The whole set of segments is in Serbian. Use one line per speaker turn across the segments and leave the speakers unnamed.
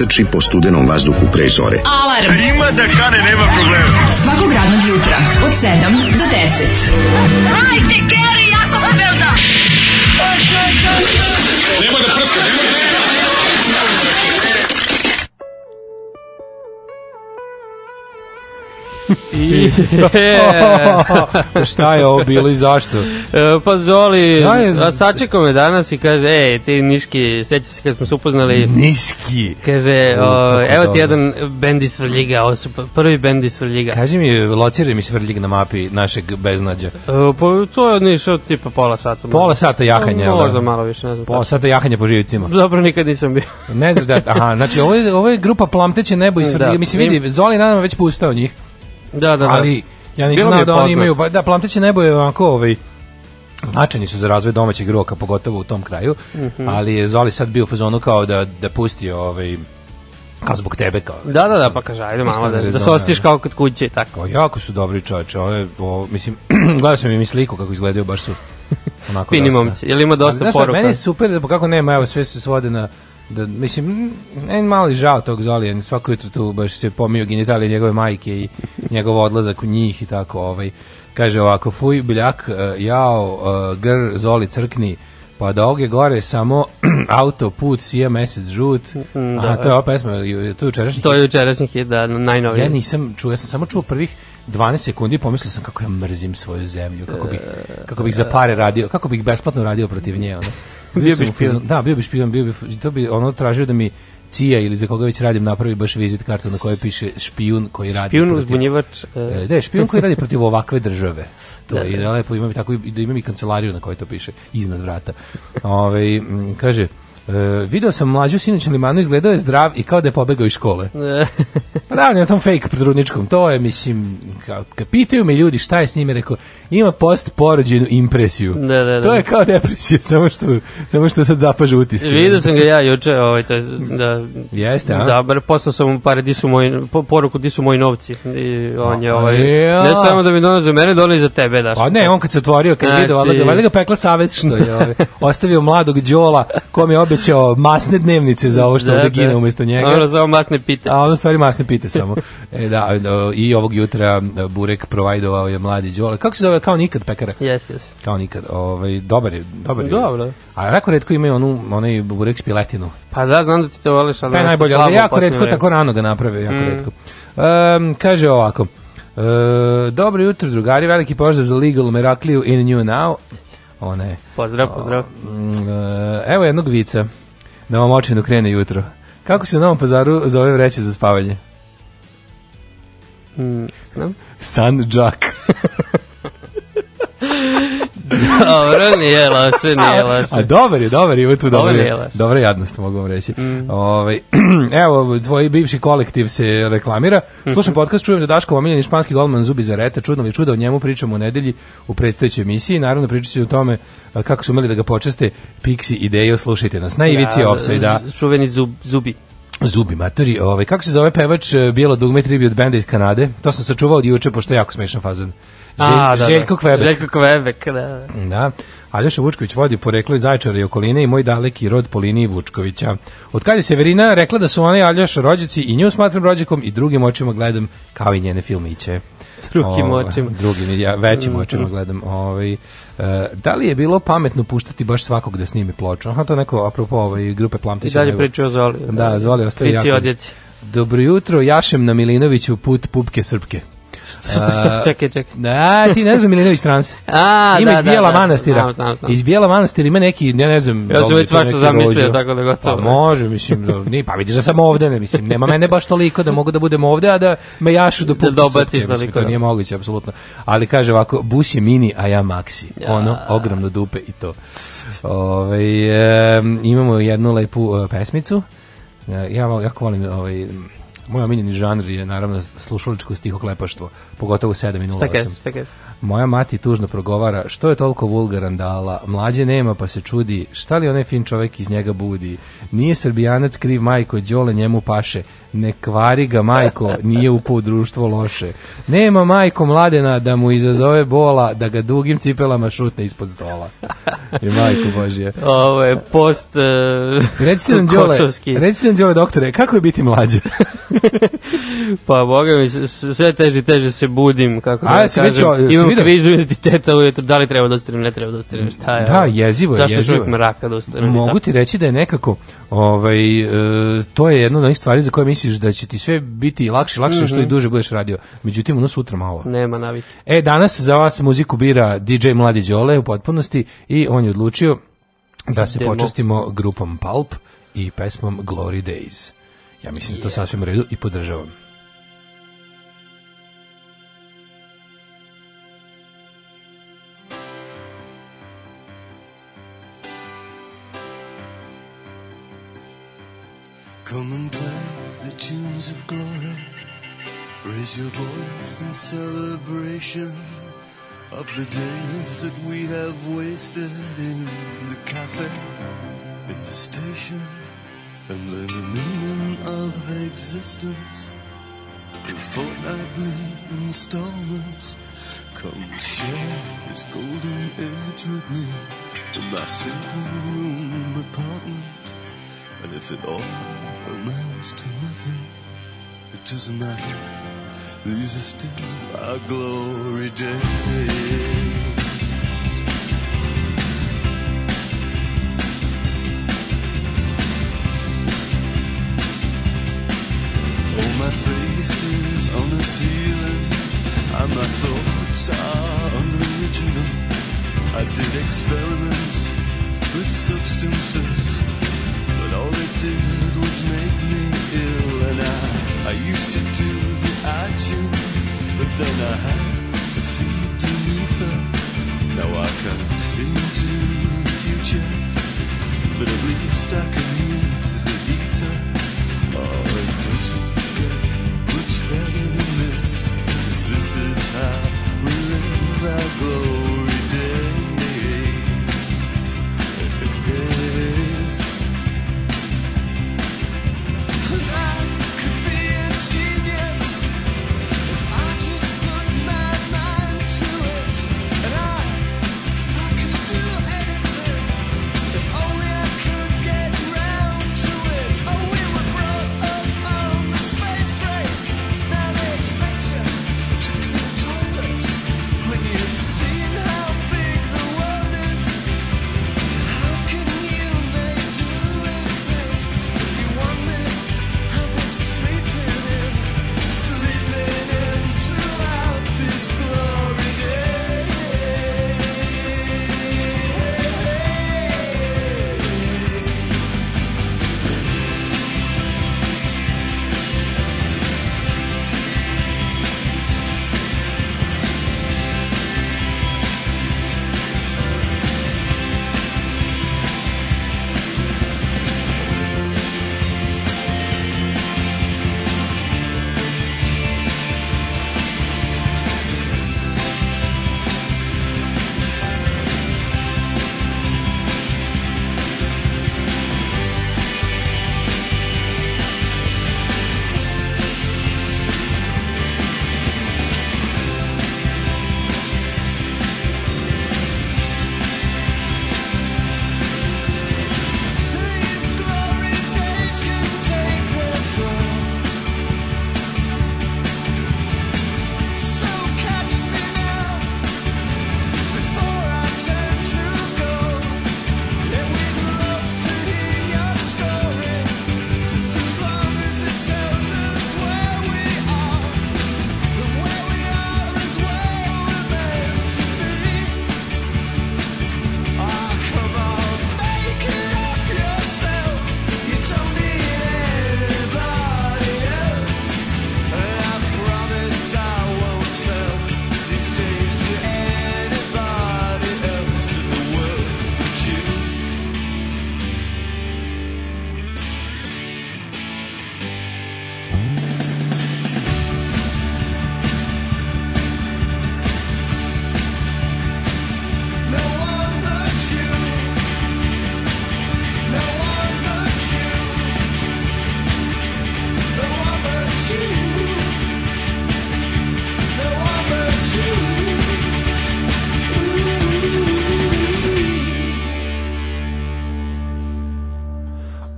proteči po studenom vazduhu pre zore.
Alarm! A ima da kane, nema problema.
Svakog radnog jutra, od 7 do 10. Hajde, Keri, jako
sam se belda! Nemoj da prska, nemoj da
I... šta je ovo bilo i zašto? E,
pa Zoli, a sačekao me danas i kaže, ej, ti Niški, seća se kad smo se upoznali.
Niški?
Kaže, o, evo ti jedan bend iz Svrljiga, ovo su prvi bend iz Svrljiga. Kaži
mi, lociraj mi Svrljig na mapi našeg beznadja. E,
pa to je nešto tipa pola sata.
Pola sata jahanja. Da?
Možda malo više,
ne znam. Pola sata jahanja po živcima. Dobro,
nikad nisam bio.
ne znaš da, aha, znači ovo je, ovo je grupa Plamteće nebo iz da. Svrljiga. Da. Mislim, vidi, Zoli nadam već pustao njih.
Da, da, da.
Ali ja nisam znao da oni imaju, da, plamteće nebo je onako ovaj, značajni su za razvoj domaćeg roka, pogotovo u tom kraju, mm -hmm. ali je Zoli sad bio u fazonu kao da, da pusti ovaj, kao zbog tebe kao.
Da, da, da, pa kaže ajde malo da, da, se ostiš kao kod kuće i tako. O, jako
su dobri čoveče, ovo o, mislim, gledao sam im i sliku kako izgledaju, baš su
onako. Pini momci, jel ima dosta ali, poruka?
Meni je super, da, kako nema, evo sve se svode na da mislim en mali žao tog Zolija, svako jutro tu baš se pomio genitalije njegove majke i njegov odlazak u njih i tako, ovaj kaže ovako fuj biljak e, jao e, gr Zoli crkni pa da oge gore samo autoput sija mesec žut mm, da, a to je ova pesma tu
jučerašnji to je jučerašnji hit da najnoviji
ja nisam čuo ja sam samo čuo prvih 12 sekundi pomislio sam kako ja mrzim svoju zemlju, kako bih, kako bih za pare radio, kako bih besplatno radio protiv nje. Ono.
bio bi špion.
Da, bio bi špion, bio bi, to bi ono tražio da mi Cija ili za koga već radim napravi baš vizit kartu na kojoj piše špijun koji radi
špijun protiv... uzbunjivač e, e.
da je špijun koji radi protiv ovakve države to da, je da. da. lepo imam i tako da imam i kancelariju na kojoj to piše iznad vrata Ove, ovaj, kaže E, video sam mlađu sinoć na limanu, izgledao je zdrav i kao da je pobegao iz škole. pa da, na tom fake prudničkom, to je, mislim, kao, kad pitaju me ljudi šta je s njime, rekao, ima post porođenu impresiju.
Da, da, da.
To je kao depresija, samo što, samo što sad zapaže utiske.
Video sam ga ja juče, ovaj, to je,
da, Jeste, a? Da, bar
postao sam mu pare, di su moji, po, poruku, di su moji novci. I on je, ovaj, ja. ne samo da mi dono mene, dono i za tebe, da.
Pa ne, on kad se otvorio, kad znači... video, valjda ga znači- pekla savez što je, ovaj, ostavio mladog đola, kom je obe plaćao masne dnevnice za ovo što da, ovde gine umesto njega.
Dobro,
za ovo
masne pite.
A ono stvari masne pite samo. e, da, i ovog jutra e, Burek provajdovao je mladi Đole. Kako se zove? Kao nikad pekara?
Jes, jes.
Kao nikad. Ovaj, dobar je, dobar je.
Dobro.
A jako redko imaju onu, onaj Burek s piletinu.
Pa da, znam da ti to voliš, ali...
Taj najbolje, ali jako redko, tako rano ga naprave, jako mm. redko. Um, kaže ovako, E, dobro jutro, drugari, veliki pozdrav za Legal Merakliju in New Now. Ona je.
Pozdrav, pozdrav.
Mm, e, evo jednog vica. Da vam očinu krene jutro. Kako se u Novom pazaru zove vreće za spavanje? Mm,
znam.
Sanđak.
Dobro, nije loše, nije loše. A
dobar je, dobar je, tu dobar je. Dobra jadnost, mogu vam reći. Mm. Ove, ovaj, evo, tvoj bivši kolektiv se reklamira. Slušam podcast, čujem da Daško omiljeni španski golman Zubi Zareta, čudno li čuda, o njemu pričamo u nedelji u predstojećoj emisiji. Naravno, pričat ću o tome kako su umeli da ga počeste Pixi ideje, slušajte nas. Na ivici ja, da.
Čuveni zub, zubi.
Zubi matori, ovaj, kako se zove pevač e, Bijelo dugme tribi benda iz Kanade? To sam sačuvao od juče, pošto je jako smešan fazon.
Da, da,
Željko Kvebek.
Željko Kvebek, da. Da.
Aljoša Vučković vodi poreklo iz Zajčara i okoline i moj daleki rod po liniji Vučkovića. Od kada je Severina rekla da su oni Aljoša rođaci i nju smatram rođakom i drugim očima gledam kao i njene filmiće.
Drugim o, ovaj, očima.
Drugim, ja većim očima gledam. Ovaj, e, da li je bilo pametno puštati baš svakog da snimi ploču? Aha, to neko apropo ove ovaj, grupe Plamtića.
I dalje pričaju o Zoli.
Da, Zoli ostaje jako. Dobro jutro, jašem na Milinoviću put pupke srpke.
Šta, čekaj, čekaj.
Da, ti ne znam Milinović Trans. A, ima da, iz da, Bijela da, manastira. Znam, znam, znam. Iz Bijela manastira ima neki, ja ne znam.
Ja sam da već svašta zamislio, tako da gotovo. Pa
može, mislim, da, ni, pa vidiš da sam ovde, ne, mislim, nema mene baš toliko da mogu da budem ovde, a da me jašu do puta. Da dobaciš
da To
nije moguće, apsolutno. Ali kaže ovako, Bus je mini, a ja Maxi. Ja. Ono, ogromno dupe i to. Ove, ovaj, e, imamo jednu lepu e, pesmicu. Ja, ja jako volim ovaj, Moj omiljeni žanr je naravno slušaličko stihoklepaštvo, pogotovo 7 i 08. Moja mati tužno progovara što je toliko vulgaran dala, mlađe nema pa se čudi, šta li onaj fin čovek iz njega budi, nije srbijanac kriv majko, đole njemu paše, ne kvari ga majko, nije upao u društvo loše. Nema majko mladena da mu izazove bola, da ga dugim cipelama šutne ispod stola. I majko božje.
Ovo je post uh, recite nam Đole,
recite nam Đole doktore, kako je biti mlađi?
pa boga mi, sve teže teže se budim, kako da kažem. Već, imam vidio? krizu identiteta, da li treba da ostanem, ne treba da ostanem, šta je.
Da, jezivo je, jezivo. Zašto je
mraka da ostanem?
Mogu da? ti reći da je nekako Ovaj e, to je jedna od onih stvari za koje misliš da će ti sve biti lakše lakše mm -hmm. što i mhm. duže budeš radio. Međutim ono sutra malo.
Nema navike.
E danas za vas muziku bira DJ Mladi Đole u potpunosti i on je odlučio da se Demo. počastimo grupom Pulp i pesmom Glory Days. Ja mislim yeah. da to sasvim u redu i podržavam.
Come and play the tunes of glory. Raise your voice in celebration of the days that we have wasted in the cafe, in the station, and learn the meaning of existence in fortnightly installments. Come share this golden age with me in my simple room apartment. And if it all amounts to nothing, it doesn't matter. These are still our glory days. Oh, my face is unappealing, and my thoughts are unoriginal. I did experiments with substances all it did was make me ill. And I, I used to do the you, but then I had to feed the meter. Now I can't see into the future, but at least I can use the heater. Oh, it doesn't get much better than this, cause this is how we live our glow.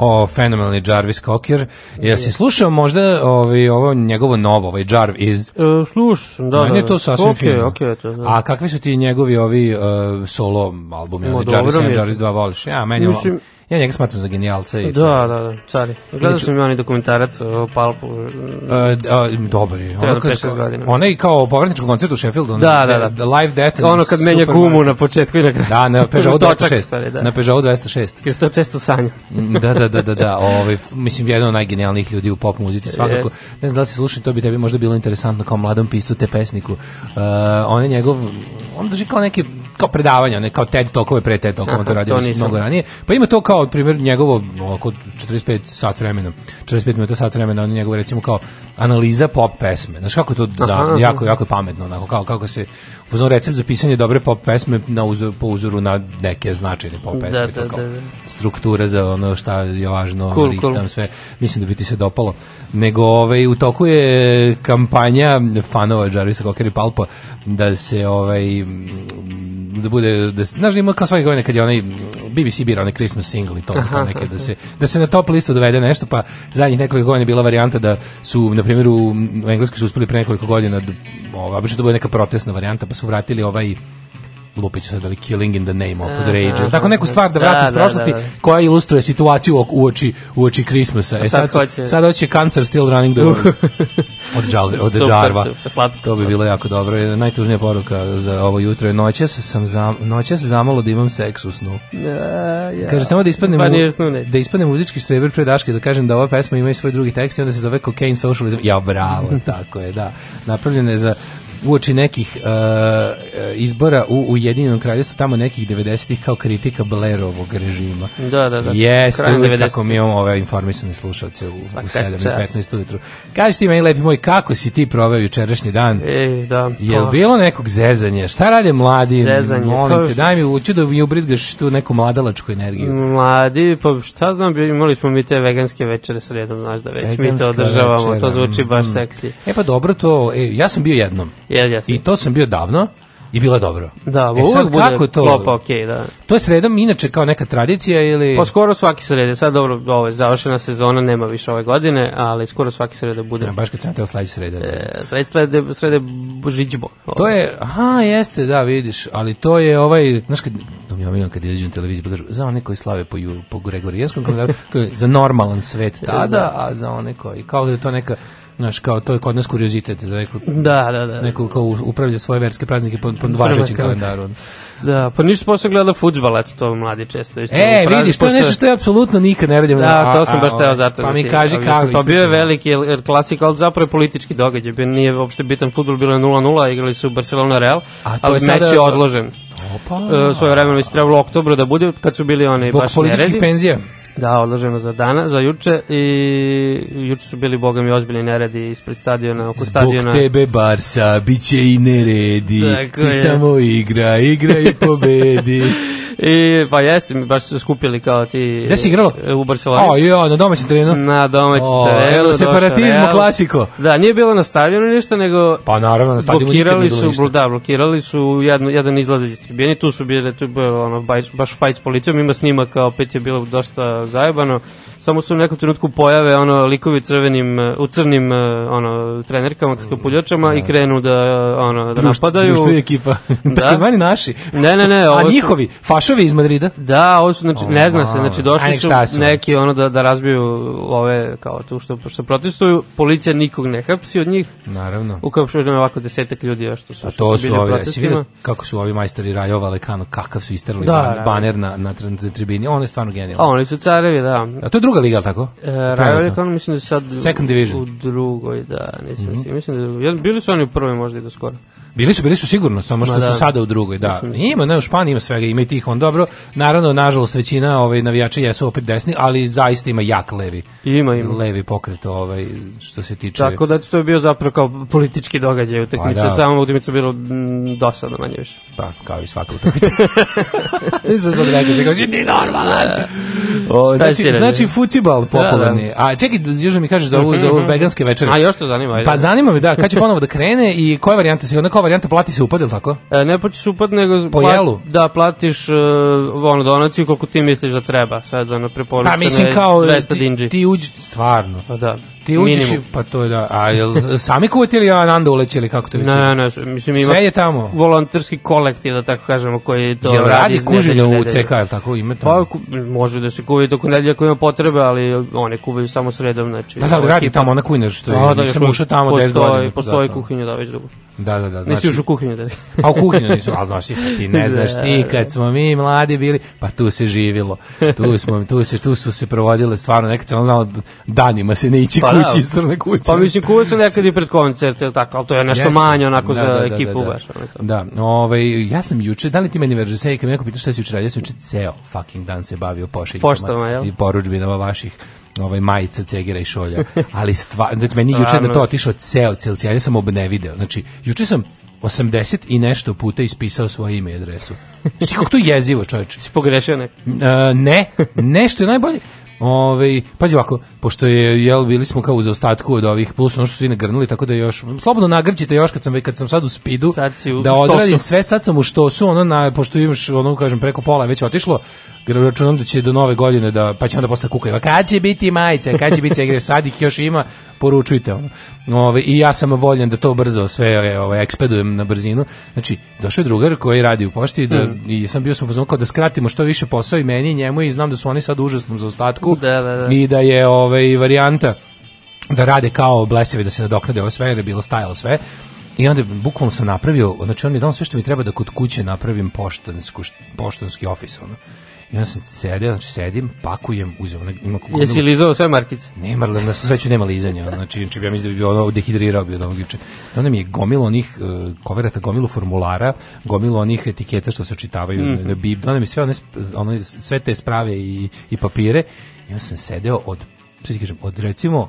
o fenomenalni Jarvis Cocker. Ja Jesi slušao možda ovaj, ovo njegovo novo, ovaj Jarvis.
E, slušao sam, da. Meni
je
da,
to da. sasvim okay, fino.
Okay, to, da.
A kakvi su ti njegovi ovi uh, solo albumi? No, Jarvis 1, Jarvis 2 voliš? Ja, meni Mislim, ovo... Ja njega smatram za genijalca.
I da, da, da, cari. Gledao sam i onaj dokumentarac o Palpu.
E, da. a, dobar je.
Ono da kad ona onaj
kao povratničko koncert u Sheffieldu.
Da, da,
da. The
live
Death.
Ono kad menja gumu na početku i na kraju.
Da, na Peugeot 206. Stari, da. Na Peugeot 206.
Jer to često sanja.
da, da, da, da, da. Ovaj, mislim, jedan od najgenijalnijih ljudi u pop muzici svakako. Yes. Ne znam da li si slušao, to bi tebi možda bilo interesantno kao mladom pistu te pesniku. Uh, on je njegov, on drži kao neke kao predavanja, ne kao TED Talkove pre TED tokova, on to radio
mnogo ranije.
Pa ima to kao primjer njegovo oko 45 sat vremena, 45 minuta sat vremena, on njegovo recimo kao analiza pop pesme. Znaš kako je to za, aha, jako, jako pametno, onako, kao kako se uzmem recept za pisanje dobre pop pesme na uzor, po uzoru na neke značajne pop da, pesme.
Da, da, da, da.
Struktura za ono šta je važno, cool, ritam, cool. sve. Mislim da bi ti se dopalo. Nego ovaj, u toku je kampanja fanova Jarvisa Kokeri Palpa da se ovaj da bude da se, znaš da ima kao svake godine kad je onaj BBC bira onaj Christmas single i to, to neke da se da se na top listu dovede nešto pa zadnjih nekoliko godina je bila varijanta da su na primjer u, u Engleskoj su uspeli pre nekoliko godina da, ovaj obično da bude neka protestna varijanta pa su su vratili ovaj lupiću sad ali Killing in the Name of the Rage. Tako neku stvar da, da vrati iz da, prošlosti da, koja ilustruje situaciju u oči, u oči Christmasa. E,
sad, hoće...
sad hoće Cancer Still Running the World od, džalve, od super, Džarva. Super, to bi bilo jako dobro. Je najtužnija poruka za ovo jutro je noćas sam zam, noćas zamalo da imam seks u snu.
Ja, ja.
Kaže samo da ispadnem pa u, da ispadnem muzički sreber pre daške da kažem da ova pesma ima i svoj drugi tekst i onda se zove Cocaine Socialism. Ja bravo, tako je, da. Napravljena je za uoči nekih uh, uh, izbora u Ujedinjenom kraljestvu tamo nekih 90-ih kao kritika Blairovog režima.
Da, da, da.
Jeste, uvijek kako mi imamo ove informisane slušalce u, Svaka u 7 i 15 ujutru. Kaži ti meni, lepi moj, kako si ti proveo jučerašnji dan? Ej,
da.
Je li pa. bilo nekog zezanja? Šta rade mladi?
Zezanje. Molim
pa te, daj mi uću da mi ubrizgaš tu neku mladalačku energiju.
Mladi, pa šta znam, imali smo mi te veganske večere sredom, znaš da već Veganska mi to održavamo, večera. to zvuči baš mm. seksi.
E
pa
dobro to, e, ja sam bio jednom.
Yes,
I to sam bio davno i bilo je dobro.
Da, e sad, bude kako
to? Klopa, okay, da. To je sreda, inače kao neka tradicija ili...
Pa skoro svaki srede, sad dobro, ovo je završena sezona, nema više ove godine, ali skoro svaki srede bude. Ja,
baš kad sam teo slađi srede.
Da. E, sred, srede, srede žiđbo.
Ovaj. To je, aha, jeste, da, vidiš, ali to je ovaj, znaš kad, to mi je omiljeno kad izađu na televiziju, pa za one koji slave po, po Gregorijanskom kalendaru, za normalan svet tada, da. a za one koji, kao da to neka Znaš, kao to je kod nas kuriozitet, da neko, da, da, da. neko kao upravlja svoje verske praznike po, po važećem kalendaru.
Da, pa ništa posebno gleda fudbal, eto to mladi često isto. E,
vidiš, to je nešto što ja apsolutno nikad ne radim. Da, a,
to sam a, baš teo ovaj, zato.
Pa da mi kaži kako.
Pa bio je veliki klasik, klasika, zapravo je politički događaj, bio nije uopšte bitan fudbal, bilo je 0:0, igrali su Barcelona Real, ali meč je odložen. Opa. E, svoje vremeno bi se trebalo oktobru da bude kad su bili oni Zbog baš neredi. Zbog političkih
penzija.
Da, odloženo za dana, za juče i juče su bili bogami ozbiljni neredi ispred stadiona, oko Zbog stadiona.
Zbog tebe Barsa biće i neredi. Tako Ti je. samo igra, igra i pobedi.
I, pa jeste, baš su se skupili kao ti...
Gde si igralo?
U Barceloni.
O, jo, na domaćem terenu.
Na domaćem
terenu. Na separatizmu, klasiko.
Da, nije bilo na stadionu
ništa,
nego...
Pa naravno, na stadionu blokirali
su, ništa. Da, blokirali su jedan, jedan izlaz iz tribine, tu su bile, tu je ono, baš, baš fajt s policijom, ima snima opet je bilo dosta zajebano samo su u nekom trenutku pojave ono likovi crvenim e, u crnim e, ono trenerkama sa kapuljačama da. i krenu da ono da napadaju.
Društvo je ekipa. da. da. zvani naši.
Ne, ne, ne,
ovo A njihovi, fašovi iz Madrida?
Da, ovo su znači ne zna se, znači došli su neki ono da da razbiju ove kao tu što što protestuju, policija nikog ne hapsi od njih.
Naravno.
Ukapšuje nam da ovako desetak ljudi još što su. A to
su,
su ovi, jesi vidio
kako su ovi majstori Rajova Lekano, kakav su isterali da, da, baner na, na, tribini, on je stvarno genijalno.
Oni su carevi, da. A to
je druga
liga, ali
tako?
E, Raja mislim da je sad u drugoj, da, nisam mm -hmm. si, mislim da je drugoj. Bili su oni u prvoj možda i do skoro.
Bili su, bili su sigurno, samo što da. su sada u drugoj, da. Ima, ne, u Španiji ima svega, ima i tih on dobro. Naravno, nažalost većina ovaj navijača jesu opet desni, ali zaista ima jak levi.
Ima, ima.
Levi pokret ovaj što se tiče.
Tako da
to
je bio zapravo kao politički događaj u pa, da. samo utakmica bilo m, mm, dosadno manje više. Pa,
kao i svaka utakmica. Nisam sad rekao, što kaže, nije normalan. O,
znači,
je
znači, znači fucibal popularni. Da,
da. A čekaj, još da mi kažeš
za ovu, za mhm, ovu mhm. veganske
večere. A još to zanima. Ajde. Pa zanima me, da, kad će ponovo da krene i koje varijante se, onda varijanta plati se upad, je li tako?
E, ne plati se upad,
nego... Po plat, jelu?
Da, platiš uh, ono, donaciju koliko ti misliš da treba. Sad, ono, preporučene pa, mislim, kao, 200 dinđi.
Ti, ti uđi, stvarno. Pa da. Ti uđeš, minimum. pa to je da. A jel sami kuvati ili Ananda uleći ili kako to je?
Ne, ne, mislim ima Sve je tamo. Volonterski kolektiv da tako kažemo koji to jel
radi. Jel
kuženje
u CK, jel tako
ima
to?
Pa može da se kuvi dok nedelje ako ima potrebe, ali one kuvaju samo sredom, znači.
Da, da, radi tamo ona kujna što je. Da, da,
sam ušao tamo 10 godina. Postoji, postoji kuhinja da već dugo.
Da, da, da.
Znači, Nisi još u kuhinju da...
a pa u kuhinju nisu, ali znaš, ti ne da, znaš, ti da. kad smo mi mladi bili, pa tu se živilo, tu, smo, tu, se, tu su se provodile stvarno, nekad sam znao danima se ne ići pa, da. kući iz crne kuće.
Pa mislim, kuva se nekad i pred koncert, ili tako, ali to je nešto Jeste. manje onako da, za da, ekipu da, da. baš.
Da, ovaj, ja sam juče, da li ti meni verže, sej, kad neko pita šta si juče radio, ja sam juče ceo fucking dan se bavio
pošiljkama.
I poručbinama vaših ovaj majica cegira i šolja. Ali stvarno, znači meni juče da to otišao ceo cilci, ja sam obnevideo. Znači, juče sam 80 i nešto puta ispisao svoje ime i adresu. Znači, kako to je jezivo, čoveče.
Si pogrešio
ne? E, ne, nešto je najbolje. Ove, ovaj, pazi ovako, pošto je, jel, bili smo kao u zaostatku od ovih, plus ono što su svi nagrnuli, tako da još, slobodno nagrđite još kad sam, kad sam sad u spidu, sad u, da odradim sve, sad sam u što su, ono, na, pošto imaš, ono, kažem, preko pola je već otišlo, računam da će do nove godine da pa će onda postati kukajeva. Kad će biti majica, kad će biti cegre, sad ih još ima, poručujte ono. Ove, I ja sam voljen da to brzo sve e, ovaj ekspedujem na brzinu. Znači, došao je drugar koji radi u pošti da, mm. i sam bio sam u kao da skratimo što više posao i meni i njemu i znam da su oni sad u užasnom zaostatku
da, da, da.
i da je ovaj, varijanta da rade kao blesevi da se nadoknade ovo sve jer je bilo stajalo sve i onda bukvalno sam napravio, znači on mi je dao sve što mi treba da kod kuće napravim poštanski ofis, ono. I onda sam sedeo, znači sedim, pakujem, uzem.
Ima Jesi lizao sve markice?
Ne, marle, na sveću nema lizanja. Znači, znači, ja mislim da bi ono dehidrirao bi od ovog juče. Onda mi je gomilo onih uh, koverata, gomilo formulara, gomilo onih etiketa što se čitavaju mm. na mhm. bib. Onda mi sve, one, one, sve te sprave i, i papire. I onda sam sedeo od, sve ti kažem, od recimo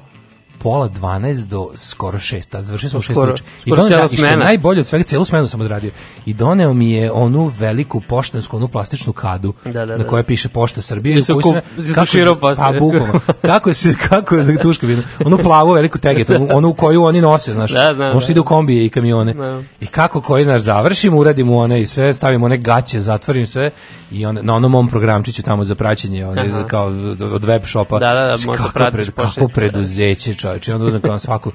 pola 12 do skoro 6, završio sam u 6 uče. I doneo, i što je najbolje od svega, celu smenu sam odradio. I doneo mi je onu veliku poštansku, onu plastičnu kadu, da, da, da. na kojoj da. piše Pošta Srbije. I
su kup, kako, posta.
Pa, bukvalno. kako se, kako je za tuška vidim. Onu plavu veliku teget, onu, u koju oni nose, znaš.
Da, da, da. ono što
ide u kombije i kamione. Da. I kako koji, znaš, završim, uradim u one i sve, stavim one gaće, zatvorim sve i on, na onom mom programčiću tamo za praćenje, one, kao od web shopa.
Da, da, da,
možda pratiš. Kako da, preduzeće, čoveče, onda uzem kao svaku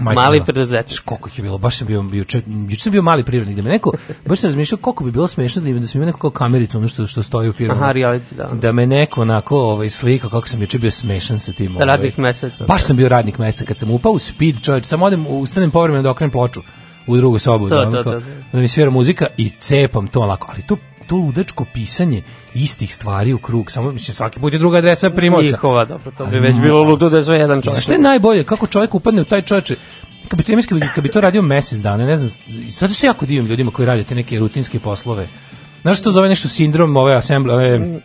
Majka mali preduzetnik.
Koliko ih je bilo, baš sam bio, bio juče sam bio mali privrednik, da me neko, baš sam razmišljao koliko bi bilo smešno da, da sam imao neko kao kamericu, ono što, što stoji u firmu.
Aha, reality, da.
Da me neko onako ovaj, slika, kako sam juče bio smešan sa tim. Ovaj.
Radnik meseca.
Baš sam bio radnik meseca, kad sam upao u speed, čoveč, sam odem, ustanem povremeno da okrenem ploču u drugu sobu, to,
da, onako,
to, to, to.
da mi
svira muzika i cepam to lako, ali to to ludačko pisanje istih stvari u krug, samo mislim svaki put je druga adresa primoca.
Njihova, dobro, to bi već bilo ludo da je sve jedan čovjek.
Što je najbolje, kako čovjek upadne u taj čovječe, kad bi to, kad bi, kad bi to radio mesec dana, ne znam, sad se jako divim ljudima koji rade te neke rutinske poslove. Znaš što zove nešto sindrom ove assemble, ove, mm,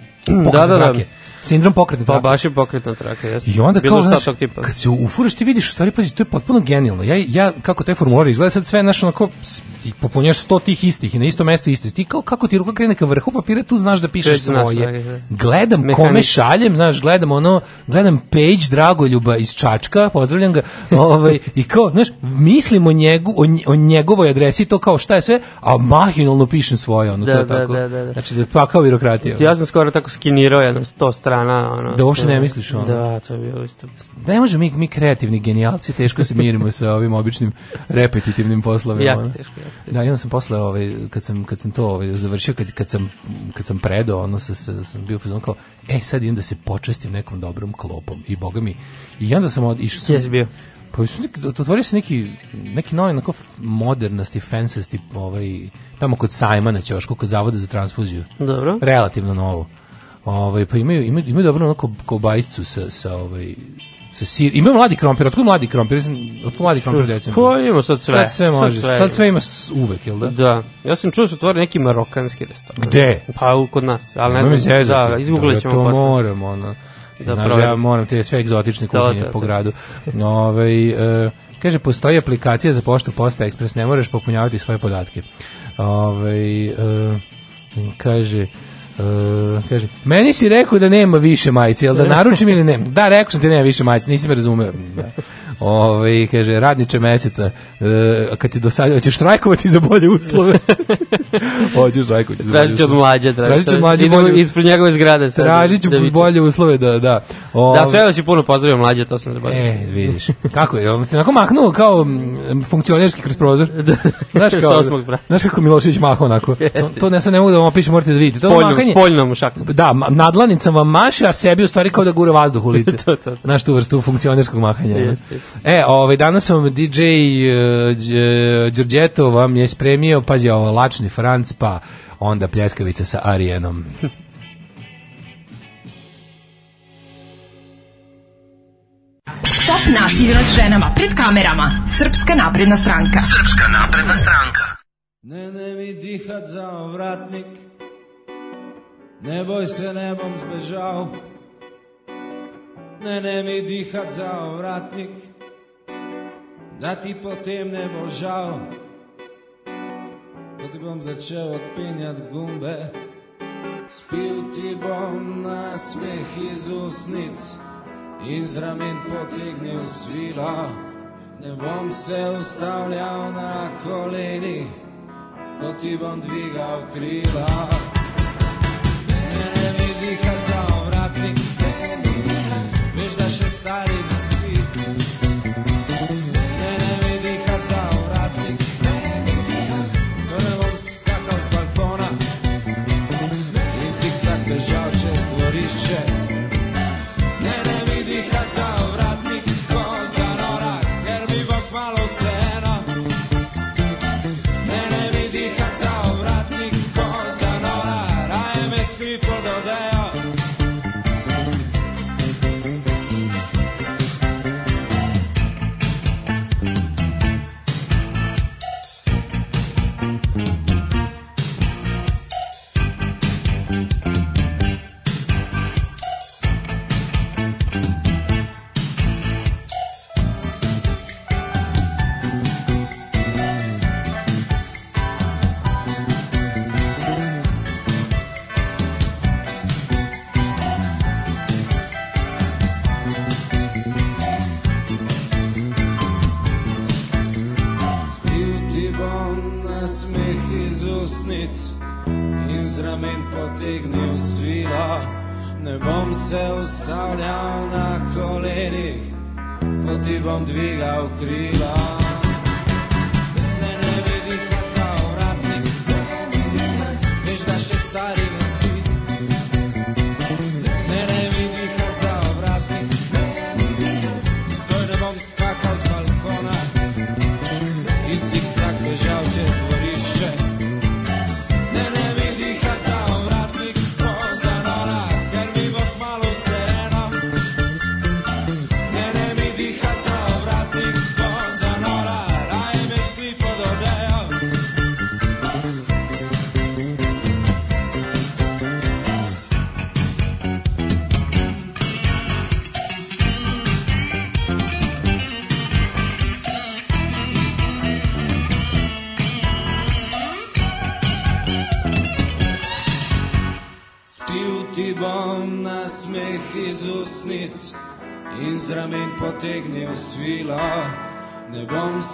da, da, da. Sindrom pokretne trake.
Pa baš je pokretna traka, jeste.
I onda kao, znaš, tipa. kad se ufuraš ti vidiš, u stvari, pazi, to je potpuno genijalno. Ja, ja kako te formulari izgleda sad sve, znaš, onako, ti popunjaš sto tih istih i na isto mesto isti. Ti kao kako ti ruka krene ka vrhu papira, tu znaš da pišeš svoje. Da, da. Gledam Mehanička. kome šaljem, znaš, gledam ono, gledam Page Dragoljuba iz Čačka, pozdravljam ga, ovaj, i kao, znaš, mislim o, njegu, o, o njegovoj adresi, to kao šta je sve, a mahinalno pišem svoje, ono, da, to je da, tako. Da, da, da. Znači,
da, pa kao birokratija. Znači, ja sam skoro tako skinirao jedno 100 strana strana. Ono,
da uopšte ne misliš ono.
Da, to je isto.
Ne možemo mi, mi kreativni genijalci, teško se mirimo sa ovim običnim repetitivnim poslovima. Jako
teško, jako teško.
Da, onda sam posle, ovaj, kad, sam, kad sam to ovaj, završio, kad, kad, sam, kad sam predao, ono, sa, sa, sam bio fazon kao, e, sad idem da se počestim nekom dobrom klopom. I boga mi. I
onda
sam od, išao sam...
Jesi bio?
Pa otvorio se neki, neki novi onako modernasti, fancesti, ovaj, tamo kod Sajmana Ćošku, kod Zavoda za transfuziju.
Dobro.
Relativno novo. Ovaj pa imaju imaju imaju dobro onako kobajscu sa sa ovaj sa sir. Ima mladi krompir, otkud mladi krompir? Od mladi krompir decembra? Pa, ko
ima sad sve. Sad
sve može, sad sve, sad sve ima uvek, jel da?
Da. Ja sam čuo da su otvore neki marokanski restoran.
Gde?
Pa u, kod nas, al ne, ne
znam. Da, izguglat ćemo posle. To poslan. moramo, ono. Da, Znaš, ja moram te sve egzotične da, kuhinje da, da, po gradu. Ove, ovaj, e, kaže, postoji aplikacija za poštu Posta Express, ne moraš popunjavati svoje podatke. Ove, ovaj, e, kaže, Uh, kaže, meni si rekao da nema više majice, jel da naručim ili ne? Da, rekao sam da nema više majice, nisi me razumeo. Da. Ove, kaže, radniče meseca, e, kad ti do sada, hoćeš štrajkovati za bolje uslove. hoćeš štrajkovati
za bolje uslove. Tražit ću mlađe, tražit ću mlađe bolje. Ispred njegove zgrade. Sad,
tražit ću da bolje uslove, da, da.
Ove, da, sve da si puno pozdravio mlađe, to sam
zaboravio. E, vidiš. Kako je, on se onako maknuo kao funkcionerski kroz prozor. Da. Znaš, kao, znaš kako Milošević maha onako. To, to ne, sad ne mogu da vam opišem,
morate da vidite. To spoljnom,
mahanje, spoljnom šak. Da, nadlanicama maše, a sebi u stvari kao da gura vazduh u lice. to, to, to. Znaš tu vrstu funkcionerskog mahanja. Jeste, jeste. E, ovaj, danas vam DJ uh, e, Đurđeto vam je spremio, pazi, ovo, Lačni Franc, pa onda Pljeskavica sa Arijenom.
Stop nasilju nad ženama pred kamerama. Srpska napredna stranka.
Srpska napredna stranka.
Ne, ne mi dihat za vratnik. Ne boj se, ne bom zbežal. Ne, ne mi dihat za vratnik. da ti potem ne bo žal, ko ti bom začel odpenjati gumbe. Spil ti bom na smeh iz usnic in z ramen potegnil svila. Ne bom se ustavljal na koleni, ko ti bom dvigal krila.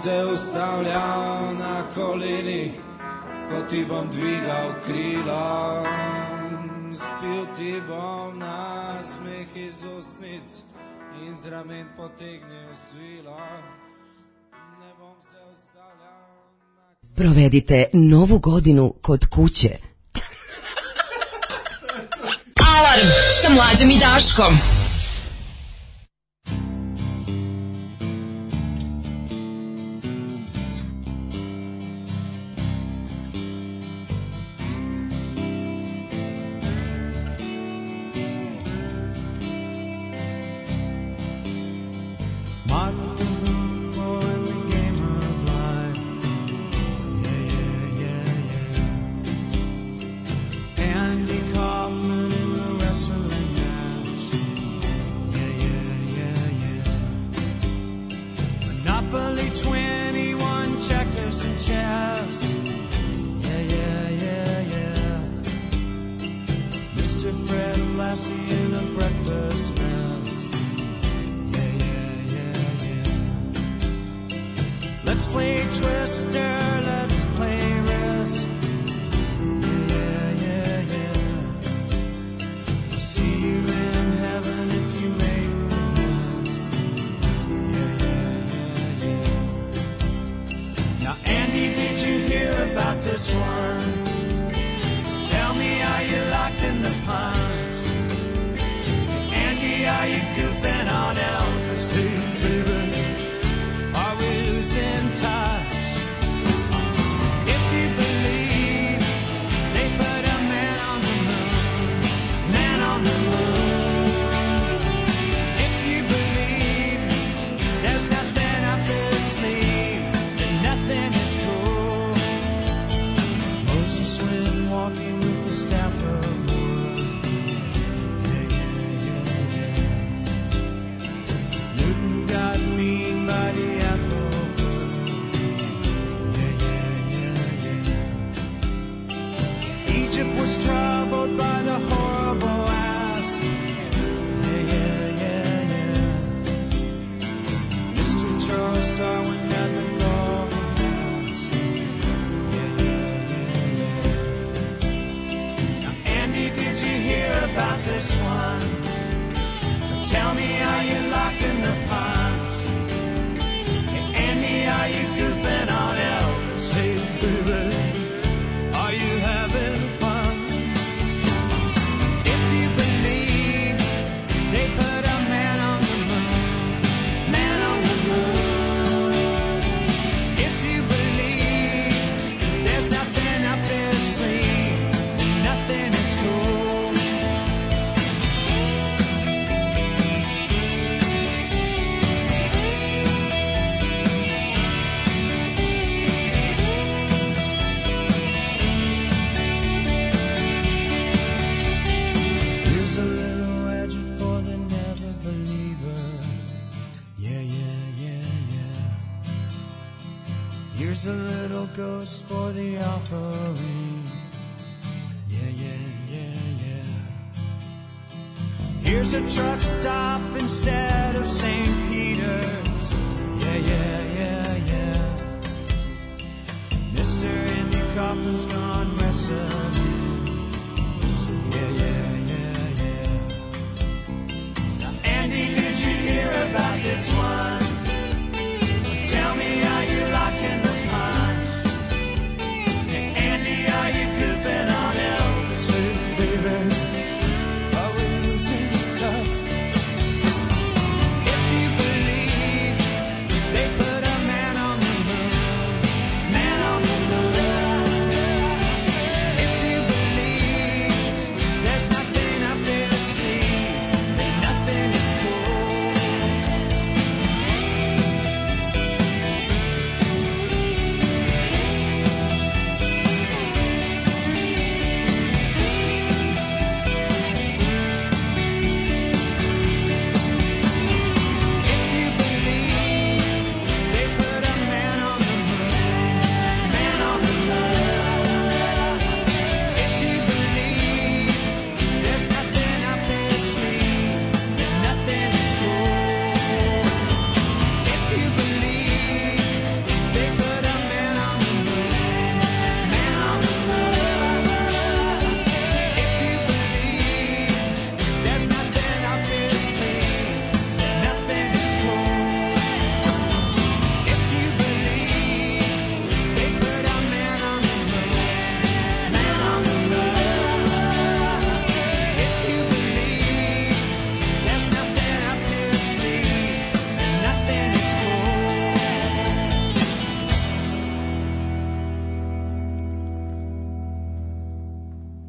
se ustavljao na kolini bom dvigao krila Spil ti bom nasmeh iz usnic Iz ramen potegnil svila Ne bom se ustavljao na...
Provedite novu godinu kod kuće.
Alarm sa mlađom i Daškom.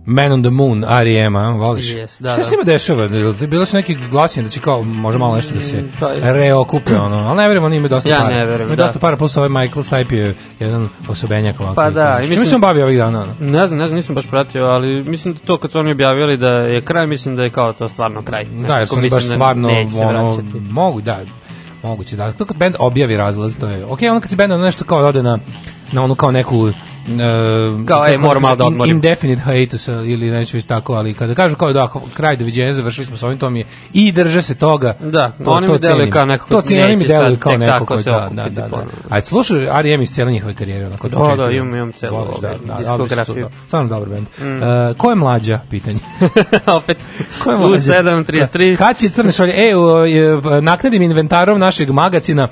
Man on the Moon, R.E.M. a voliš?
Yes, da,
Šta da. se njima dešava? Bilo su neki glasine da će kao, može malo nešto da se mm, pa- reokupe, ono, ali ne verujem, oni imaju dosta
ja
para.
Ja ne verujem,
da. dosta para, plus ovaj Michael Stipe je jedan osobenjak ovako.
Pa da. I
mislim, Što mi bavio ovih dana? Ono?
Ne znam, ne znam, nisam baš pratio, ali mislim da to kad su oni objavili da je kraj, mislim da je kao to stvarno kraj. Nekako
da, jer su oni baš da stvarno, da ono, mogu, da, moguće, da. To kad band objavi razlaz, to je, ok, onda kad se band ono nešto kao da ode na, na onu kao neku
uh, kao
je da
moram malo da, da odmorim. Indefinite hiatus uh, ili neću već tako,
ali kada kažu kao da kraj doviđenja da završili smo s ovim to mi je i drže se toga.
Da, to, oni mi deluju kao neko
to cijenim mi deluju kao neko koji da, da, da, da. Ajde slušaj R.E.M. iz cijele njihove karijere onako Da,
da, imam imam celu ovaj
diskografiju.
Stvarno
dobar bend. Mm. Uh, ko je mlađa pitanje?
Opet
ko je mlađa? U 733. Kaći crne šolje. E, naknadim inventarom našeg magacina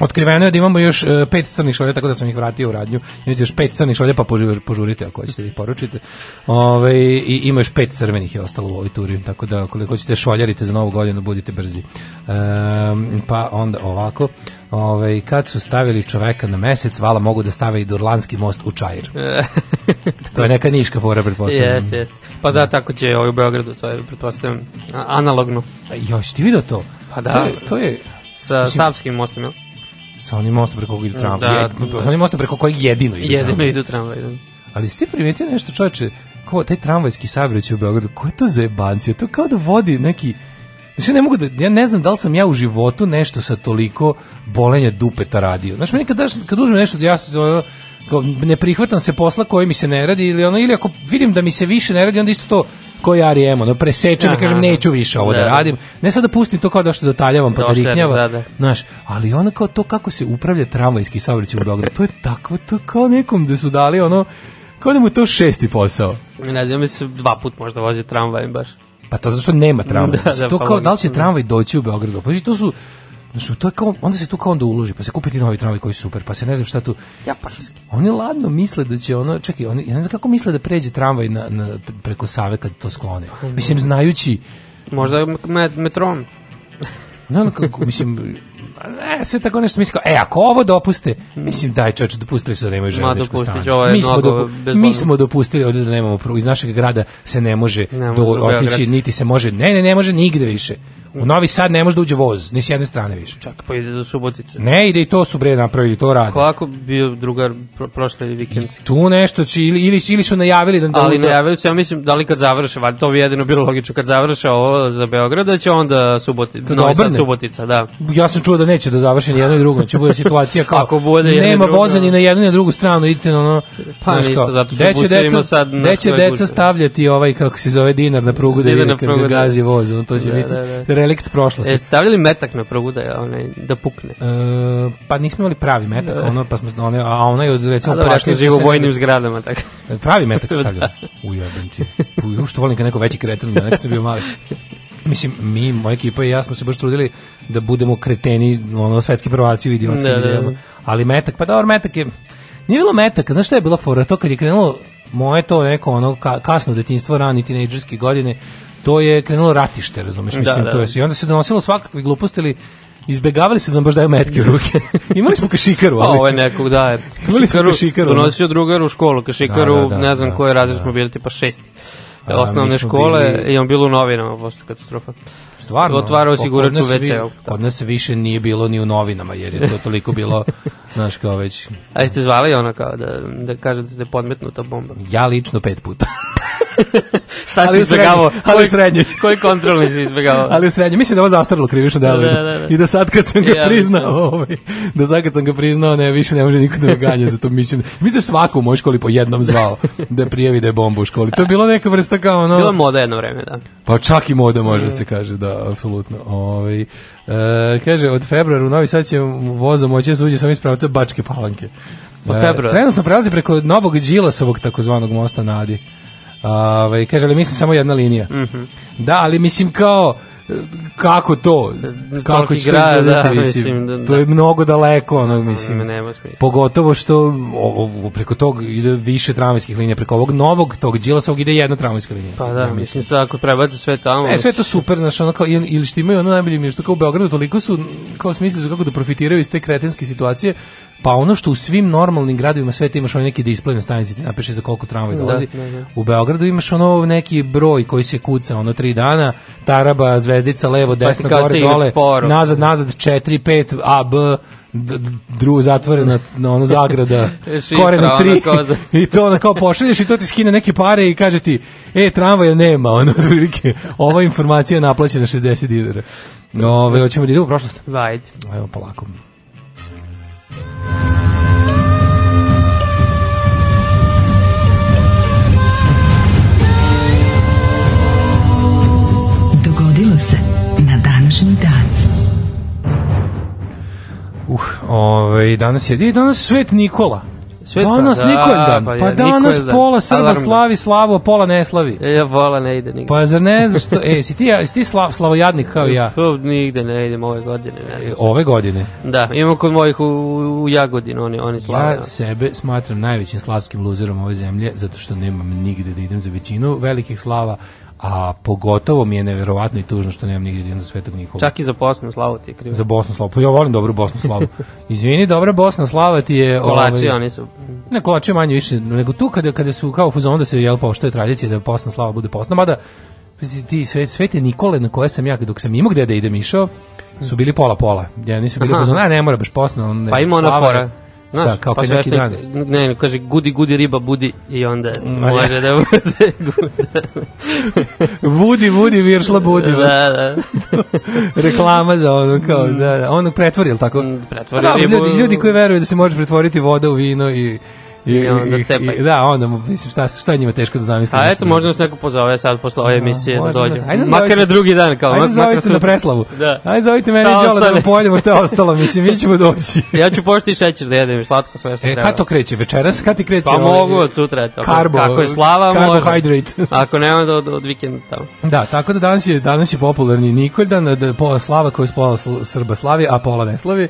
Otkriveno je da imamo još e, pet crnih šolja, tako da sam ih vratio u radnju. Imate još pet crnih šolja, pa požurite ako hoćete vi da poručite. Ove, I ima još pet crvenih je ostalo u ovoj turi, tako da koliko hoćete šoljarite za novu godinu, budite brzi. E, pa onda ovako, Ove, kad su stavili čoveka na mesec, vala mogu da stave i Durlanski most u Čajir. to je neka niška fora, pretpostavljam.
Jeste, jeste. Pa da, tako će ovaj u Beogradu, to je, pretpostavljam, analogno.
Još, ti vidio to?
Pa da.
To je, to je sa
mislim, Savskim
mostom,
jel? Sa
onim mostom preko kog ide da,
tramvaj. Da, da. Sa da.
onim mostom preko kojeg jedino
ide jedino tramvaj. Jedino ide tramvaj,
da. Ali ste primetili primetio nešto, čoveče, kao taj tramvajski saobraćaj u Beogradu, ko je to za jebancija? To kao da vodi neki... Znači, ne mogu da, ja ne znam da li sam ja u životu nešto sa toliko bolenja dupeta radio. Znači, meni kad, kad uzmem nešto, ja se zove, ne prihvatam se posla koji mi se ne radi ili ono ili ako vidim da mi se više ne radi onda isto to ko ja rijem, ono, presečem i kažem, neću više ovo da, da, radim. Ne sad da pustim to kao da što dotaljavam, pa da riknjava, znaš, ali ono kao to kako se upravlja tramvajski saobraćaj u Beogradu, to je tako, to kao nekom da su dali, ono, kao da mu to šesti posao.
Ne znam, mi da dva put možda vozi tramvajem baš.
Pa to zato što nema tramvaja. Da, da, to pa kao da li će da. tramvaj doći u Beogradu. Pa to su Znači, to je kao, onda se tu kao onda uloži, pa se kupiti novi tramvaj koji je super, pa se ne znam šta tu. Japanski. Oni ladno misle da će ono, čekaj, oni, ja ne znam kako misle da pređe tramvaj na, na, preko Save kad to sklone. Mislim, znajući...
Možda met, metrom.
Ne, ono kako, mislim, ne, sve tako nešto mislim kao, e, ako ovo dopuste, mislim, daj čoveče, dopustili su da nemaju železničku
stanicu. Mi, smo
dopu, mi smo dopustili ovde da nemamo prugu, iz našeg grada se ne može ne do, otići, niti se može, ne, ne, ne može nigde više. U Novi Sad ne može da uđe voz, ni s jedne strane više.
Čak pa ide za Subotice.
Ne, ide i to su bre napravili, to rade.
Kako bio drugar pro, prošli vikend?
tu nešto, či, ili, ili, ili su najavili
da... da Ali da... najavili su, ja mislim, da li kad završe, valjda to bi jedino bilo logično, kad završe ovo za Beograd, da će onda Suboti, kad Novi obrne. Sad Subotica, da.
Ja sam čuo da neće da završi ni jedno i drugo, će znači, bude situacija kao... Ako bude nema drugo... voza ni na jednu ni na drugu stranu, idite na ono...
Pa ništa, zato su deca,
deca,
sad na deca
stavljati ovaj, kako se zove, dinar na da prugu da, da, da, da, da, da, da, da, da, da, da, da, da, relikt prošlosti.
E, stavljali metak na prugu da, onaj, da pukne?
E, pa nismo imali pravi metak, da. ono, pa smo, one, a ona je od, recimo, a,
da, živo u vojnim zgradama, tako.
E, pravi metak da. stavljali. da. Ujebim ti. Uj, što volim kad neko veći kreten, da, nekad sam bio mali. Mislim, mi, moja ekipa i ja smo se baš trudili da budemo kreteni, ono, svetski prvaci u idiotskim da, da, da. Ali metak, pa dobro, metak je... Nije bilo metaka, znaš šta je bila fora? To kad je krenulo moje to neko ono kasno detinjstvo, rani tinejdžerske godine, to je krenulo ratište, razumeš,
da, mislim, da.
to je i onda se donosilo svakakve gluposti, ili izbegavali su da nam baš daju metke u ruke. Imali smo kašikaru,
pa, ali... Ovo je nekog, da je.
Imali smo kašikaru.
Donosio drugar u školu, kašikaru, da, da, da, ne znam da, koje da. razred da. smo bili, tipa šesti. Osnovne škole, bili... i on bilo u novinama, posle katastrofa
stvarno
otvarao sigurno u WC.
Kod nas više nije bilo ni u novinama jer je to toliko bilo znaš kao već.
A jeste zvali ona kao da da kaže da ste podmetnuta bomba.
Ja lično pet puta.
Šta ali si izbegavao?
Ali u srednjoj.
Koji kontrolni si izbegavao?
ali u srednjoj. Mislim da je ovo zastarilo krivično delo. Da, da, da, da. I da sad kad sam ga ja, priznao, ovaj, da sad kad sam ga priznao, ne, više ne može niko da me ganja za to. Mislim, mislim da svaku u mojoj školi po jednom zvao da prijavi da je bomba u školi. To je bilo neka vrsta kao ono...
Bilo moda jedno vreme, da.
Pa čak i moda može mm. se kaže, da apsolutno. Ovaj e, kaže od februara u Novi Sad će vozom moći da se uđe samo iz pravca Bačke Palanke.
Od pa e, februara.
Trenutno prelazi preko Novog Đilasovog takozvanog mosta Nadi. Ovaj kaže ali mislim samo jedna linija. Mm
-hmm.
Da, ali mislim kao kako to? Kako će grada, da, mislim, da, to je da. mnogo daleko, ono, mislim.
Nema smisla.
Pogotovo što ovo, preko tog ide više tramvajskih linija, preko ovog novog, tog Đilasovog ide jedna tramvajska linija.
Pa da, mislim, sad ako prebace sve tamo...
E, sve to super, znaš, ono kao, ili što imaju ono najbolje mi je što kao u Beogradu toliko su, kao smisli su kako da profitiraju iz te kretenske situacije, Pa ono što u svim normalnim gradovima sveta imaš onaj neki display na stanici, ti napiše za koliko tramvaj da, dolazi.
Da, da,
da. U Beogradu imaš ono neki broj koji se kuca, ono tri dana, taraba, zvezdica, levo, pa desno, pa gore, dole, poruk. nazad, nazad, 4, 5, A, B, dru zatvorena na ono zagrada korena stri i to onda kao pošalješ i to ti skine neke pare i kaže ti e tramvaja nema ono otprilike ova informacija je naplaćena 60 dinara ove hoćemo da idemo u prošlost
ajde
evo polako Uh, ovaj, danas je, i danas Svet Nikola. Svet danas da, Nikoldan. Pa, pa danas Nikoldan. pola Srba Alarm. slavi slavu, a
pola ne
slavi. E, ja
pola ne ide nikad.
Pa zar ne znaš što... e, si ti,
ja,
si ti slav, slavojadnik kao ja?
Pa, nigde ne idem ove godine. Ne znam
e, ove godine?
Da, imam kod mojih u, u Jagodinu, oni, oni slave. Ja
da. sebe smatram najvećim slavskim luzerom ove zemlje, zato što nemam nigde da idem za većinu velikih slava a pogotovo mi je neverovatno i tužno što nemam nigde jedan za Svetog Nikolu.
Čak i za Bosnu slavu ti je krivo.
Za Bosnu slavu, pa ja volim dobru Bosnu slavu. Izvini, dobra Bosna slava ti je... Ovaj, kolači, oni
su...
Ne, kolači manje više, nego tu kada, kada su kao fuzon da se jel, poštoje tradicija da Bosna slava bude Bosna, mada ti svet, Svete Nikole na koje sam ja, dok sam imao gde da idem išao, su bili pola-pola. Ja nisu bili fuzon, a ne mora baš Bosna, ne,
Pa ima ona fora
Znaš, Šta, kao
pa kad neki dan? Ne, ne, kaže gudi, gudi, riba, budi i onda Ma, mm, može ja. da bude guda.
vudi, vudi, viršla, budi.
Da, da. da.
Reklama za ono, kao, da, da. Onog pretvori, ili tako? Mm, pretvori da, Ljudi, ljudi koji veruju da se može pretvoriti voda u vino
i
I, i, onda cepaj. I, da,
onda,
mislim, šta, šta je njima teško da zamislim.
A eto, možda nas neko pozove sad posle ove da, emisije da, da dođe. makar na drugi dan. Kao,
ajde mak, zovite su... na preslavu. Da.
Ajde
zovite mene Đola da pojedemo što je ostalo, mislim, mi ćemo doći.
ja ću pošto i šećer da jedem, slatko sve
što e, treba. Kad to kreće, večeras, kad ti kreće?
Pa ovaj, mogu od sutra, eto. Karbo, ako je slava,
carbohydrate.
Ako nema, do, od vikenda tamo.
Da, tako da danas je, danas je popularni Nikolj dan, da, da pola slava koji je pola Srba slavi, a pola ne slavi.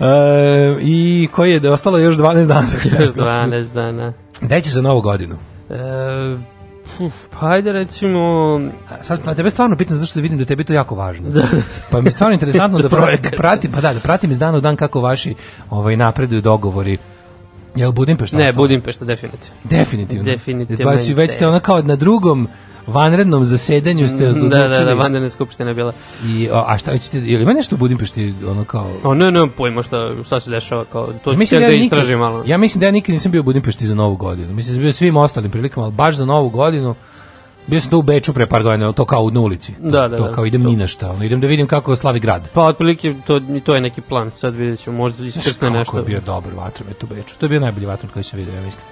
E, I koji je, da ostalo još 12 dana.
Još 12 dana. Gde
ćeš za novu godinu?
E, Uf, pa ajde recimo...
Sad pa tebe stvarno pitam zašto vidim
da
tebi to jako važno.
Da.
Pa mi je stvarno interesantno da, da, pratim, pa da, da pratim iz dana u dan kako vaši ovaj, napreduju dogovori Jel Budimpešta?
Ne, Budimpešta, definitivno.
Definitivno. Definitivno. Pa već ste ona kao na drugom vanrednom zasedanju ste odlučili. Mm, da,
da, da, vanredna skupština bila.
I, a šta ćete, ili ima nešto u Budimpešti, ono kao... O,
ne, ne, pojma šta, šta se dešava, kao, to ja mislim da, da istraži
malo. Ja mislim da ja nikad nisam bio u Budimpešti za Novu godinu. Mislim da sam bio svim ostalim prilikama, ali baš za Novu godinu, bio sam tu u Beču pre par godina, to kao na ulici.
To, da, da,
to da. kao idem to. ni na šta, ono, idem da vidim kako slavi grad.
Pa otprilike to to je neki plan, sad vidjet ćemo, možda iskrsne nešto. Kako je bio dobar vatromet u
Beču. To je bio najbolji vatromet koji sam video, ja mislim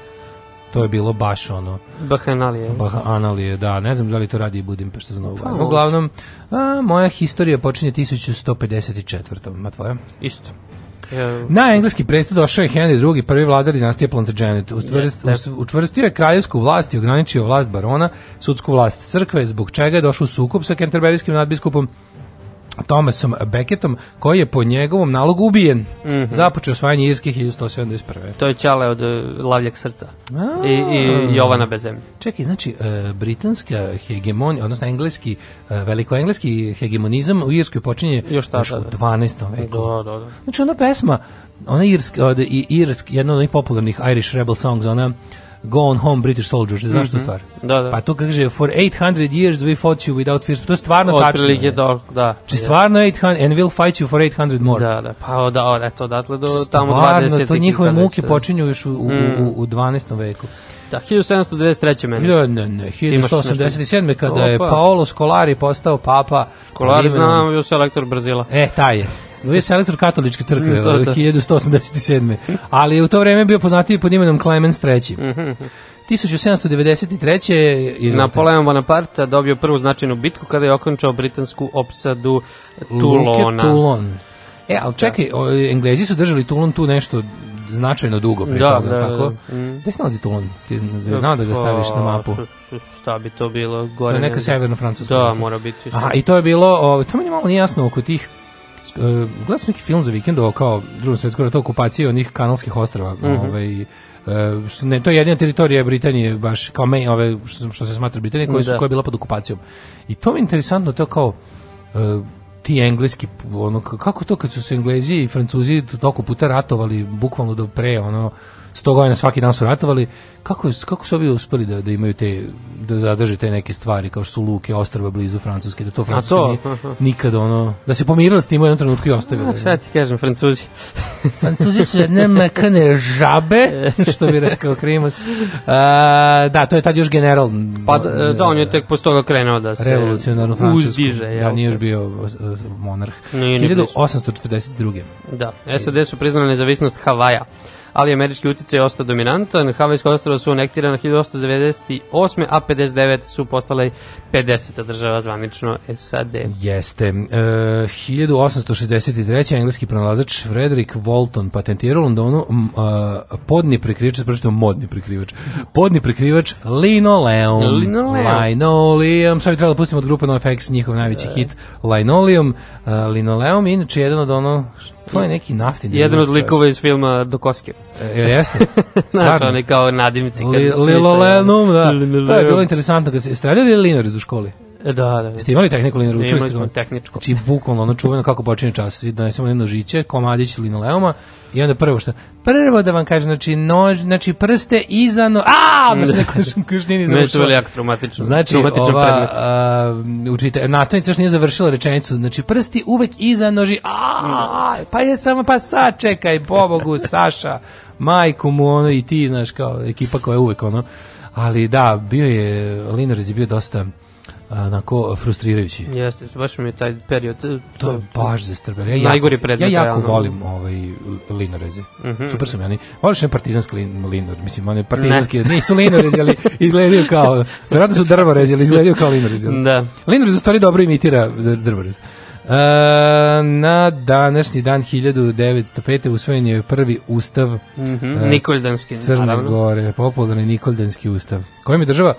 to je bilo baš ono... Bahanalije. Bahanalije, da. Ne znam da li to radi i Budimpešta za Novu pa, Uglavnom, a, moja historija počinje 1154. A tvoja?
Isto.
Na engleski presto došao je Henry II, prvi vladar dinastije Plantagenet. Učvrstio je kraljevsku vlast i ograničio vlast barona, sudsku vlast crkve, zbog čega je došao sukob sa kenterberijskim nadbiskupom Thomasom Beckettom, koji je po njegovom nalogu ubijen. Mm -hmm. Započeo osvajanje Irske 1171.
To je Ćale od e, Lavljeg srca A, I, i Jovana bez zemlje.
Čekaj, znači, uh, britanska hegemonija, odnosno engleski, uh, velikoengleski hegemonizam u Irskoj počinje još, ta, još u 12.
Da, veku. Da, da, da.
Znači, ona pesma, ona irska, od, i, irsk, jedna od onih Irish Rebel songs, ona... Uh, Gone Home British Soldiers, što znaš mm -hmm. stvar.
Da, da.
Pa
to
kaže, for 800 years we fought you without fear. Pa to je stvarno Od tačno.
Otprilike
to,
da.
Či znači, stvarno 800, and we'll fight you for 800 more.
Da, da, pa da, on, eto, odatle do
tamo stvarno, 20. Stvarno, to njihove muke počinju još u, u, u, mm. u 12. veku.
Da, 1793. meni.
Ne, ne, ne, 1187. kada Opa. je Paolo Scolari postao papa.
Scolari znam, bio se elektor Brazila.
E, taj je. Jeste. je selektor katoličke crkve to, to. 1187. Ali je u to vreme bio poznatiji pod imenom Clemens III. Mm -hmm. 1793.
Napoleon Bonaparte dobio prvu značajnu bitku kada je okončao britansku opsadu Tulona. Luke
E, ali da. čekaj, da. Englezi su držali Toulon tu nešto značajno dugo pre da, toga, da, tako? Da. Mm. Gde se nalazi Toulon? Ti znao da ga staviš na mapu. Šta
bi to bilo?
Gore to je neka severno francuska.
Da, mora biti.
Aha, i to je bilo, o, to meni malo nije jasno oko tih uh, gledao sam neki film za vikend kao drugom svjetskom ratu okupacije onih kanalskih ostrava, mm -hmm. ovaj, Uh, što ne, to je jedina teritorija Britanije baš kao me, ove što, što se smatra Britanije koja, su, da. koja je bila pod okupacijom. I to mi je interesantno to kao uh, ti engleski ono kako to kad su se Englezi i Francuzi toliko puta ratovali bukvalno do pre ono 100 godina svaki dan su ratovali, kako, kako su ovi uspeli da, da imaju te, da zadrže te neke stvari, kao što su luke, ostrava blizu Francuske, da to Francuska to? Nije, nikad ono, da se pomirila s tim u jednom trenutku i
ostavili. A, šta ti kažem, Francuzi?
Francuzi su jedne mekane žabe, što bi rekao Krimos. A, da, to je tad još general.
Pa da, da on je tek posto toga krenuo da se revolucionarno
francusku. Uzdiže, ja, da, nije još bio monarh. Nije, 1842.
Da, SAD su priznali nezavisnost Havaja ali američki uticaj je ostao dominantan. Havajska ostrava su anektirana 1898. a 59 su postale 50. država zvanično SAD. Jeste.
E, 1863. engleski pronalazač Frederick Walton patentirao u Londonu m, e, podni prikrivač, pročito modni prikrivač, podni prikrivač linoleum. Linoleum. Linoleum. Sad bi trebalo da pustimo od grupe NoFX njihov najveći da. hit Linoleum. Uh, linoleum inače jedan od ono To je neki naftin.
Jedan od likova iz filma Do koske. E, jeste. Znaš, on je
kao nadimci. Lilolenum, da. To je bilo interesantno. Streljali li Linar iz u školi?
E, da, da, da.
Jeste imali tehniku ili naručili? Imali
smo tehničku.
Znači, bukvalno ono čuveno kako počinje čas. da Donesemo jedno žiće, komadić linoleuma i onda prvo što... Prvo da vam kažem, znači, nož, znači prste iza no... A, baš neko kušnini Ne, Nešto
je jako traumatično.
Znači, traumatično ova, a, učite, nastavnica još nije završila rečenicu. Znači, prsti uvek iza noži. A, pa je samo, pa sad čekaj, pobogu, Saša, majku mu, ono, i ti, znaš, kao ekipa koja je uvek, ono. Ali da, bio je, Linares je bio dosta onako frustrirajući.
Jeste, baš mi je taj period to,
to je baš zastrbeljeno. Ja najgori predmet. Ja jako volim ovaj linoreze. Mm -hmm. Super su mi oni. Voliš ne partizanski lin, linor, mislim one partizanski, ne. nisu linorezi, ali izgledaju kao verovatno su drvorezi, ali izgledaju kao linorezi.
Da.
Linorez u stvari dobro imitira e, drvorez. Uh, na današnji dan 1905. usvojen je prvi ustav mm
-hmm.
uh, Nikoldanski Crne naravno. Gore, popularni Nikoldanski ustav. Kojim je država?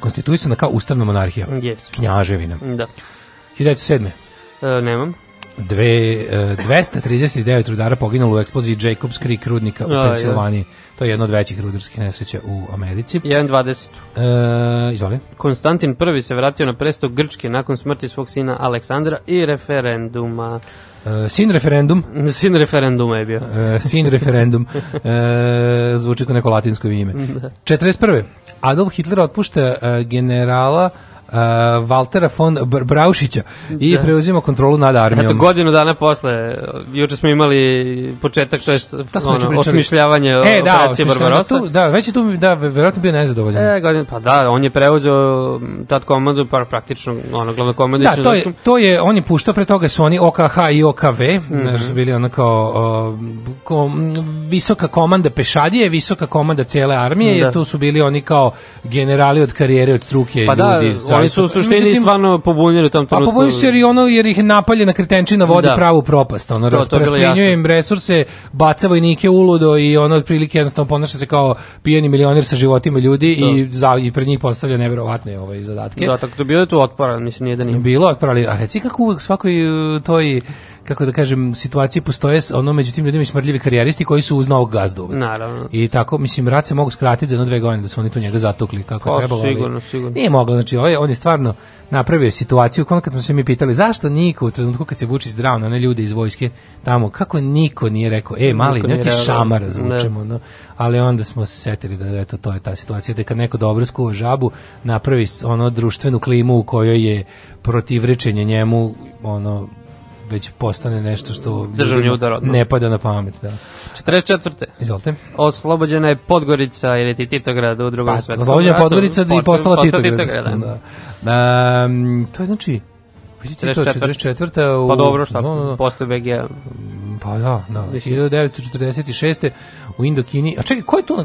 konstituisana kao ustavna monarhija.
Yes.
Knjaževina.
Da.
1907.
E, nemam.
Dve, e, 239 rudara poginulo u eksploziji Jacobs Creek rudnika u Pensilvaniji. To je jedno od većih rudarskih nesreća u Americi.
1.20. E,
izvoli.
Konstantin I se vratio na presto Grčke nakon smrti svog sina Aleksandra i referenduma.
E, sin referendum.
Sin referenduma je bio.
E, sin referendum. E, zvuči kao neko latinsko ime. 41. Da. Adolf Hitler otpušta e, generala uh, Valtera von Br Braušića i da. preuzima kontrolu nad armijom.
Eto, godinu dana posle, juče smo imali početak, to je da smo ono, osmišljavanje
e, da, operacije Barbarosa. Tu, da, već je tu, da, verovatno bio nezadovoljan.
E, godinu, pa da, on je preuzeo tad komandu, pa praktično, ono, glavno komandu.
Da, to je, to je, on je puštao, pre toga mhm. su oni OKH i OKV, mm -hmm. znaš, bili ono kao ko, visoka komanda pešadije, visoka komanda cele armije, da. jer tu su bili oni kao generali od karijere, od struke, pa da, ljudi,
da, Oni su u suštini Međutim, stvarno pobunjeni u tom
trenutku. A pobunjeni su jer, ono, jer ih napaljena kretenčina vodi da. pravu propast. Ono, to, to rasprenjuje im resurse, baca vojnike uludo i ono otprilike jednostavno ponaša se kao pijeni milioner sa životima ljudi to. i, za, i pred njih postavlja neverovatne ovaj, zadatke.
Da, tako to da
bilo
je tu otpora, mislim, nije da
nije. Bilo otpora, ali a reci kako uvek svakoj uh, toj kako da kažem, situacije postoje ono među tim ljudima i smrdljivi karijeristi koji su uz novog gazdu.
Naravno.
I tako, mislim, rad se mogu skratiti za jedno dve godine da su oni tu njega zatukli kako je pa, trebalo.
Sigurno, sigurno.
Nije moglo, znači, ovaj, on je stvarno napravio situaciju, ono kad smo se mi pitali zašto niko u trenutku kad se Vučić drao na ne ljude iz vojske tamo, kako niko nije rekao, e mali, niko ne ti šamara ne. no, ali onda smo se setili da eto, to je ta situacija, da kad neko dobro skuva žabu, napravi ono društvenu klimu u kojoj je protivrečenje njemu ono već postane nešto što državni udar odmah. ne pada na pamet. Da.
44.
Izvolite.
Oslobođena je Podgorica ili ti Titograd u drugom pa, svetskom ratu.
Oslobođena je Podgorica da i postala Titograd. Titograd da. da. Um, to je znači Vidite, 44. 44.
U, pa dobro, šta, no, no, posle BG.
Mm, pa
da, da.
1946. u Indokini. A čekaj, ko je tu? Uh,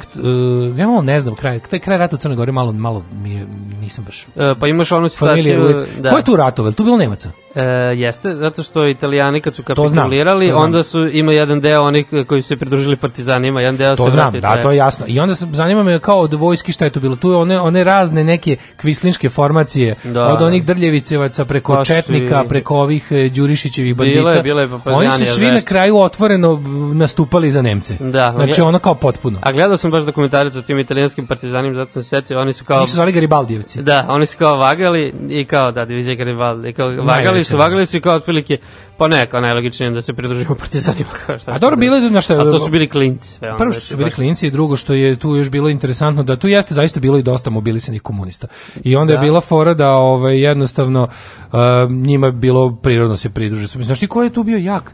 ja malo ne znam, kraj, taj kraj rata u Crnoj Gori malo, malo mi, nisam baš... E,
pa imaš onu situaciju...
Da. Ko je tu ratovao? Tu bilo Nemaca? E, jeste, zato što italijani kad su kapitulirali, onda su ima jedan deo onih koji su se pridružili partizanima, jedan deo to se To znam, da, to je jasno. I onda se zanima me kao od vojski šta je to bilo. Tu je one, one razne neke kvislinške formacije, da. od onih drljevicevaca preko Paši. četnika, preko ovih e, Đurišićevih bandita. Bile, bile pa Oni su svi na kraju otvoreno nastupali za Nemce. Da, znači ono kao potpuno. A gledao sam baš dokumentarac o tim italijanskim partizanima, zato sam setio, oni su kao... Oni su zvali Garibaldijevci. Da, oni su kao vagali i kao, da, divizija Garibaldi, kao da, vagali vagali su, vagali su i kao otprilike, pa ne, kao najlogičnije da se pridružimo partizanima. Kao šta, A dobro, bilo je, znaš šta... A to su bili klinci sve. prvo da što su bili klinci i drugo što je tu još bilo interesantno, da tu jeste zaista bilo i dosta mobilisanih komunista. I onda da. je bila fora da ovaj, jednostavno uh, njima je bilo prirodno da se pridružiti. Znaš ti ko je tu bio jak?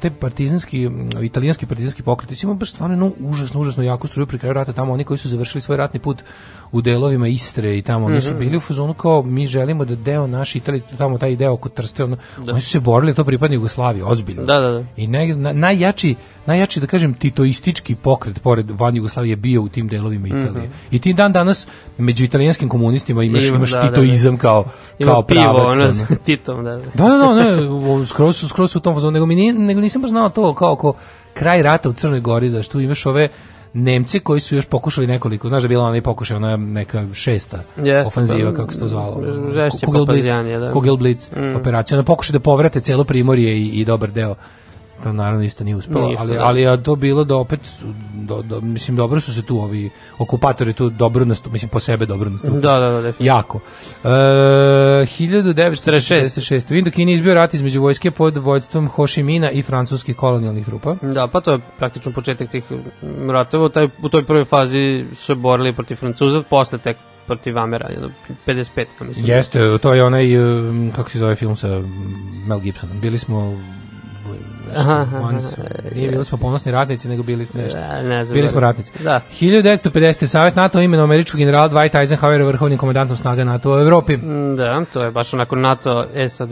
te partizanski, italijanski partizanski pokreti, imamo baš stvarno jednu užasno, užasno jako struju pri kraju rata, tamo oni koji su završili svoj ratni put u delovima Istre i tamo, oni su mhm. bili u fuzonu kao mi želimo da deo naš Italije, tamo taj deo kod Trste, ono, da. oni su se borili, da to pripadne Jugoslaviji, ozbiljno. Da, da, da. I naj, na, najjači, najjači, da kažem, titoistički pokret pored van Jugoslavije bio u tim delovima mhm. Italije. Mm -hmm. I tim dan danas među italijanskim komunistima imaš, imaš da, titoizam da, da. kao, kao Ima pravac. titom, da, da. Da, da, da, ne, skroz, skroz u tom fazonu, nego mi nije nego nisam baš znao to kao oko kraj rata u Crnoj Gori, zašto tu imaš ove Nemci koji su još pokušali nekoliko, znaš da je bila onaj pokušaj, ona neka šesta Jeste, ofanziva, pa, kako se to zvalo. Žešće Kugel Blitz, da. Kugel Blitz mm. operacija. Ona pokušaj da povrate celo primorje i, i dobar deo To naravno isto nije uspelo, Ništa, ali, da. ali je to bilo da opet, su, do, do, mislim, dobro su se tu ovi okupatori tu dobro nastup, mislim, po sebe dobro nastupili. Da, da, da, definitivno. Jako. E, 1946. U Indokini izbio rat između vojske pod vojstvom Hošimina i francuskih kolonijalnih trupa. Da, pa to je praktično početak tih ratova. Taj, u toj prvoj fazi su se borili protiv Francuza, posle tek protiv Amera, 55. Mislim. Jeste, to je onaj, kako se zove film sa Mel Gibsonom. Bili smo nešto. Aha, once, nije bili da smo ponosni ratnici, nego bili smo da, nešto. Da, ne znam, bili smo da. radnici. Da. 1950. Savet NATO imenom američkog generala Dwight Eisenhower vrhovnim komandantom snaga NATO u Evropi. Mm, da, to je baš onako NATO, SAD,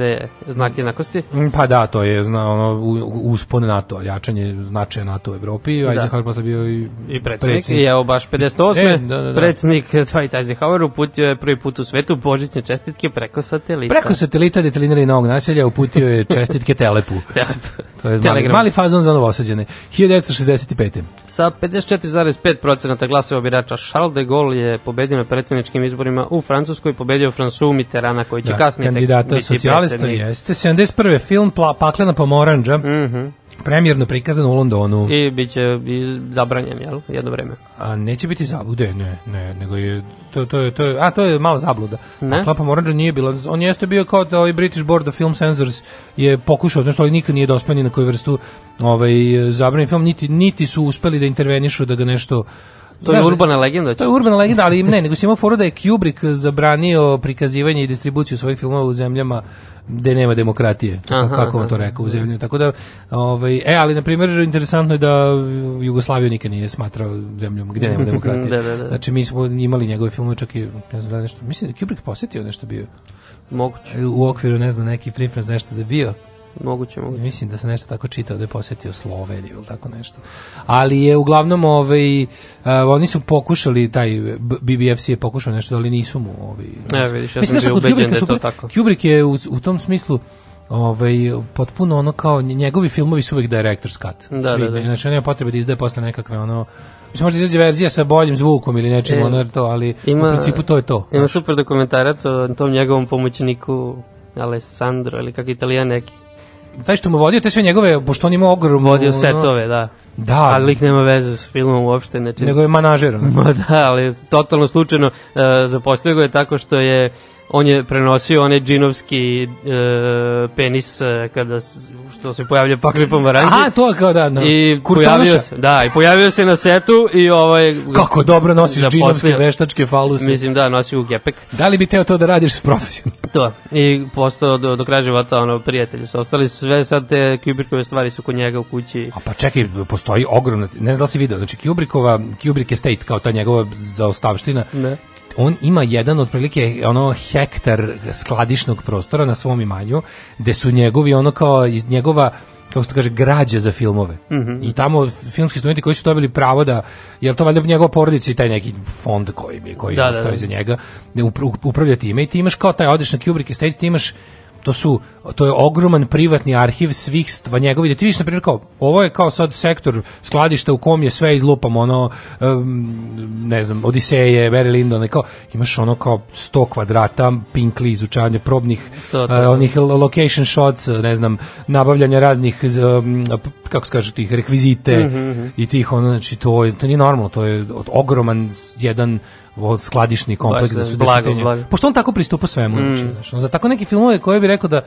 znak jednakosti. Mm, pa da, to je zna, ono, uspon NATO, jačanje značaja NATO u Evropi. Da. Eisenhower posle bio i, I predsjednik. I evo baš 58. E, da, da, da. Predsjednik Dwight Eisenhower uputio je prvi put u svetu božićne čestitke preko satelita. Preko satelita detalinari novog naselja uputio je čestitke Telepu. Telepu. To je Telegram. Mali, fazon za novosađene. 1965. Sa 54,5% glasova birača Charles de Gaulle je pobedio na predsjedničkim izborima u Francuskoj i pobedio Fransu Mitterana koji će da, kasnije kandidata socijalista jeste. 71. film Pla, Paklena pomoranđa. Mhm. Mm premijerno prikazan u Londonu. I bit će zabranjen, jel, jedno vreme. A neće biti zablude, ne, ne, nego je, to, to, je, to je, a to je mala zabluda. Ne? A Klapa Moranđa nije bila, on jeste bio kao da ovaj British Board of Film Censors je pokušao, znaš, ali nikad nije dospeo na koju vrstu ovaj, zabranjen film, niti, niti su uspeli da intervenišu da ga nešto To je urbana legenda. To je urbana legenda, ali ne, nego si imao foru da je Kubrick zabranio prikazivanje i distribuciju svojih filmova u zemljama gde nema demokratije, aha, kako vam da. to rekao u zemlji. Tako da, ovaj, e, ali na primjer, interesantno je da Jugoslaviju nikad nije smatrao zemljom gde nema demokratije. da, da, da. Znači, mi smo imali njegove filmove, čak i, ne znam da nešto, mislim da Kubrick posjetio nešto bio. Moguće. U okviru, ne znam, neki priprez nešto da bio moguće, moguće. Mislim da se nešto tako čitao da je posjetio Sloveniju ili tako nešto. Ali je uglavnom ovaj, uh, oni su pokušali, taj BBFC je pokušao nešto, ali nisu mu. Ovaj, ne, vidiš, ja mislim, sam bio ubeđen da je to tako. Kubrick je u, u tom smislu ovaj, potpuno ono kao, njegovi filmovi su uvijek director's cut. Da, da Svi, da, da. Znači, nema potrebe da izdaje posle nekakve ono, Mislim, možda izađe verzija sa boljim zvukom ili nečim, e, ono to, ali ima, u principu to je to. Ima super dokumentarac o tom njegovom pomoćniku Alessandro, ili kak italijan neki, taj što mu vodio te sve njegove, pošto on imao ogromno... Vodio setove, da. Da. Ali lik nema veze s filmom uopšte. Neče... Znači- Nego je manažer. Ma da, ali totalno slučajno uh, e, zapostavio ga je tako što je on je prenosio onaj džinovski e, penis e, kada što se pojavlja pakli pomaranđe. A, to kao da, da. I pojavio se, da, i pojavio se na setu i ovaj Kako dobro nosiš da džinovske veštačke faluse. Mislim da nosi u gepek. Da li bi teo to da radiš s profesionalno? to. I postao do, do kraja života ono prijatelji su ostali sve sad te Kubrikove stvari su kod njega u kući. A pa čekaj, postoji ogromna, ne znam da si video, znači Kubrickova, Kubrick Estate kao ta njegova zaostavština ne on ima jedan otprilike ono hektar skladišnog prostora na svom imanju gde su njegovi ono kao iz njegova kako se kaže, građe za filmove. Mm -hmm. I tamo filmski studenti koji su dobili pravo da, jel to valjda njegova porodica i taj neki fond koji, koji da, da stoji da, da. za njega, da upravlja time i ti imaš kao taj, odeš Kubrick Estate, ti imaš to su to je ogroman privatni arhiv svih stva njegovih. Da ti vidiš na primjer kao ovo je kao sad sektor skladišta u kom je sve izlupamo ono um, ne znam Odiseje, Barry Lyndon, kao imaš ono kao 100 kvadrata pinkli izučavanje probnih to, to, uh, onih location shots, eh, ne znam, nabavljanja raznih um, kako se kaže tih rekvizite mm -hmm. i tih ono znači to je to nije normalno, to je ogroman jedan skladišni kompleks da su blago, Pošto on tako pristupa svemu, mm. znači, za tako neki filmove koje bi rekao da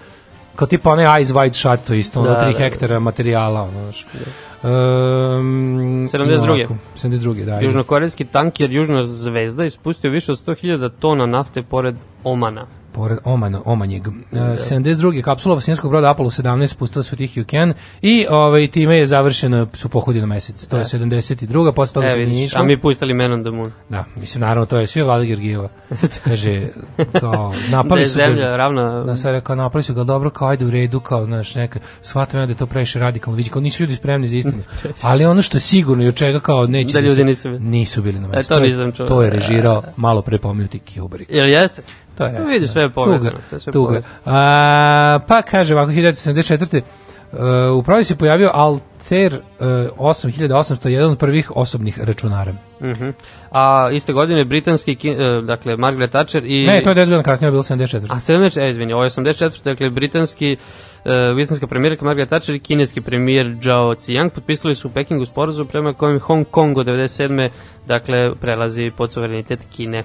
kao tipa onaj Eyes Wide Shut, to isto, da, ono, 3 da, da, hektara da. materijala, ono, znaš. Da. Um, 72. No, 72. da. Južnokorejski tanker Južna zvezda ispustio više od 100.000 tona nafte pored Omana pored Oman, Omanjeg. Da. 72. E, kapsula vasinskog broda Apollo 17 pustila se u Tihi okean i ovaj, time je završeno su pohodi na mesec. To je 72. Da. Posle toga se nije išlo. A mi pustili Men on the Moon. Da, mislim, naravno, to je sve Vlada Georgijeva. Kaže, kao, napali da su zemlja, ga. Ravno... Da, sad rekao, napali su ga dobro, kao, ajde u redu, kao, znaš, neka, shvatam ja da je to previše radikalno, vidi, kao, nisu ljudi spremni za istinu. Ali ono što je sigurno i od čega, kao, neće... Da, da ljudi nisu bili. Nisu bili na mesecu. E, to, to, je, to je režirao malo pre pomenuti Kubrick. Jel jeste? To je. Pa Vidiš da. sve je povezano, sve sve tuga. povezano. A, pa kaže ovako 1974. Uh, u prodaji se pojavio Alter uh, 8800, jedan od prvih osobnih računara. Uh mhm. -huh. A iste godine britanski, uh, dakle, Margaret Thatcher i... Ne, to je 10 kasnije, bilo 74. A 74, e, izvini, ovo je 84, dakle, britanski, uh, britanska premijerka Margaret Thatcher i kineski premijer Zhao Ziyang potpisali su u Pekingu sporazum prema kojem Hong Kong od 97. dakle, prelazi pod suverenitet Kine.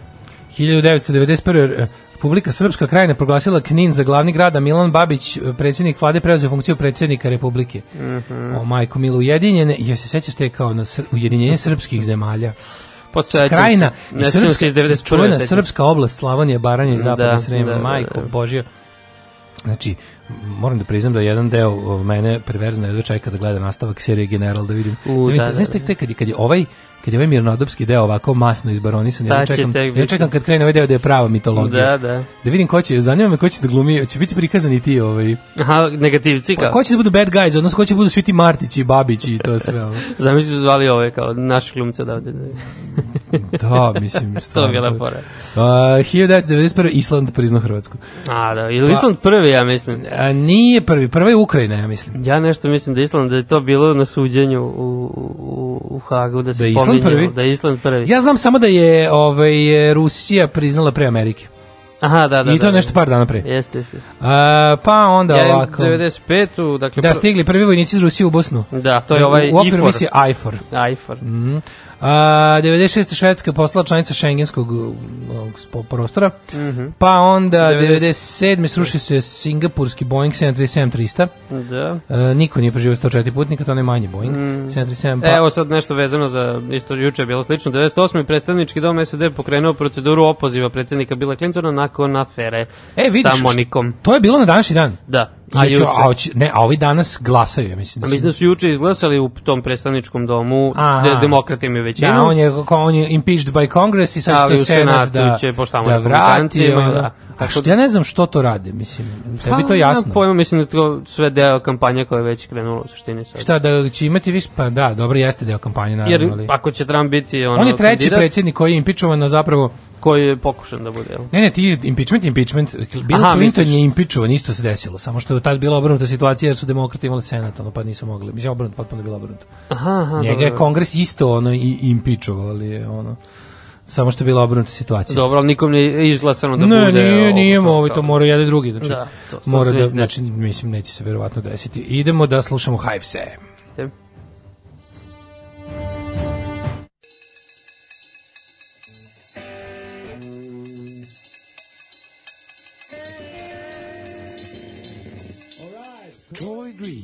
1991. Republika Srpska krajina proglasila Knin za glavni grad, a Milan Babić, e, predsjednik vlade, preuzeo funkciju predsjednika Republike. Mm -hmm. O
majko Milo, ujedinjene, joj se sećaš te kao na sr ujedinjenje srpskih zemalja. Podsećam Krajina i srpska, iz 90 čuvena srpska oblast Slavonije, Baranje i Zapadne da, Srema, da, da, majko, da, da. Božja. Znači, moram da priznam da jedan deo mene perverzno jedva čeka da gleda nastavak serije General da vidim. U, da, da, da, da, da. Kad, kad je ovaj kad je ovaj mirnodopski deo ovako masno izbaronisan, ja čekam, ja čekam kad krene ovaj deo da je prava mitologija. Da, da. Da vidim ko će, zanima me ko će da glumi, će biti prikazani ti ovaj... Aha, negativci pa kao. Pa, ko će da budu bad guys, odnosno ko će da budu svi ti Martići i Babići i to sve. Ovaj. Zamisli su zvali ove kao naše glumce odavde. Da. da, mislim, to je bila fora. Uh, 1991. Island priznao Hrvatsku. A, da, ili pa, Island prvi, ja mislim. A, nije prvi, prvi je Ukrajina, ja mislim. Ja nešto mislim da Island, da je to bilo na suđenju u, u, u Hagu, da se da pominjalo. Island prvi? Da je Island prvi. Ja znam samo da je ovaj, Rusija priznala pre Amerike. Aha, da, da. I to da, da. nešto par dana prije. Jeste, jeste. Uh, pa onda ja, ovako. 95. Dakle, da, stigli prvi vojnici iz Rusije u Bosnu. Da, to je ovaj IFOR. u okviru misije IFOR. IFOR. Mm. A, 96. Švedska je postala članica šengenskog uh, prostora. Mm -hmm. Pa onda 97. srušio se singapurski Boeing 737-300. Da. A, e, niko nije preživio 104 putnika, to ne manje Boeing. Mm. 737, pa... Evo sad nešto vezano za, isto juče je bilo slično. 98. predstavnički dom SED pokrenuo proceduru opoziva predsjednika Bila Clintona nakon afere e, vidiš, sa Monikom. To je bilo na današnji dan? Da. A, juče? a, oči, ne, a ovi danas glasaju, ja mislim. Da mislim da su juče izglasali u tom predstavničkom domu, Aha. demokrati imaju većinu. Da, on je, on je impeached by Congress i sad što je Senat da, će, da vrati. Ono, da. A što, da- ja ne znam što to radi, mislim. Tebi pa, to jasno. Ja pojma, mislim da to sve deo kampanje koja je već krenula u suštini sad. Šta, da će imati vis... Pa da, dobro, jeste deo kampanje, naravno. Jer ali. ako će Trump biti ono, On je treći kandidat, predsjednik koji je na zapravo koji je pokušan da bude. Ne, ne, ti impeachment, impeachment, Bill Aha, Clinton misliš? je impeachovan, isto se desilo, samo što je tad bila obrnuta situacija jer su demokrati imali senat, ono pa nisu mogli, mislim obrnuto, potpuno bila obrnuta. Aha, aha, Njega je kongres isto ono i ali, ono. Samo što je bila obrnuta situacija. Dobro, ali nikom nije izglasano da ne, bude... Ne, nije, nije, ovo, ovaj, to mora jedan drugi. Znači, da, to, to mora da, znači, mislim, neće se verovatno desiti. Idemo da slušamo Hive Three.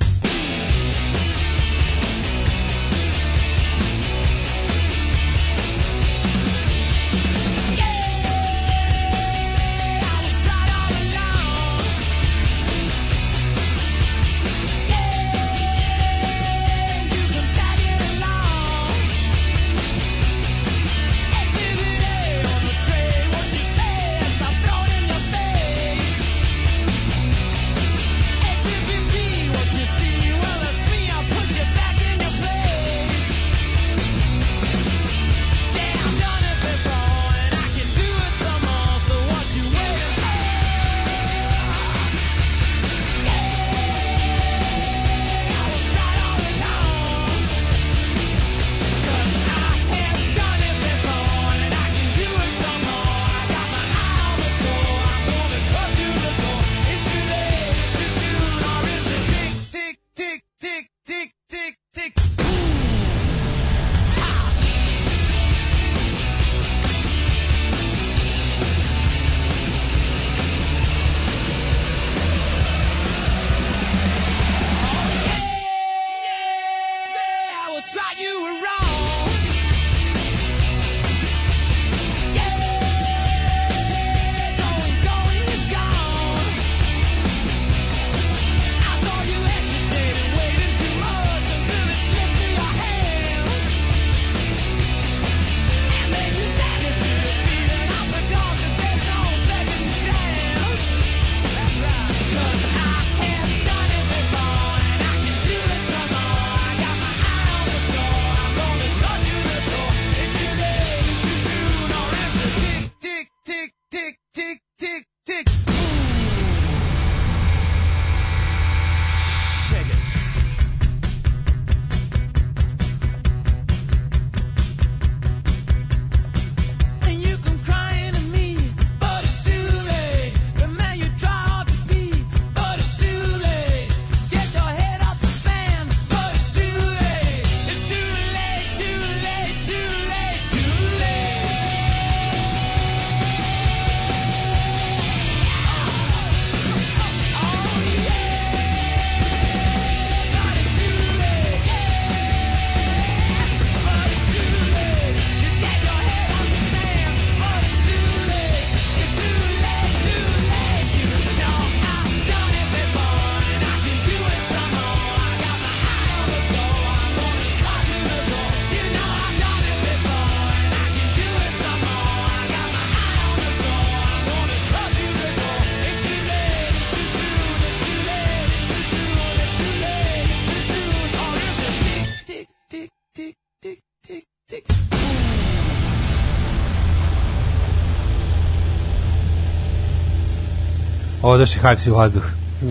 odoše Hives u vazduh.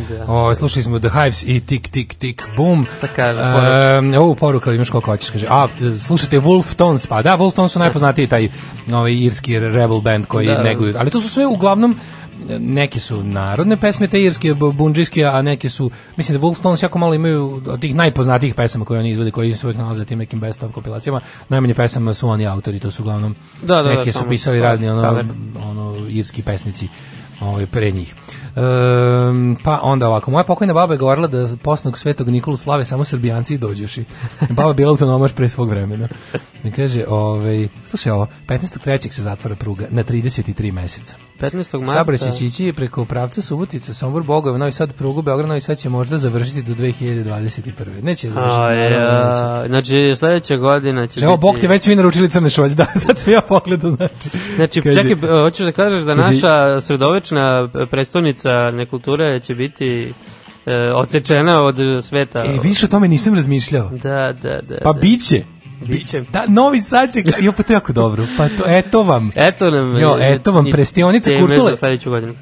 Da. O, slušali smo The Hives i tik, tik, tik, bum. Šta kaže poruka? E, ovu poruka imaš koliko hoćeš, kaže. A, slušajte Wolf Tones, pa da, Wolf Tones su najpoznatiji taj ovaj, irski rebel band koji da. neguju. Ali to su sve uglavnom neki su narodne pesme te irske, bundžijske, a neki su, mislim da Wolf Tones jako malo imaju od tih najpoznatijih pesama koje oni izvode, koji su uvijek nalaze tim nekim best of kompilacijama, najmanje pesama su oni autori, to su uglavnom da, da, neki da, su pisali razni ono, ono, irski pesnici ovaj, pre njih. Um, pa onda ovako, moja pokojna baba je govorila da posnog svetog Nikolu slave samo srbijanci i dođoši. Baba bila autonomaš pre svog vremena. Mi kaže, ovaj, slušaj ovo, 15.3. se zatvara pruga na 33 meseca. 15. marta. Sabrać će ići preko pravca Subotica, Sombor, Bogojeva, Novi Sad, prugu, Beograd, Novi Sad će možda završiti do 2021. Neće završiti. A, ja, neće. Znači, sledeća godina će Evo, biti... Bog ti već svi naručili crne šolje, da, sad sam ja pogledao, znači. Znači, kaže, čekaj, hoćeš da kažeš da znači- naša sredovečna predstavnica ulica nekulture će biti e, odsečena od sveta. E, više o tome nisam razmišljao. Da, da, da. Pa da. biće. Bićem. Da, Novi Sad će... Jo, pa to je jako dobro. Pa to, eto vam.
Eto nam.
Jo, e, eto
vam,
prestionica Kurtule.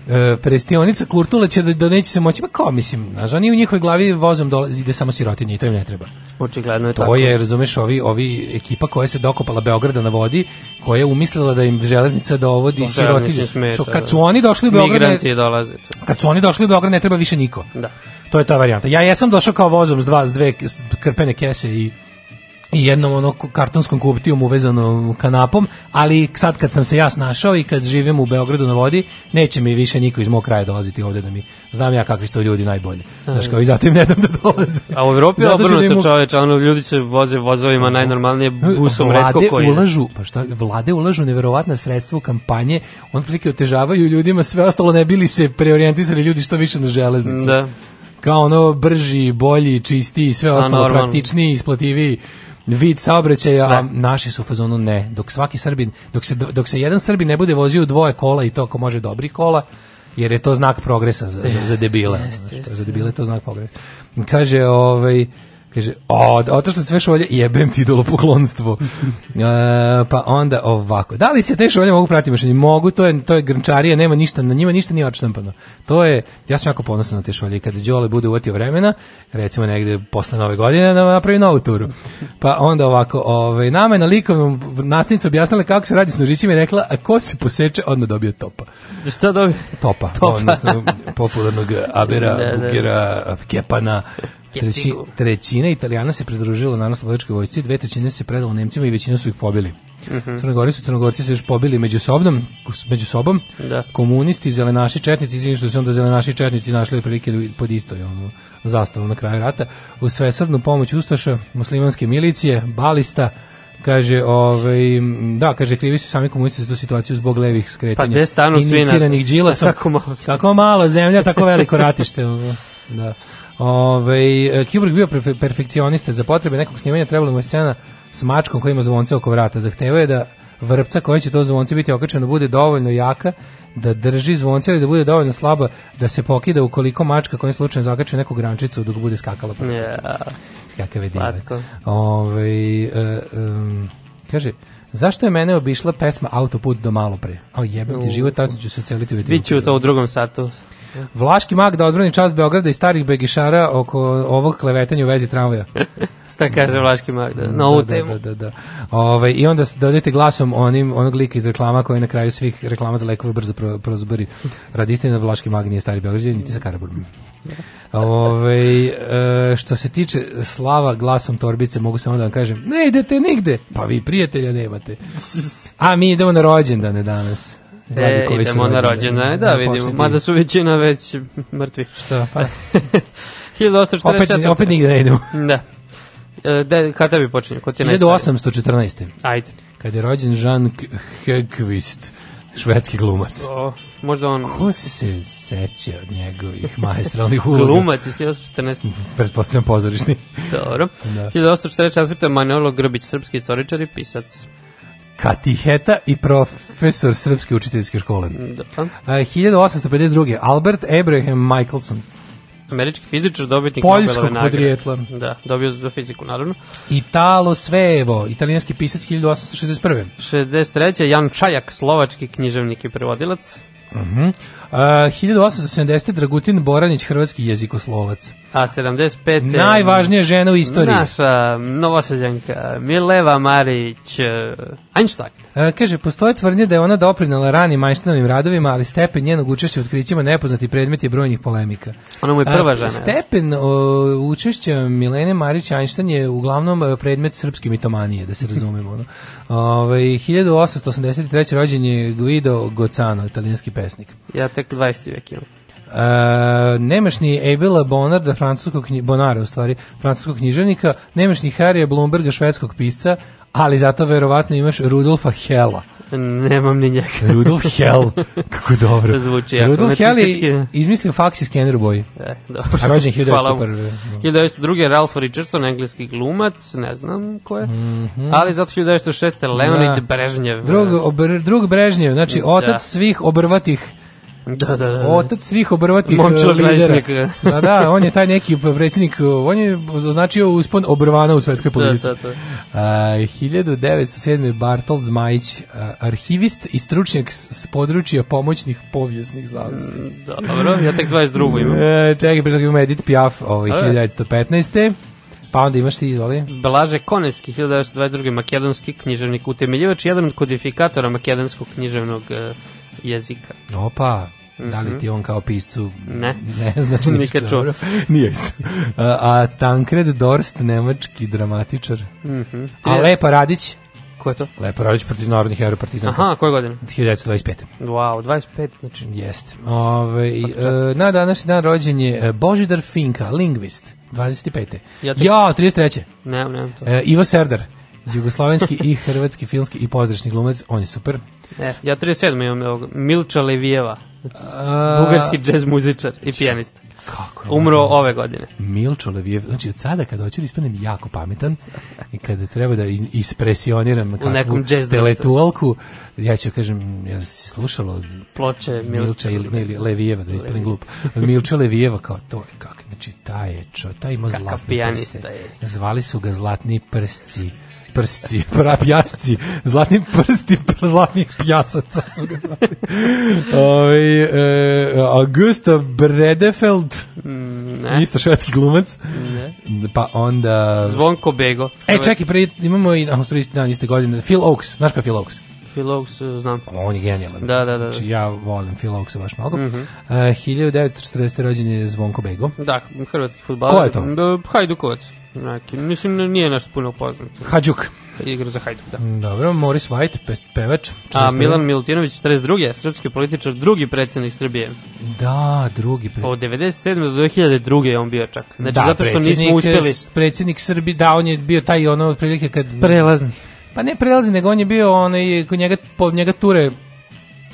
E, prestionica Kurtule će da, da neće se moći. Pa kao, mislim, znaš, oni u njihovoj glavi vozom dolazi, ide samo sirotinje i to im ne treba.
Očigledno je
to
tako.
To je, razumeš, ovi, ovi ekipa koja se dokopala Beograda na vodi, koja je umislila da im železnica dovodi da, sirotinje.
Što
da.
kad su oni
došli u Beograd... Migranti
dolaze.
Kad su oni došli
u Beograd
ne treba više niko.
Da.
To je ta varijanta. Ja jesam došao kao vozom s dva s dve krpene kese i i jednom ono kartonskom kuptijom uvezanom kanapom, ali sad kad sam se ja snašao i kad živim u Beogradu na vodi, neće mi više niko iz mog kraja dolaziti ovde da mi znam ja kakvi su to ljudi najbolje. Znaš kao i zato im ne dam da dolaze.
A u Evropi je da obrnuto mu... čoveč, ono ljudi se voze vozovima najnormalnije busom vlade redko koji.
Ulažu, pa šta, vlade ulažu neverovatna sredstva u kampanje, on prilike otežavaju ljudima sve ostalo ne bili se preorijentisali ljudi što više na železnicu.
Da
kao ono brži, bolji, čistiji, sve ostalo praktičniji, isplativiji vid saobraćaja, a naši su u fazonu ne. Dok svaki Srbin, dok se, dok se jedan Srbin ne bude vozio u dvoje kola i to ako može dobri kola, jer je to znak progresa za, za, za debile.
Jeste, jeste.
Za debile je to znak progresa. Kaže, ovaj, Kaže, o, otašle sve šolje, jebem ti idolo poklonstvo. e, pa onda ovako. Da li se te šolje mogu pratiti mašini? Mogu, to je, to je grnčarija, nema ništa, na njima ništa nije odštampano. To je, ja sam jako ponosan na te šolje. Kad Đole bude uvatio vremena, recimo negde posle nove godine, da napravi novu turu. Pa onda ovako, ovaj, nama je na likovnom nastavnicu objasnila kako se radi s nožićima i rekla, a ko se poseče, odmah dobije topa.
Da šta dobije?
Topa,
topa. odnosno
popularnog abera, da, da, da. bukera, kepana,
Treći,
trećina Italijana se pridružila na slobodačkoj vojsci, dve trećine se predalo Nemcima i većina su ih pobili. Mm -hmm. Crnogori su Crnogorci se još pobili među sobom, među sobom.
Da.
Komunisti, zelenaši, četnici, izvinite što su onda zelenaši četnici našli prilike pod istoj ono, zastavu na kraju rata. U svesrdnu pomoć Ustaša, muslimanske milicije, balista, kaže, ovaj, da, kaže, krivi su sami komunisti za tu situaciju zbog levih skretanja.
Pa gde stanu svi
Iniciranih džilasom. Kako, malo. kako malo zemlja, tako veliko ratište. Da. Ove, Kubrick bio perfekcionista za potrebe nekog snimanja trebalo mu je scena s mačkom koja ima zvonce oko vrata. Zahtevao je da vrpca koja će to zvonce biti okačeno bude dovoljno jaka da drži zvonce ili da bude dovoljno slaba da se pokida ukoliko mačka kojim slučajem zakače neku grančicu dok bude skakala. Pa.
Yeah.
Kakav je
Ove,
uh, um, kaže, Zašto je mene obišla pesma Autoput do malo pre? A jebem ti život, tad ću se celiti u Biću
to u drugom satu.
Vlaški mag da odbrani čast Beograda i starih begišara oko ovog klevetanja u vezi tramvaja.
Šta kaže Vlaški mag da, na ovu da, da temu.
Da, da, da. Ove, ovaj, I onda dodajte glasom onim, onog lika iz reklama koji na kraju svih reklama za lekove brzo pro, prozbori. Radi istina da Vlaški mag nije stari Beograđan, niti sa Karaburbom. Ove, ovaj, što se tiče slava glasom torbice, mogu samo da vam kažem, ne idete nigde, pa vi prijatelja nemate. A mi idemo na rođendane danas.
E, idemo na rođena, da, vidimo, mada su većina već mrtvi.
Šta, pa?
1844. Da.
Opet, opet nigde
ne
idemo.
da. Da, kada bi počinje?
Kod 1814.
Ajde.
Kada je rođen Jean Hegvist, švedski glumac.
O, možda on...
Ko se seća od njegovih majestralnih uloga?
glumac iz 1814.
Pretpostavljam pozorišni.
Dobro. Da. 1844. Manolo Grbić, srpski istoričar i pisac.
Katiheta i profesor srpske učiteljske škole. Da. Uh, 1852. Albert Abraham Michelson.
Američki fizičar, dobitnik Poljskog
Nobelove nagrade. podrijetla.
Da, dobio za fiziku, naravno.
Italo Svevo, italijanski pisac 1861.
63. Jan Čajak, slovački književnik i prevodilac. Uh
-huh. uh, 1870. Dragutin Boranić, hrvatski jezikoslovac.
A 75.
Najvažnija žena u istoriji.
Naša novosađanka Mileva Marić eh, Einstein.
E, kaže, postoje tvrdnje da je ona doprinala ranim Einsteinovim radovima, ali stepen njenog učešća u otkrićima nepoznati predmet je brojnih polemika. Ona
mu je prva žena.
stepen o, učešća Milene Marić Einstein je uglavnom eh, predmet srpske mitomanije, da se razumemo. ono. Ove, ovaj, 1883. rođen je Guido Gocano, italijanski pesnik.
Ja tek 20. vek imam.
Uh, nemaš ni Abela Bonarda, francuskog Bonara u stvari, francuskog književnika, nemaš ni Harrya Bloomberga, švedskog pisca, ali zato verovatno imaš Rudolfa Hela.
Nemam ni njega.
Rudolf Hell, kako dobro.
Zvuči jako.
Rudolf Hell je izmislio faks i skener boji.
E, dobro.
A rođen 1901.
1902. Da. Ralph Richardson, engleski glumac, ne znam ko je, mm -hmm. ali zato 1906. Leonid da. Brežnjev.
Drug, obr, drug Brežnjev, znači da. otac svih obrvatih
Da, da, da, da.
Otac svih obrvatih e, lidera. da, da, on je taj neki predsjednik, e, on je označio uspon obrvana u svetskoj da, da, politici.
Da, da, da.
A, 1907. Bartol Zmajić, arhivist i stručnjak s područja pomoćnih povijesnih znanosti. Mm,
pa dobro, ja tek 22. imam. E,
čekaj, prije toga imamo Edith Piaf, ovaj, 1915. Pa onda imaš ti, izvoli.
Blaže Koneski, 1922. makedonski književnik, utemeljivač, jedan od kodifikatora makedonskog književnog uh, jezika.
Opa, da li mhm. ti on kao piscu
ne,
ne znači ništa Nikad dobro.
Nije isto.
A, a Tankred Dorst, nemački dramatičar.
Mm -hmm.
A Lepa Radić,
Ko je to?
Lepa Radić protiv narodnih partizana.
Aha, koje godine?
1925.
Wow, 25, znači. Jeste.
Ove, ovaj, pa e, na današnji dan rođen je e, Božidar Finka, lingvist, 25. Ja, te... ja 33. Nemam,
nemam to. E,
Ivo Serdar, jugoslovenski i hrvatski filmski i pozdrašni glumac, on je super.
Ne, ja 37. imam ovog Milča Levijeva,
A...
bugarski džez muzičar i pijanista. Kako? Umro ne, ove godine.
Milčo Levijev, znači od sada kad hoću da ispanem jako pametan i kad treba da ispresioniram
kakvu U nekom
teletualku, ja ću kažem, jer si slušalo
ploče
Milča ili, ne, ili Levijeva, da ispanem glup. Milčo Levijeva kao to je kako, znači taj je čo, taj ima zlatni prste. Je. Zvali su ga zlatni prsci prsci, pra pjasci, zlatni prsti zlatnih pjasaca su ga zvali. Ovaj, e, eh, Augusta Bredefeld, mm, ne. isto švedski glumac. Ne. Pa onda...
Zvonko Bego.
E, čekaj, pre, imamo i na austorijski dan iste godine. Phil Oaks, znaš ka Phil Oaks?
Phil Oaks, eh, znam.
Pa on je genijalan.
Da, da, da, da. Znači,
ja volim Phil Oaks baš mnogo. Mm -hmm. uh, 1940. rođen je Zvonko Bego.
Da, hrvatski futbaler. Ko je
to? Da,
Hajdukovac. Neki, mislim, nije nešto puno poznat.
Hadžuk.
Igra za Hajduk, da. Mm,
dobro, Moris White, pevač.
A Milan Milutinović, 42. Srpski političar, drugi predsednik Srbije.
Da, drugi
predsednik. Od 97. do 2002. je on bio čak. Znači,
da,
zato što nismo uspeli...
predsednik Srbije, da, on je bio taj ono, otprilike kad...
Prelazni.
Pa ne prelazni, nego on je bio onaj, kod njega, po njega ture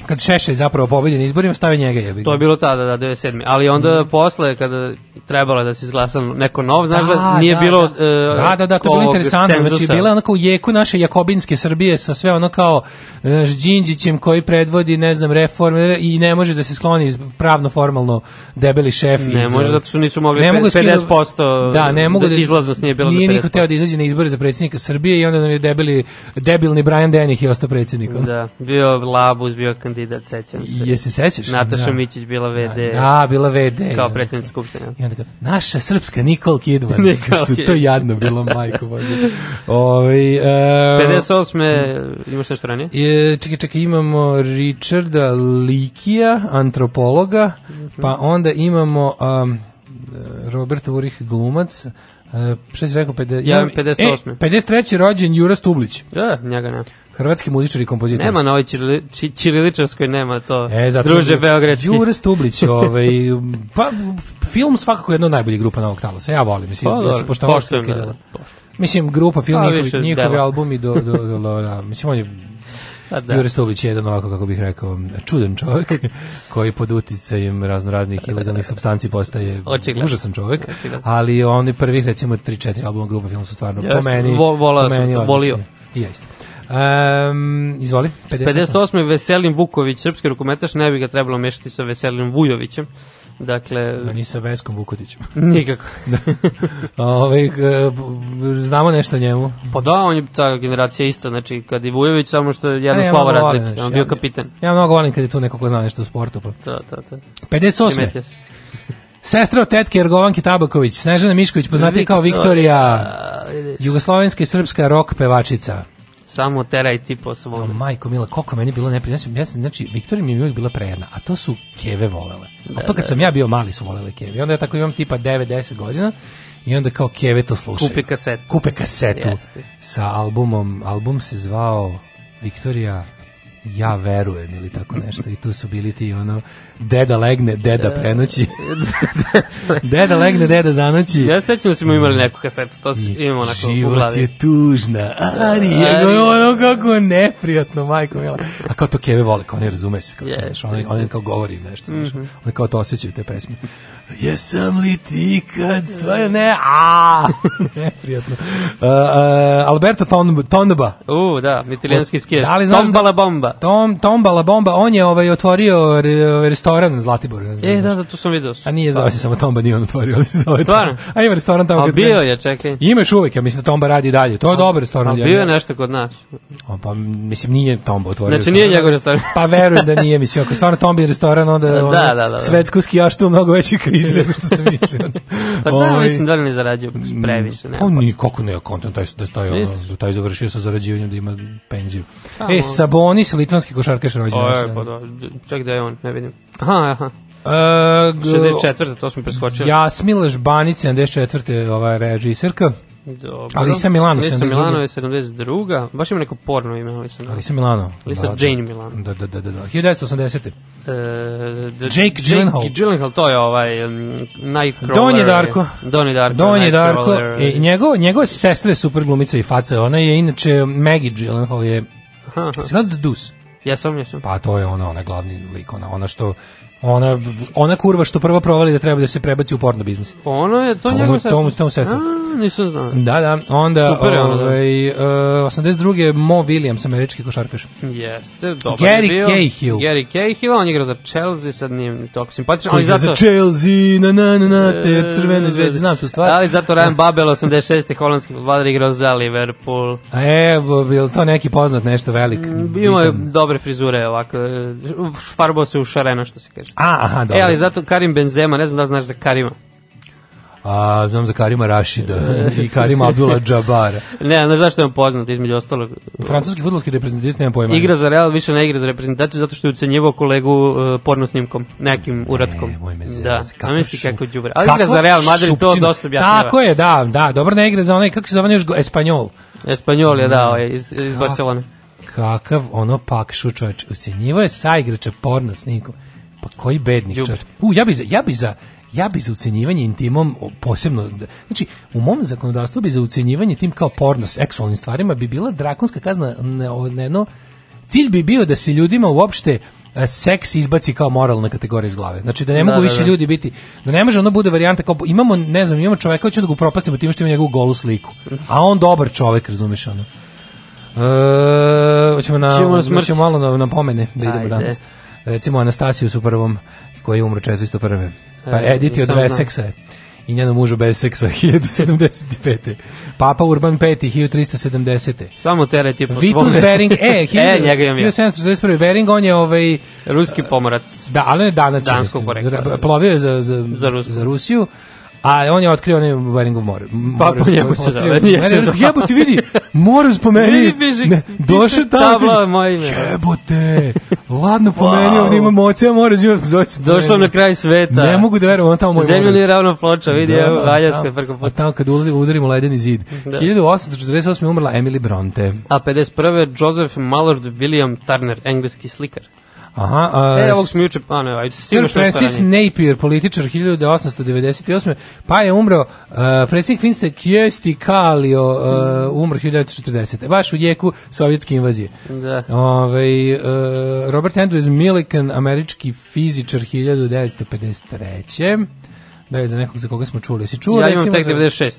kad Šešelj zapravo pobedi na izborima, stave njega
jebi. To je bilo tada, da, 97. Ali onda mm. posle, kada trebalo da se izglasa neko nov, znaš da, da nije
da,
bilo...
Da, uh, da, da, da to je bilo interesantno. Znači, cenzusa. Znači, bila je onako u jeku naše jakobinske Srbije sa sve ono kao znaš, e, Đinđićem koji predvodi, ne znam, reforme i ne može da se skloni pravno formalno debeli šef. Ne iz,
može, e, zato su nisu mogli ne 50%, da, da, ne mogu da,
da-
izlaznost nije bila nije
da 50%. Nije niko teo da izađe na izbore za predsjednika Srbije i onda nam je debeli, debilni Brian Denih je ostao predsjednikom. Da, bio
Labus, bio kandidat kandidat,
sećam se. Je se sećaš?
Nataša da. Mićić bila da,
VD. Da, bila VD.
Kao
da. predsednik
skupštine.
I onda
kao,
naša srpska Nikol Kidman. Nikol što to jadno bilo, majko bože. Ovaj
e, 58. imaš nešto ranije?
Je, čekaj, čekaj, imamo Richarda Likija, antropologa, mm -hmm. pa onda imamo um, Robert Urih glumac, Uh, šta si rekao? 50, ja, 58. E, 53. rođen Jura Stublić.
Da, njega ne.
Hrvatski muzičar i kompozitor.
Nema na ovoj čirili, čiriličarskoj, nema to.
E, zato Druže
Beogradski.
Đure Stublić, ovaj, pa film svakako je jedna od najboljih grupa Novog Talosa. Ja volim, mislim, pa, ja se poštovam. Poštovam,
da,
Mislim, grupa, pa, film, pa, njihovi, njihovi albumi do, do, do, do, da, mislim, on je pa, da. Jure Stublić je jedan ovako, kako bih rekao, čudan čovjek koji pod uticajem razno raznih ilegalnih substanci postaje Očigledno. užasan čovjek, Očigledno. ali oni prvih recimo 3-4 albuma grupa film su stvarno ja, po meni, vo, po
meni volio.
I Um, izvoli.
58. 58. Veselin Vuković, srpski rukometaš, ne bi ga trebalo mešati sa Veselin Vujovićem. Dakle, da
ni sa Veskom Vukotićem.
Nikako. da.
Ove, ovaj, znamo nešto o njemu.
Pa da, on je ta generacija ista, znači kad i Vujović, samo što je jedno ja, slovo ja razlika, znači, on
bio
kapitan.
Ja, ja mnogo volim kad je tu neko ko zna nešto u sportu. Pa. To, to,
to.
58. Sestra od tetke Ergovanke Tabaković, Snežana Mišković, poznati kao Viktorija, Jugoslovenska i srpska rok pevačica
samo teraj ti po svom. No,
majko mila, koliko meni bilo neprijatno. Ja sam, znači, Viktorija mi je uvijek bila prejedna, a to su keve volele. A da, to kad da, sam da. ja bio mali su volele keve. I onda ja tako imam tipa 9-10 godina i onda kao keve to
slušaju. Kupe kasetu.
Kupe kasetu Jeste. sa albumom. Album se zvao Viktorija ja verujem ili tako nešto i tu su bili ti ono deda legne, deda da. prenoći. deda legne, deda zanoći.
Ja sećam da smo imali neku kasetu, to se imamo onako
Život u glavi. Život je tužna, Arija, ono kako neprijatno, majko mila. A kao to Keve vole, kao ne razume se, kao yes, znaš, oni, oni kao govori nešto, znaš, mm -hmm. oni kao to osjećaju te pesme. Jesam li ti kad stvar ne, a neprijatno. Uh, uh, Alberto Ton, Tonba.
U, uh,
da,
mitilijanski skiješ. Da li znaš Tombala da- bomba.
Tom, tombala bomba, on je ovaj, otvorio restoran restoran na Zlatiboru. Ne
znam, e, da, da, tu sam video.
A nije zove se samo Tomba, nije on otvorio, ali zove
Stvarno? Tom.
A ima restoran tamo. A
bio je, čekaj.
Imaš uvek, ja mislim da Tomba radi dalje. To je dobar restoran. A
bio je nešto kod nas.
O, pa, mislim, nije Tomba otvorio. Znači,
nije njegov restoran.
pa verujem da nije, mislim, ako je stvarno Tombin restoran, onda da, da, da, da. svetsko skijaštvo
je mnogo
veći krizi nego što sam mislio. pa da, ovaj, mislim, da li ne zarađuje previše. Pa ne, on nikako ne je kontent, taj, da stoji, da taj završio sa zarađivanjem da ima penziju. E, Sabonis, litvanski
košarkaš rođen. O, e, pa
da, čak da je on,
ne vidim. Aha, aha.
Uh,
e, 64. to smo preskočili.
Jasmila Žbanić, 74. ova režisirka.
Dobro.
Alisa Milano,
Alisa
72. Milano je
72. Baš ima neko porno ime Alisa Milano. Alisa Milano. Alisa da, da. Jane Milano.
Da, da, da, da. 1980. Da.
E, da, Jake Gyllenhaal. Jake Gyllenhaal, to je ovaj um, Nightcrawler. Donje Darko.
Donje Darko. Donje Darko. E, I njegov, njegove sestre je super glumica i faca. Ona je inače, Maggie Gyllenhaal je... Aha, aha. Sada Deuce.
Jesam,
jesam. Pa to je ona, ona glavni lik, ona, ona što ona, ona kurva što prvo provali da treba da se prebaci u porno biznis.
Ona je, to, to njegov
sestra.
To
mu sestra
nisam znao.
Da, da, onda Super, je ono, da. ovaj, uh, eh, 82. Mo Williams, američki košarkaš. Jeste, dobar
Gary je bio.
Gary Cahill.
Gary Cahill, on je igrao za Chelsea, sad nije toliko simpatičan. Ali zato... Za
Chelsea, na na na na, te e, crvene zvezde, znam tu stvar.
Ali zato Ryan da. Babel, 86. holandski futbaler igrao za Liverpool.
A evo, bil to neki poznat nešto velik?
Mm, Ima dobre frizure, ovako, e, farbao se u šarena, što se kaže.
A, aha, e, dobro. E,
ali zato Karim Benzema, ne znam da znaš za Karima.
A, znam za Karima Rašida i Karima Abdullah Džabara.
ne, ne znaš što je poznat, između ostalog.
Francuski futbolski reprezentativist, nemam pojma.
Igra za Real, više ne igra za reprezentaciju, zato što je ucenjivo kolegu uh, porno snimkom, nekim e, uratkom.
Ne,
moj me da. Kako misli šu... kako đubre. Ali igra za Real Madrid, šupčina.
to
dosta objašnjava.
Tako je, da, da, dobro ne igra za onaj, kako se zove još, Espanjol.
Espanjol je, da, mm. ovaj, iz, iz Ka Barcelona.
Kakav ono pak čovječ, ucenjivo je sa igrača porno snimkom. Pa koji bednik čovječ. U, ja bi za, ja bi za, ja bi za ucenjivanje intimom posebno, da, znači u mom zakonodavstvu bi za ucenjivanje tim kao porno seksualnim stvarima bi bila drakonska kazna na jedno, cilj bi bio da se ljudima uopšte e, seks izbaci kao moralna kategorija iz glave. Znači da ne da, mogu da, više da, da. ljudi biti, da ne može ono bude varijanta kao imamo, ne znam, imamo čoveka hoćemo da ga upropastimo tim što ima njegovu golu sliku. A on dobar čovek, razumeš ono. E, hoćemo na ćemo, ćemo malo na, na pomene da idemo danas. Recimo Anastasiju su prvom koji je umro 401. Pa e, je od Veseksa i njeno mužo bez seksa 1075. Papa Urban V 1370.
Samo teret je po
Vitus Bering, e, 1741. E, Bering, on je ovaj...
Ruski pomorac.
Da, ali je danac.
Danskog porekla. Da, da.
Plovio je za, za, za Rusiju. Za Rusiju A on je otkrio onaj Beringov more.
Pa, pa po njemu se zove.
Jebote, vidi, moram spomeni. Došao tabla moje ime. Jebote, ladno pomenio, on ima mocija, mora živjeti.
Došao sam na kraj sveta. Ne mogu da verujem, on tamo moj Zemlja nije ravna ploča, vidi, da, evo, da, Aljaska je preko puta.
Tamo kad udarimo ledeni zid. Da. 1848. umrla Emily Bronte.
A 51. Joseph Mallard William Turner, engleski slikar.
Aha, a,
e, ovog smo juče, a ne, ajde, Sir
Francis Napier, političar 1898. Pa je umro uh, predsjednik Finste Kjesti Kalio, uh, umro 1940. Baš u jeku sovjetske invazije.
Da.
Ove, ovaj, uh, Robert Andrews Millikan, američki fizičar 1953. Da je za nekog za koga smo čuli. Si čuo,
ja imam recimo, tek 96.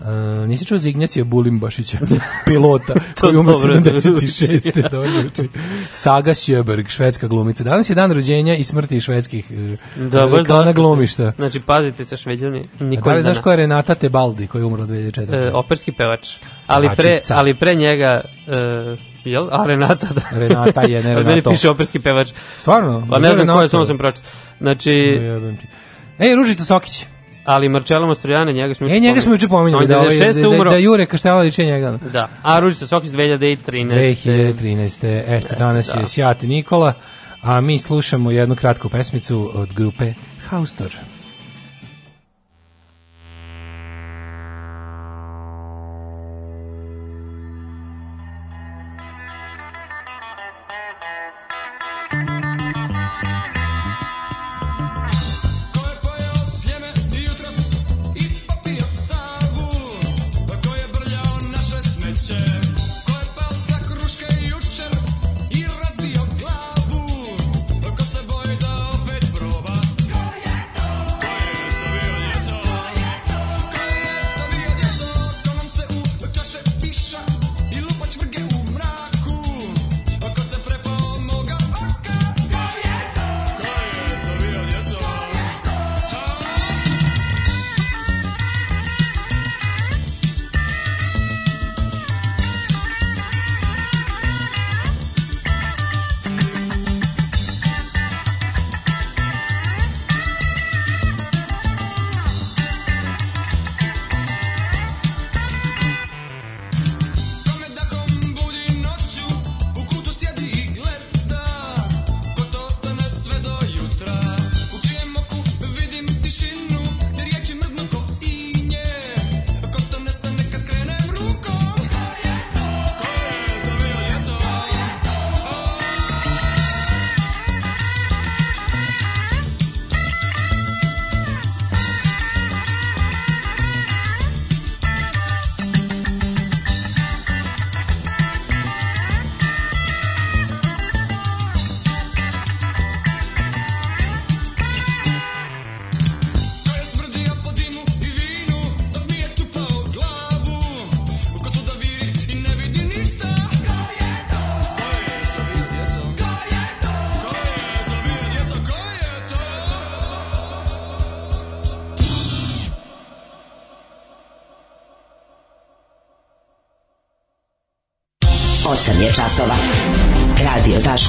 Uh, nisi čuo za Ignacija Bulimbašića, pilota, koji umro 76. dođući. Saga Sjöberg, švedska glumica. Danas je dan rođenja i smrti švedskih e, Dobar, da, e, klana glumišta.
Znači, pazite sa šveđani. Da, da li znaš
da- ko je Renata Tebaldi, koji je umro 2004. E,
operski pevač. Ali pre, ali pre njega... E, Jel?
A Renata,
da.
Renata je,
ne Renato. Meni piše operski pevač.
Stvarno?
Pa ne znam ko je, samo sam pročito. Znači... No,
Ej, Ružica Sokić
ali Marcello Mastroianni njega smo e, juče. E
njega smo juče pominjali da ovaj, da, da, da Jure Kaštelalić je njega.
Da. A Ružica Sok iz 2013.
2013. Eto danas da. je Sjate Nikola, a mi slušamo jednu kratku pesmicu od grupe Haustor.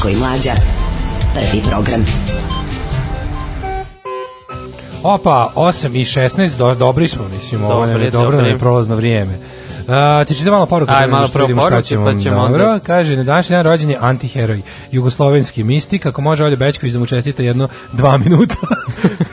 Daško i Mlađa. Prvi program. Opa, 8 i 16, do, dobri smo, mislim, Dobre, ovo je dobro nam je prolazno vrijeme. Uh, ti ćete da malo poruka. Aj, da malo prvo pa ćemo. pa ćemo dobro. Onda... Kaže, na današnji dan rođen je antiheroj, jugoslovenski mistik, ako može Olja Bečković da mu čestite jedno dva minuta,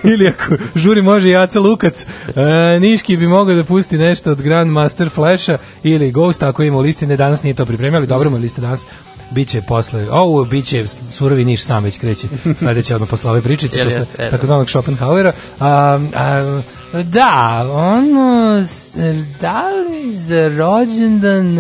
ili ako žuri može i Aca Lukac, uh, Niški bi mogao da pusti nešto od Grand Master Flasha ili Ghost, ako ima u listi, ne danas nije to pripremio, ali dobro mu liste danas biće posle, ovo biće surovi niš sam već kreće, sledeće odmah posle ove pričice, posle takozvanog Schopenhauera. A, a, da, ono, da li za rođendan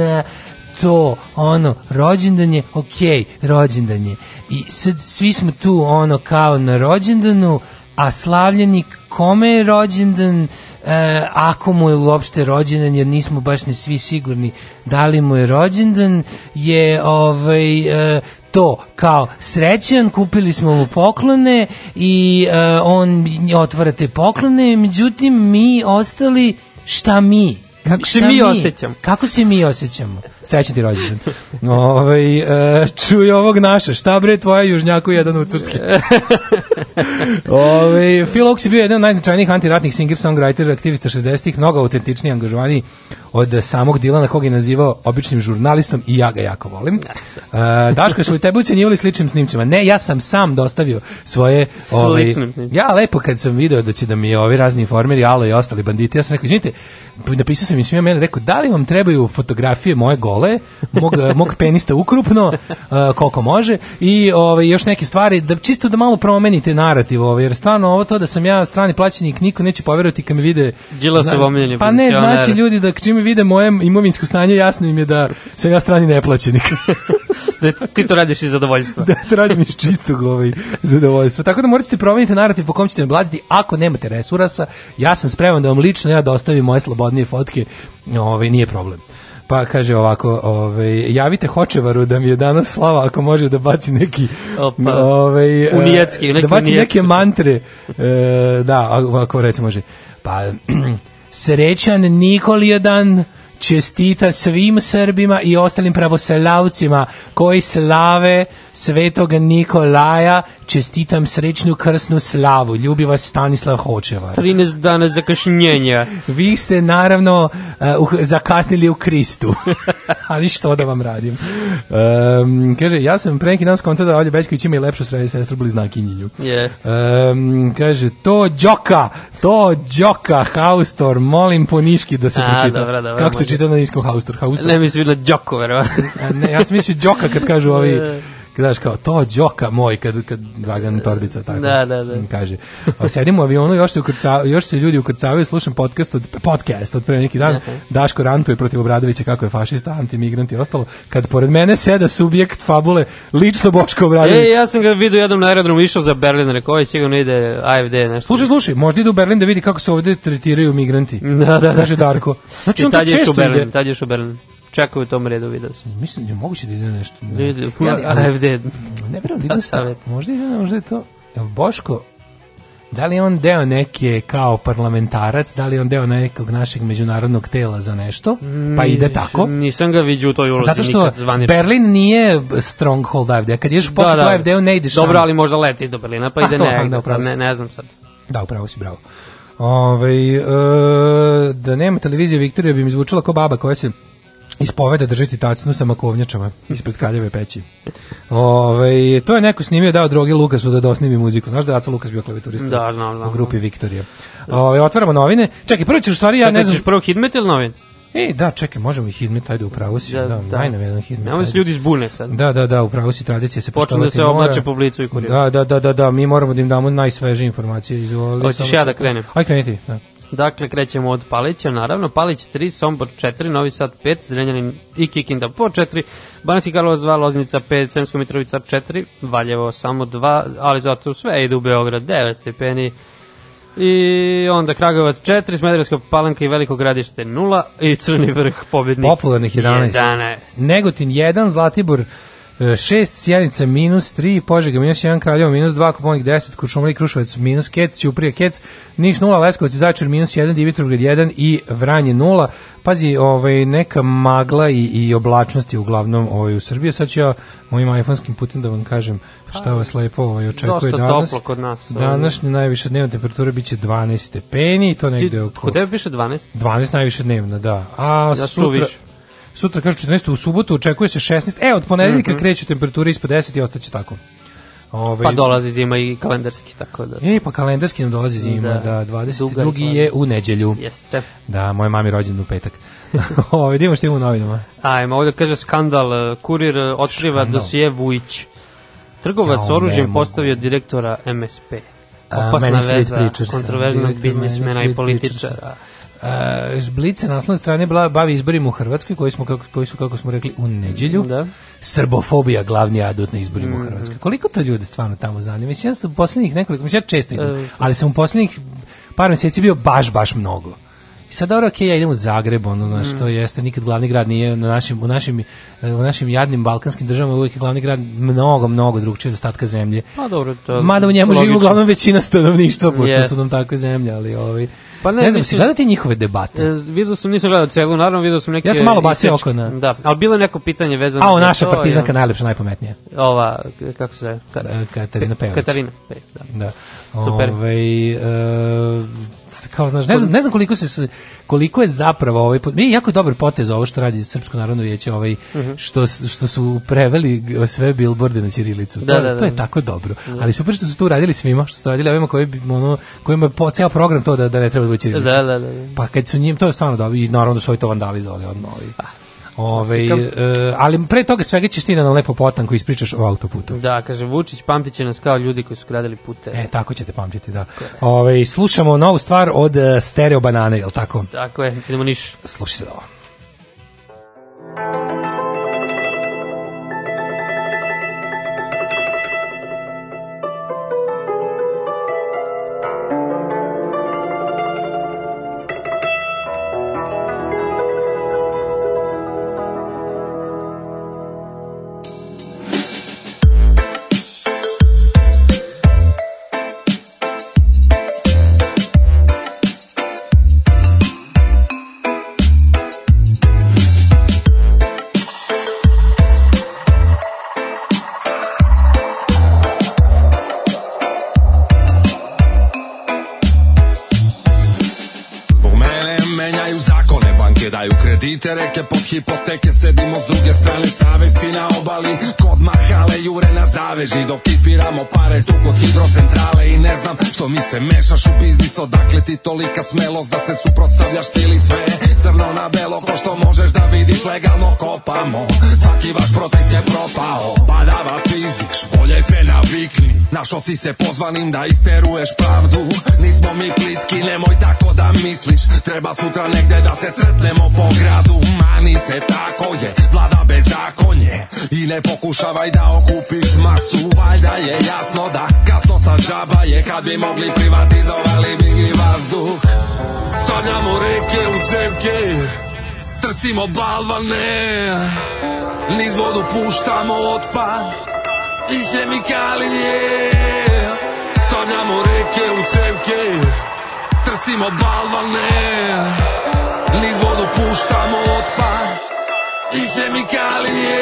to, ono, rođendan je, okej, okay, rođendan je. I sad svi smo tu,
ono, kao na rođendanu, a slavljenik kome je rođendan, e, ako mu je uopšte rođendan, jer nismo baš ni svi sigurni da li mu je rođendan, je ovaj, e, to kao srećan, kupili smo mu poklone i e, on otvara te poklone, međutim mi ostali šta mi? kako se mi, osećamo? Kako se mi osjećamo? Srećan ti rođendan. Ovaj e, čuj ovog naše, šta bre tvoja južnjaku jedan u crski. Ovaj Phil Oaks je bio jedan od najznačajnijih antiratnih singer songwriter aktivista 60-ih, mnogo autentičniji, angažovaniji od samog Dilana koga je nazivao običnim žurnalistom i ja ga jako volim. Uh, Daško, su li tebe ucenjivali sličnim snimcima? Ne, ja sam sam dostavio svoje... Ovaj, ja lepo kad sam video da će da mi ovi razni informeri, alo i ostali banditi, ja sam rekao, izvinite, napisao sam im svima mene, rekao, da li vam trebaju fotografije moje gole, mog, mog penista ukrupno, uh, koliko može, i ovaj, još neke stvari, da čisto da malo promenite narativ, ovaj, jer stvarno ovo to da sam ja strani plaćenik, niko neće poverovati kad me vide... Đila se Pa ne, znači ljudi da čim mi vide moje imovinsko stanje, jasno im je da sam ja strani neplaćenik. da ti to radiš iz zadovoljstva. da, to radim iz čistog ovaj, zadovoljstva. Tako da morate promeniti narativ po kom ćete blatiti. Ako nemate resurasa, ja sam spreman da vam lično ja dostavim moje slobodnije fotke. Ovaj, nije problem. Pa kaže ovako, ovaj javite Hočevaru da mi je danas slava ako može da baci neki Opa. ovaj unijecki, eh, neki da baci unijecki. neke mantre. E, da, ako recimo može. Pa Srećan Nikoljedan čestita svim Srbima i ostalim pravoslavcima koji slave svetog Nikolaja, čestitam srečnu krsnu slavu. Ljubi vas Stanislav Hočeva. 13 dana zakašnjenja. Vi ste naravno uh, zakasnili u Kristu. Ali što da vam radim? Um, kaže, ja sam pre neki dan skontao da Olje Bečković ima i lepšu sredi sestru bliznakinjenju. Yes. Um, kaže, to džoka, to džoka, haustor, molim po niški da se A, počita. Dobra, dobra, Kako može. se čita na niskom haustor? haustor? Ne mislim na džoko, verovatno. ne, ja sam mislim džoka kad kažu ovi... Ovaj, eh. znaš kao to đoka moj kad kad Dragan da, Torbica da, tako da, da, da. kaže a sedimo u avionu još se ukrca, još se ljudi ukrcavaju slušam podcast od podcast od pre neki dan Aha. Daško rantuje protiv Obradovića kako je fašista antimigrant i ostalo kad pored mene seda subjekt fabule lično Boško Obradović e, ja sam ga video jednom na aerodromu išao za Berlin rekao ovaj sigurno ide AFD nešto slušaj slušaj možda ide u Berlin da vidi kako se ovde tretiraju migranti da da, da. kaže Darko znači I tad je u Berlin tad je u Berlin čekaju u tom redu, vidio sam. Mislim, je moguće da ide nešto. Ne, da ide, ja, AFD. Ne vjerujem, da ide Možda ide, možda je to... Boško, da li je on deo neke kao parlamentarac, da li je on deo nekog našeg međunarodnog tela za nešto, pa ide tako? Nisam ga vidio u toj ulozi Zato što nikad Berlin nije stronghold AFD, kad ješ posle da, da. AFD-u ne
ideš Dobro, ali možda leti do Berlina, pa, pa ide to, da, ne, da, ne, ne znam sad.
Da, upravo si, bravo. Ove, ovaj, e, da nema televizije Viktorija bi mi zvučila kao baba koja se ispoveda držati tacnu sa makovnjačama ispred kaljeve peći. Ove, ovaj, to je neko snimio dao drogi Lukasu da dosnimi muziku. Znaš da je Aca Lukas bio klavijaturista
da, znam, znam,
u grupi Viktorija. Ove, ovaj, otvaramo novine. Čekaj, prvo ćeš stvari, ja ne znam... Čekaj,
prvo hitmet ili novin? E,
da, čekaj, možemo i hidmet, ajde, upravo si, da, da, daj nam jedan hitmet.
Nemo se ljudi zbune sad.
Da, da, da, upravo si, tradicija
se
Počne da
se oblače po i kurio.
Da, da, da, da,
da,
mi moramo da im damo najsveže informacije.
Izvoli, Hoćeš ja da krenem? Aj, kreni ti, da. Dakle, krećemo od Palića, naravno. Palić 3, Sombor 4, Novi Sad 5, Zrenjanin i Kikinda po 4, Banatski Karlovac 2, Loznica 5, Sremska Mitrovica 4, Valjevo samo 2, ali zato sve ide u Beograd 9 stepeni, I onda Kragovac 4, Smederevska palanka i Veliko gradište 0 i Crni vrh pobednik. Popularnih 11. 11.
Negotin 1, Zlatibor 6, e, Sjenica minus 3, Požega minus 1, Kraljevo minus 2, Koponik 10, Kučumlik, Krušovac minus Kec, Ćuprija Kec, Niš 0, Leskovac i Začar minus 1, Dimitrovgrad 1 i Vranje 0. Pazi, ovaj, neka magla i, i oblačnosti uglavnom ovaj, u Srbiji. Sad ću ja mojim iPhoneskim putem da vam kažem šta pa, vas lepo ovaj,
očekuje
Dosta danas.
toplo kod nas.
Ovaj. najviše najviša dnevna temperatura biće 12 stepeni i to negde oko...
Kod tebe piše 12?
12 najviše dnevna, da. A ja sutra, sutra kaže 14, u subotu očekuje se 16, e, od ponedeljka mm -hmm. kreću temperature ispod 10 i ostaće tako.
Ove, ovaj, pa dolazi zima i kalendarski, tako da.
E, pa kalendarski nam dolazi zima, da, da 22. je u neđelju.
Jeste.
Da, moje mami rođen u petak. Ove, ovaj, vidimo što
ima
u novinama.
Ajmo, ovdje kaže skandal, e, kurir e, otkriva dosije Vujić. Trgovac ja, oružjem postavio direktora MSP. Opasna A, veza kontroverznog biznismena i političara.
Uh, na naslovne strane bila bavi izborima u Hrvatskoj koji smo kako koji su kako smo rekli u nedjelju. Da. Srbofobija glavni adut na izborima mm -hmm. u mhm. Hrvatskoj. Koliko to ljudi stvarno tamo zanima? Mislim ja sam poslednjih nekoliko mislim ja često idem, e, ali sam u poslednjih par mjeseci bio baš baš mnogo. I sad dobro, okej, okay, ja idem u Zagreb, ono, mm. što mhm. jeste, nikad glavni grad nije na našim, u, našim, eh, u našim jadnim balkanskim državama, uvijek je glavni grad mnogo, mnogo drugčije od ostatka zemlje.
Pa dobro,
to Mada u njemu živi uglavnom većina stanovništva, pošto yes. su nam takve zemlje, ali ovaj, Pa ne, ne znam, si gledati njihove debate?
E, sam, nisam gledao celu, naravno vidio sam neke...
Ja sam malo bacio oko
na... Da, ali bilo je neko pitanje vezano...
A, o, naša to, partizanka je... najlepša, najpametnija.
Ova, kako se zove?
Katarina
Pejović. Katarina
Pejović,
da.
da.
Super.
Ove, ovaj, e, kao znaš, ne znam, ne znam koliko se koliko je zapravo ovaj mi jako je dobar potez ovo što radi Srpsko narodno vijeće ovaj uh mhm. -huh. što, što su preveli sve bilborde na ćirilicu. Da, to, da, da. to, je da. tako dobro. Da. Ali super što su to uradili svima, što su to radili ovima koji ono kojima po ceo program to da da ne treba da ćirilica.
Da,
pa kad su njim to je stvarno da i naravno da su oni to vandalizovali odmah. Ovaj. Pa, Ove, ovaj, e, eh, ali pre toga svega ćeš ti na lepo lepo koji ispričaš o autoputu.
Da, kaže Vučić, pamtit će nas kao ljudi koji su gradili pute. E,
tako ćete pamtiti, da. Ove, ovaj, slušamo novu stvar od eh, Stereo Banane, je li tako?
Tako je, idemo niš.
Slušaj se da ovo. naše reke pod hipoteke Sedimo s druge strane savesti na obali Kod mahale jure nas daveži Dok ispiramo pare tu kod hidrocentara znam što mi se mešaš u biznis Odakle ti tolika smelost da se suprotstavljaš sili sve Crno na belo ko što možeš da vidiš legalno kopamo Svaki vaš protest je propao Badava pizdiš, bolje se navikni Našao si se pozvanim da isteruješ pravdu Nismo mi plitki, nemoj tako da misliš Treba sutra negde da se sretnemo po gradu Mani se tako je, vlada bezakonje I ne pokušavaj da okupiš masu Valjda je jasno da kasno sa džaba je Kad bi mogli privatizovali bi i vazduh Stavljamo reke u cevke Trcimo balvane Niz vodu puštamo otpad I hemikalije Stavljamo reke u cevke Trcimo balvane Niz vodu puštamo otpad i hemikalije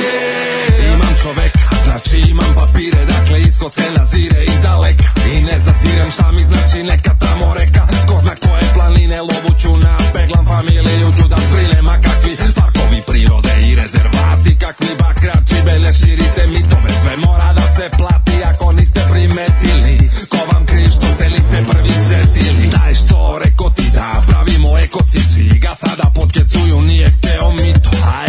Imam čoveka, znači imam papire Dakle isko cena i iz daleka I ne zazirem šta mi znači neka tamo reka Skor zna koje planine lovuću na Peglam familiju ću da sprinem A kakvi parkovi prirode i rezervati Kakvi bakrači bene širite mi Tome sve mora da se plati Ako niste primetili Ko vam križ što se niste prvi setili Daj što reko ti da pravimo ekocici Ga sada potkecuju nije hteo mi to Aj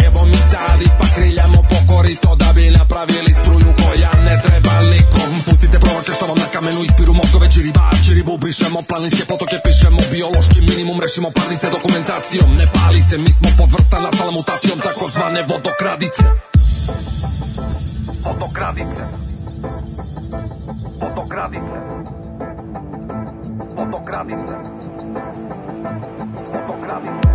Imamo planinske potoke, pišemo biološki minimum, rešimo parnice dokumentacijom. Ne pali se, mi smo podvrsta nastala mutacijom takozvane vodokradice. Vodokradice. Vodokradice. Vodokradice. Vodokradice.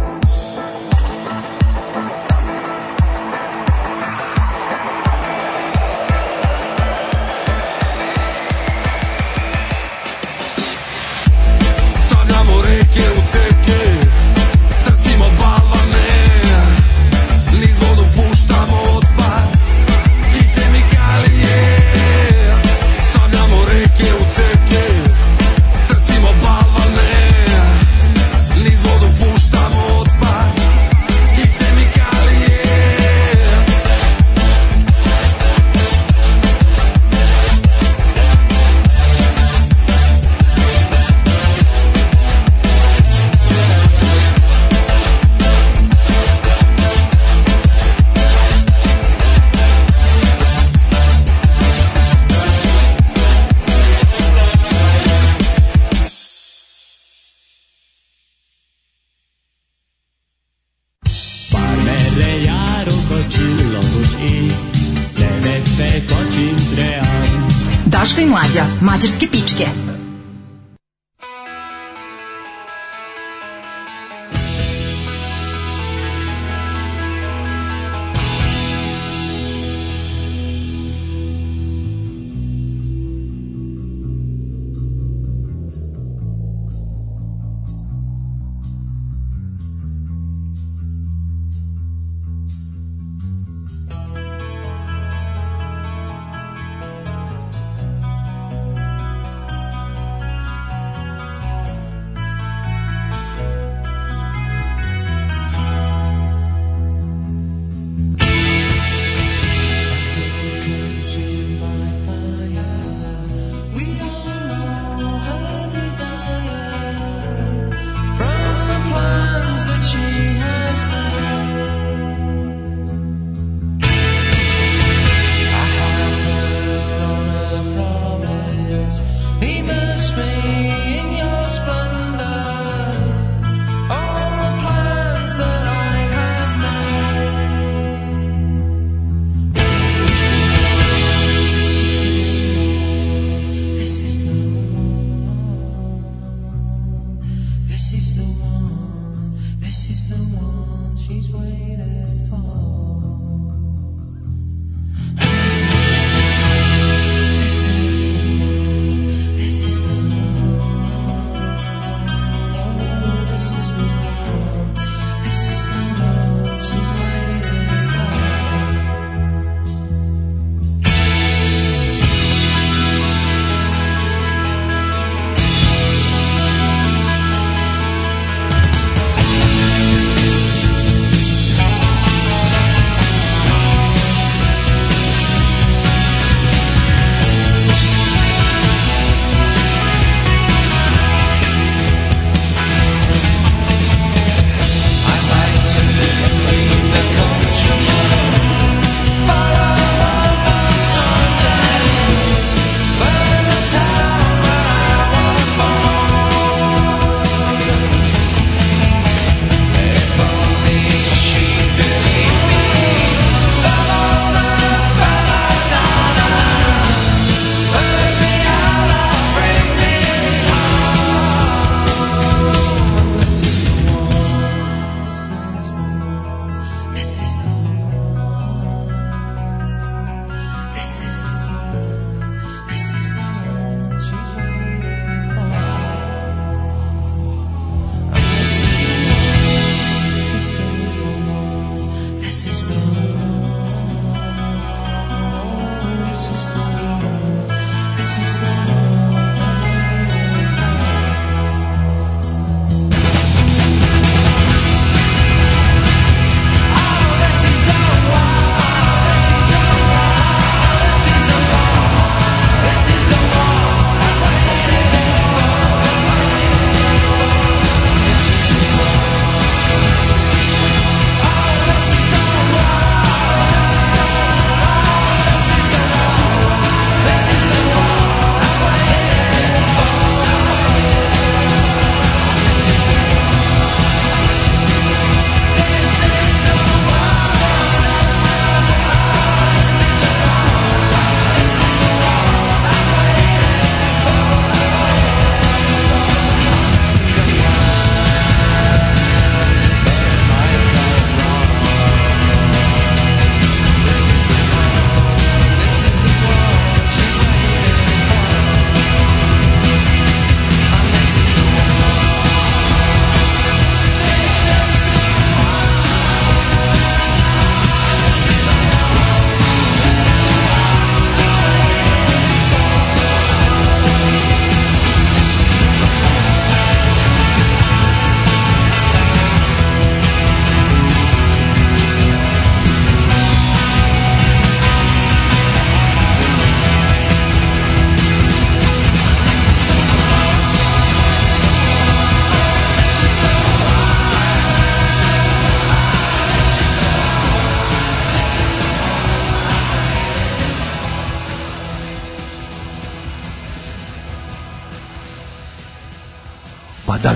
mađarske pičke.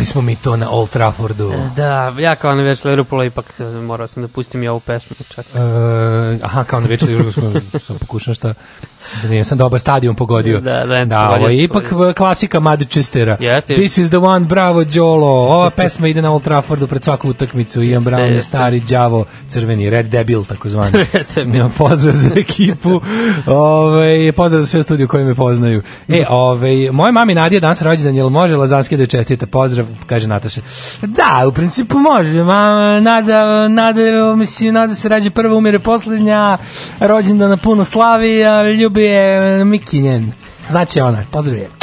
smo mi to na Old Traffordu. E,
da, ja kao na večer Liverpoola ipak e, morao sam da pustim i ovu pesmu. Čak. E,
aha, kao na večer Liverpoola sam pokušao šta. Ja da sam dobar stadion pogodio.
Da, da,
da ovo je ipak klasika Madchestera.
Jeste.
This is the one, bravo Đolo. Ova pesma ide na Old Traffordu pred svaku utakmicu. Ian Brown je stari đavo, crveni red debil takozvani. Imam pozdrav za ekipu. Ovaj pozdrav za sve studije koji me poznaju. E, da. ovaj moje mami Nadija danas rođendan, jel može Lazanski da čestita? pozdrav, kaže Nataša.
Da, u principu može. Mama Nada, Nada, mislim Nada se rađa prva, umire poslednja. Rođendan na puno slavi, a ljubi je Mikinjen. Znači ona, pozdrav je.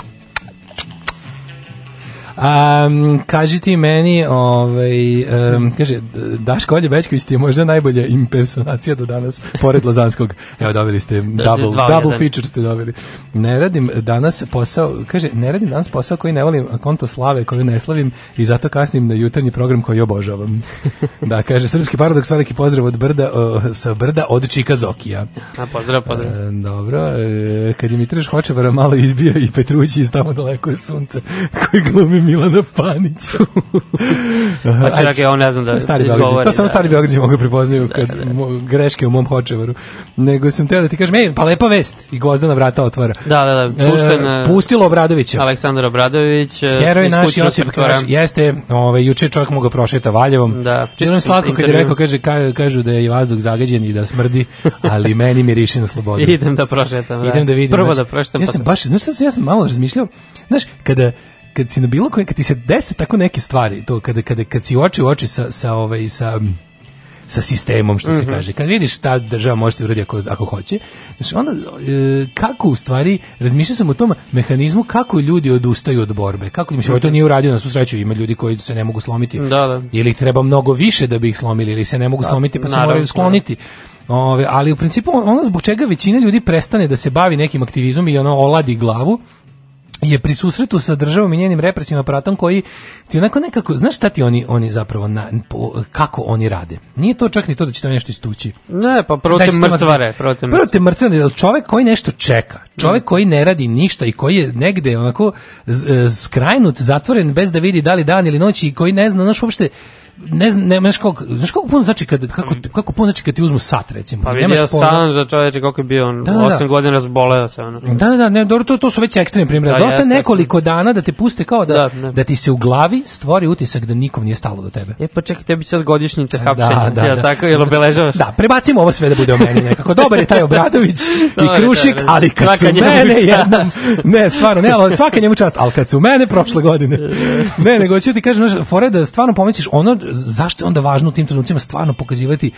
Um, kaži ti meni, ovaj, um, kaže, Daško Olje Bečković ti je možda najbolja impersonacija do danas, pored Lozanskog. Evo, dobili ste da, double, double jedan. feature ste dobili. Ne radim danas posao, kaže, ne radim danas posao koji ne volim, a konto slave koju ne slavim i zato kasnim na jutarnji program koji obožavam. da, kaže, srpski paradoks, veliki pozdrav od brda, o, sa brda od Čika Zokija.
A, pozdrav, pozdrav. E,
dobro, e, kad je Mitraš Hočevara malo izbija i Petrući iz tamo daleko je sunce, koji glumi Milana Panića.
pa čak je on, ne znam da
stari izgovori. To samo da. stari Beogradići mogu prepoznaju da, kad da, greške u mom hočevaru. Nego sam teo da ti kažem, ej, pa lepa vest. I gozdana vrata otvara.
Da, da, da. E,
pušten, e, pustilo Obradovića.
Aleksandar Obradović.
E, Heroj naš Josip Kraš. Jeste, ovaj, juče čovjek mu ga prošeta Valjevom.
Da.
Bilo slatko kad je rekao, kaže, ka, kažu da je vazduh zagađen i da smrdi, ali meni miriše na slobodu.
Idem da prošetam. Da. Idem da vidim. Prvo znači, da prošetam.
Ja sam pa baš, znaš ja sam malo razmišljao. Znaš, kada kad si na bilo koje, kad ti se dese tako neke stvari, to kada, kada, kad si oči u oči sa, sa, ovaj, sa, sa sistemom što mm -hmm. se mhm. kaže. Kad vidiš ta država može uraditi ako ako hoće, znači onda e, kako u stvari razmišljao sam o tom mehanizmu kako ljudi odustaju od borbe. Kako im se to nije uradio na susreću, ima ljudi koji se ne mogu slomiti.
Da, da.
Ili treba mnogo više da bi ih slomili ili se ne mogu da, slomiti pa se moraju da. skloniti. Ove, ali u principu ono zbog čega većina ljudi prestane da se bavi nekim aktivizmom i ono oladi glavu je pri susretu sa državom i njenim represivnim aparatom koji ti onako nekako, znaš šta ti oni, oni zapravo, na, po, kako oni rade? Nije to čak ni to da će to nešto istući.
Ne, pa prvo
te
mrcvare. Prvo te
mrcvare, mrcvare čovek koji nešto čeka, čovek mm. koji ne radi ništa i koji je negde onako e, skrajnut, zatvoren, bez da vidi da li dan ili noć i koji ne zna, znaš, uopšte, ne znam, ne, znaš kako, znaš kako puno znači kad, kako, mm. kako puno znači kad ti uzmu sat, recimo.
Pa vidio Sanža čoveče kako je bio on, da, 8 da. da. godina razboleo se.
Ono. Da, da, da, ne, dobro, to, to su već ekstremni primjeri. Da, Dosta je nekoliko dana da te puste kao da, da, da ti se u glavi stvori utisak da nikom nije stalo do tebe.
E pa čekaj, tebi sad godišnjica da, hapšenja, da, da, jel da. tako, jel obeležavaš?
Da, prebacimo ovo sve da bude o meni nekako. Dobar je taj Obradović i Krušik, ali kad su mene jednom, ne, stvarno, ne, ali svaka njemu čast, ali kad su mene prošle godine, ne, nego ću ti kažem, Foreda, stvarno pomisliš ono zašto je onda važno u tim trenucima stvarno pokazivati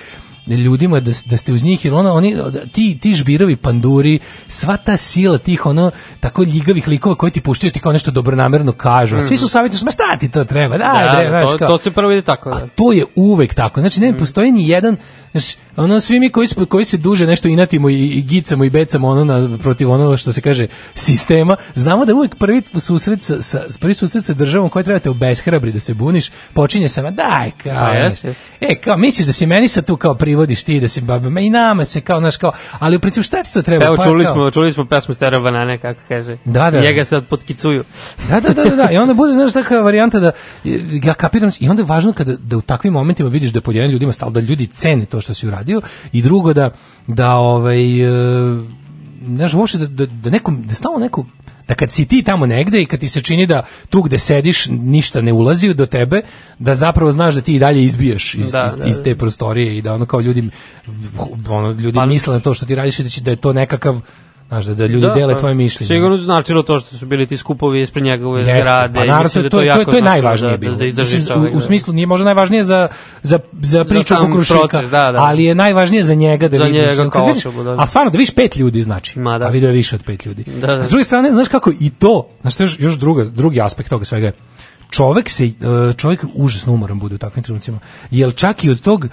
ljudima da, da ste uz njih jer ono, oni, da, ti, ti žbirovi panduri sva ta sila tih ono tako ljigavih likova koji ti puštaju ti kao nešto dobronamerno kažu a svi su mhm. savjetuju ma šta ti to treba da, da, treba,
to, kao. to se prvo ide tako da. a
to je uvek tako znači ne mm. postoji ni jedan znači, ono svi mi koji, koji se duže nešto inatimo i, i gicamo i becamo ono na, protiv onoga što se kaže sistema znamo da uvek prvi susret sa, sa prvi susret sa državom koja trebate obeshrabri da se buniš počinje sa daj kao, a, jes, jes. e kao misliš da si meni sa tu kao pri privodiš ti da se babama i nama se kao naš kao ali u principu šta ti to treba Evo pa,
čuli smo čuli smo pesmu Stara banane kako kaže da, da. njega sad potkicuju
da, da da da da i onda bude znaš takva varijanta da ja kapiram i onda je važno kada da u takvim momentima vidiš da je podjedan ljudima stal da ljudi cene to što si uradio i drugo da da ovaj e, znaš, uopšte da, da, da, nekom, da stalo neko, da kad si ti tamo negde i kad ti se čini da tu gde sediš ništa ne ulazi do tebe, da zapravo znaš da ti i dalje izbiješ iz, da, iz, da, iz da. te prostorije i da ono kao ljudi, ono, ljudi pa, misle na to što ti radiš i da, će, da je to nekakav Znaš, da, da ljudi da, dele pa, tvoje mišljenje.
Sigurno značilo to što su bili ti skupovi ispred njegove Jeste, pa zgrade. Pa, naravno,
da to, to, to, je, to je najvažnije da, bilo. Da, da Mislim, u, u, smislu, nije možda najvažnije za, za, za priču za proces, da, da. ali je najvažnije za njega da za vidiš.
Njega kao vidiš
osobu,
da,
da. A stvarno, da vidiš pet ljudi, znači. Ma, da. A video je više od pet ljudi.
Da, da. s
druge strane, znaš kako, i to, znaš, to je još, još druga, drugi aspekt toga svega je čovek se e, čovek užasno umoran bude u takvim trenucima. Jel čak i od tog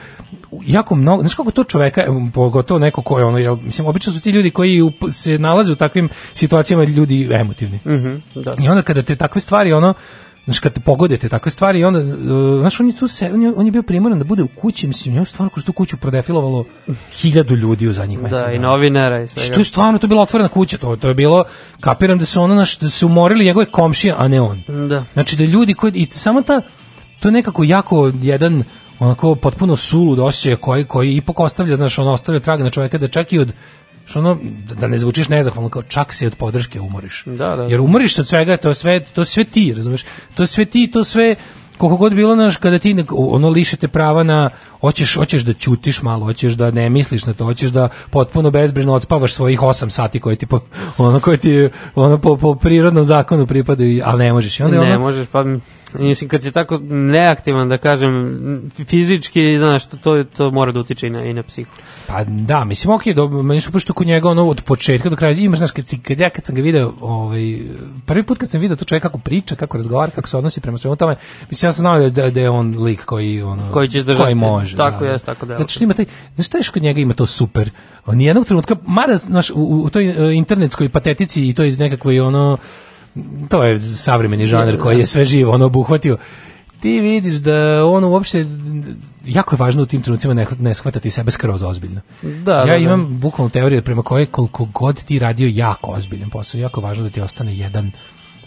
jako mnogo, znači kako to čoveka, e, pogotovo neko ko je ono, jel, mislim obično su ti ljudi koji se nalaze u takvim situacijama ljudi emotivni.
Mm
da. I onda kada te takve stvari ono Znaš, kad te pogodite takve stvari, onda, znači znaš, on je, tu se, on je, on je bio primoran da bude u kući, mislim, njemu stvarno kroz tu kuću prodefilovalo hiljadu ljudi u zadnjih da, mesec. Da,
i novinara i
znači, sve Što je stvarno, to je bila otvorena kuća, to, to je bilo, kapiram da su ona naš, da su umorili njegove komšije, a ne on.
Da.
Znači, da ljudi koji, i samo ta, to je nekako jako jedan, onako potpuno sulu da osjećaj koji, koji ipak ostavlja, znaš, on ostavlja trag na čoveka da čak i od što ono, da ne zvučiš nezahvalno, kao čak se od podrške umoriš.
Da, da.
Jer umoriš se od svega, to sve, to sve ti, razumeš? To sve ti, to sve, koliko god bilo naš kada ti ono lišite prava na hoćeš hoćeš da ćutiš malo hoćeš da ne misliš na to hoćeš da potpuno bezbrižno odspavaš svojih 8 sati koje ti po, ono koje ti ono po, po prirodnom zakonu pripadaju ali ne možeš
I onda ne ono, možeš pa Mislim, kad si tako neaktivan, da kažem, fizički, znaš, to, to, to mora da utiče i na, i na psihu.
Pa da, mislim, ok, do, meni su pošto kod njega ono od početka do kraja, imaš, znaš, kad, si, kad ja kad sam ga video, ovaj, prvi put kad sam video to čovjek kako priča, kako razgovara, kako se odnosi prema svemu tome, mislim, ja sam znao da, da, da je on lik koji, ono,
koji, će izdržati, koji
može.
Tako
da, jest,
tako da. Zato
što ima taj, znaš, taj kod njega ima to super, on jednog trenutka, mada, znaš, u, u toj e, internetskoj patetici i to iz nekakvoj, ono, to je savremeni žanr koji je sve živo ono obuhvatio. Ti vidiš da ono uopšte jako je važno u tim trenucima ne, ne shvatati sebe skroz ozbiljno. Da,
ja da, da.
imam da. bukvalno teoriju prema kojoj koliko god ti radio jako ozbiljan posao, jako važno da ti ostane 1,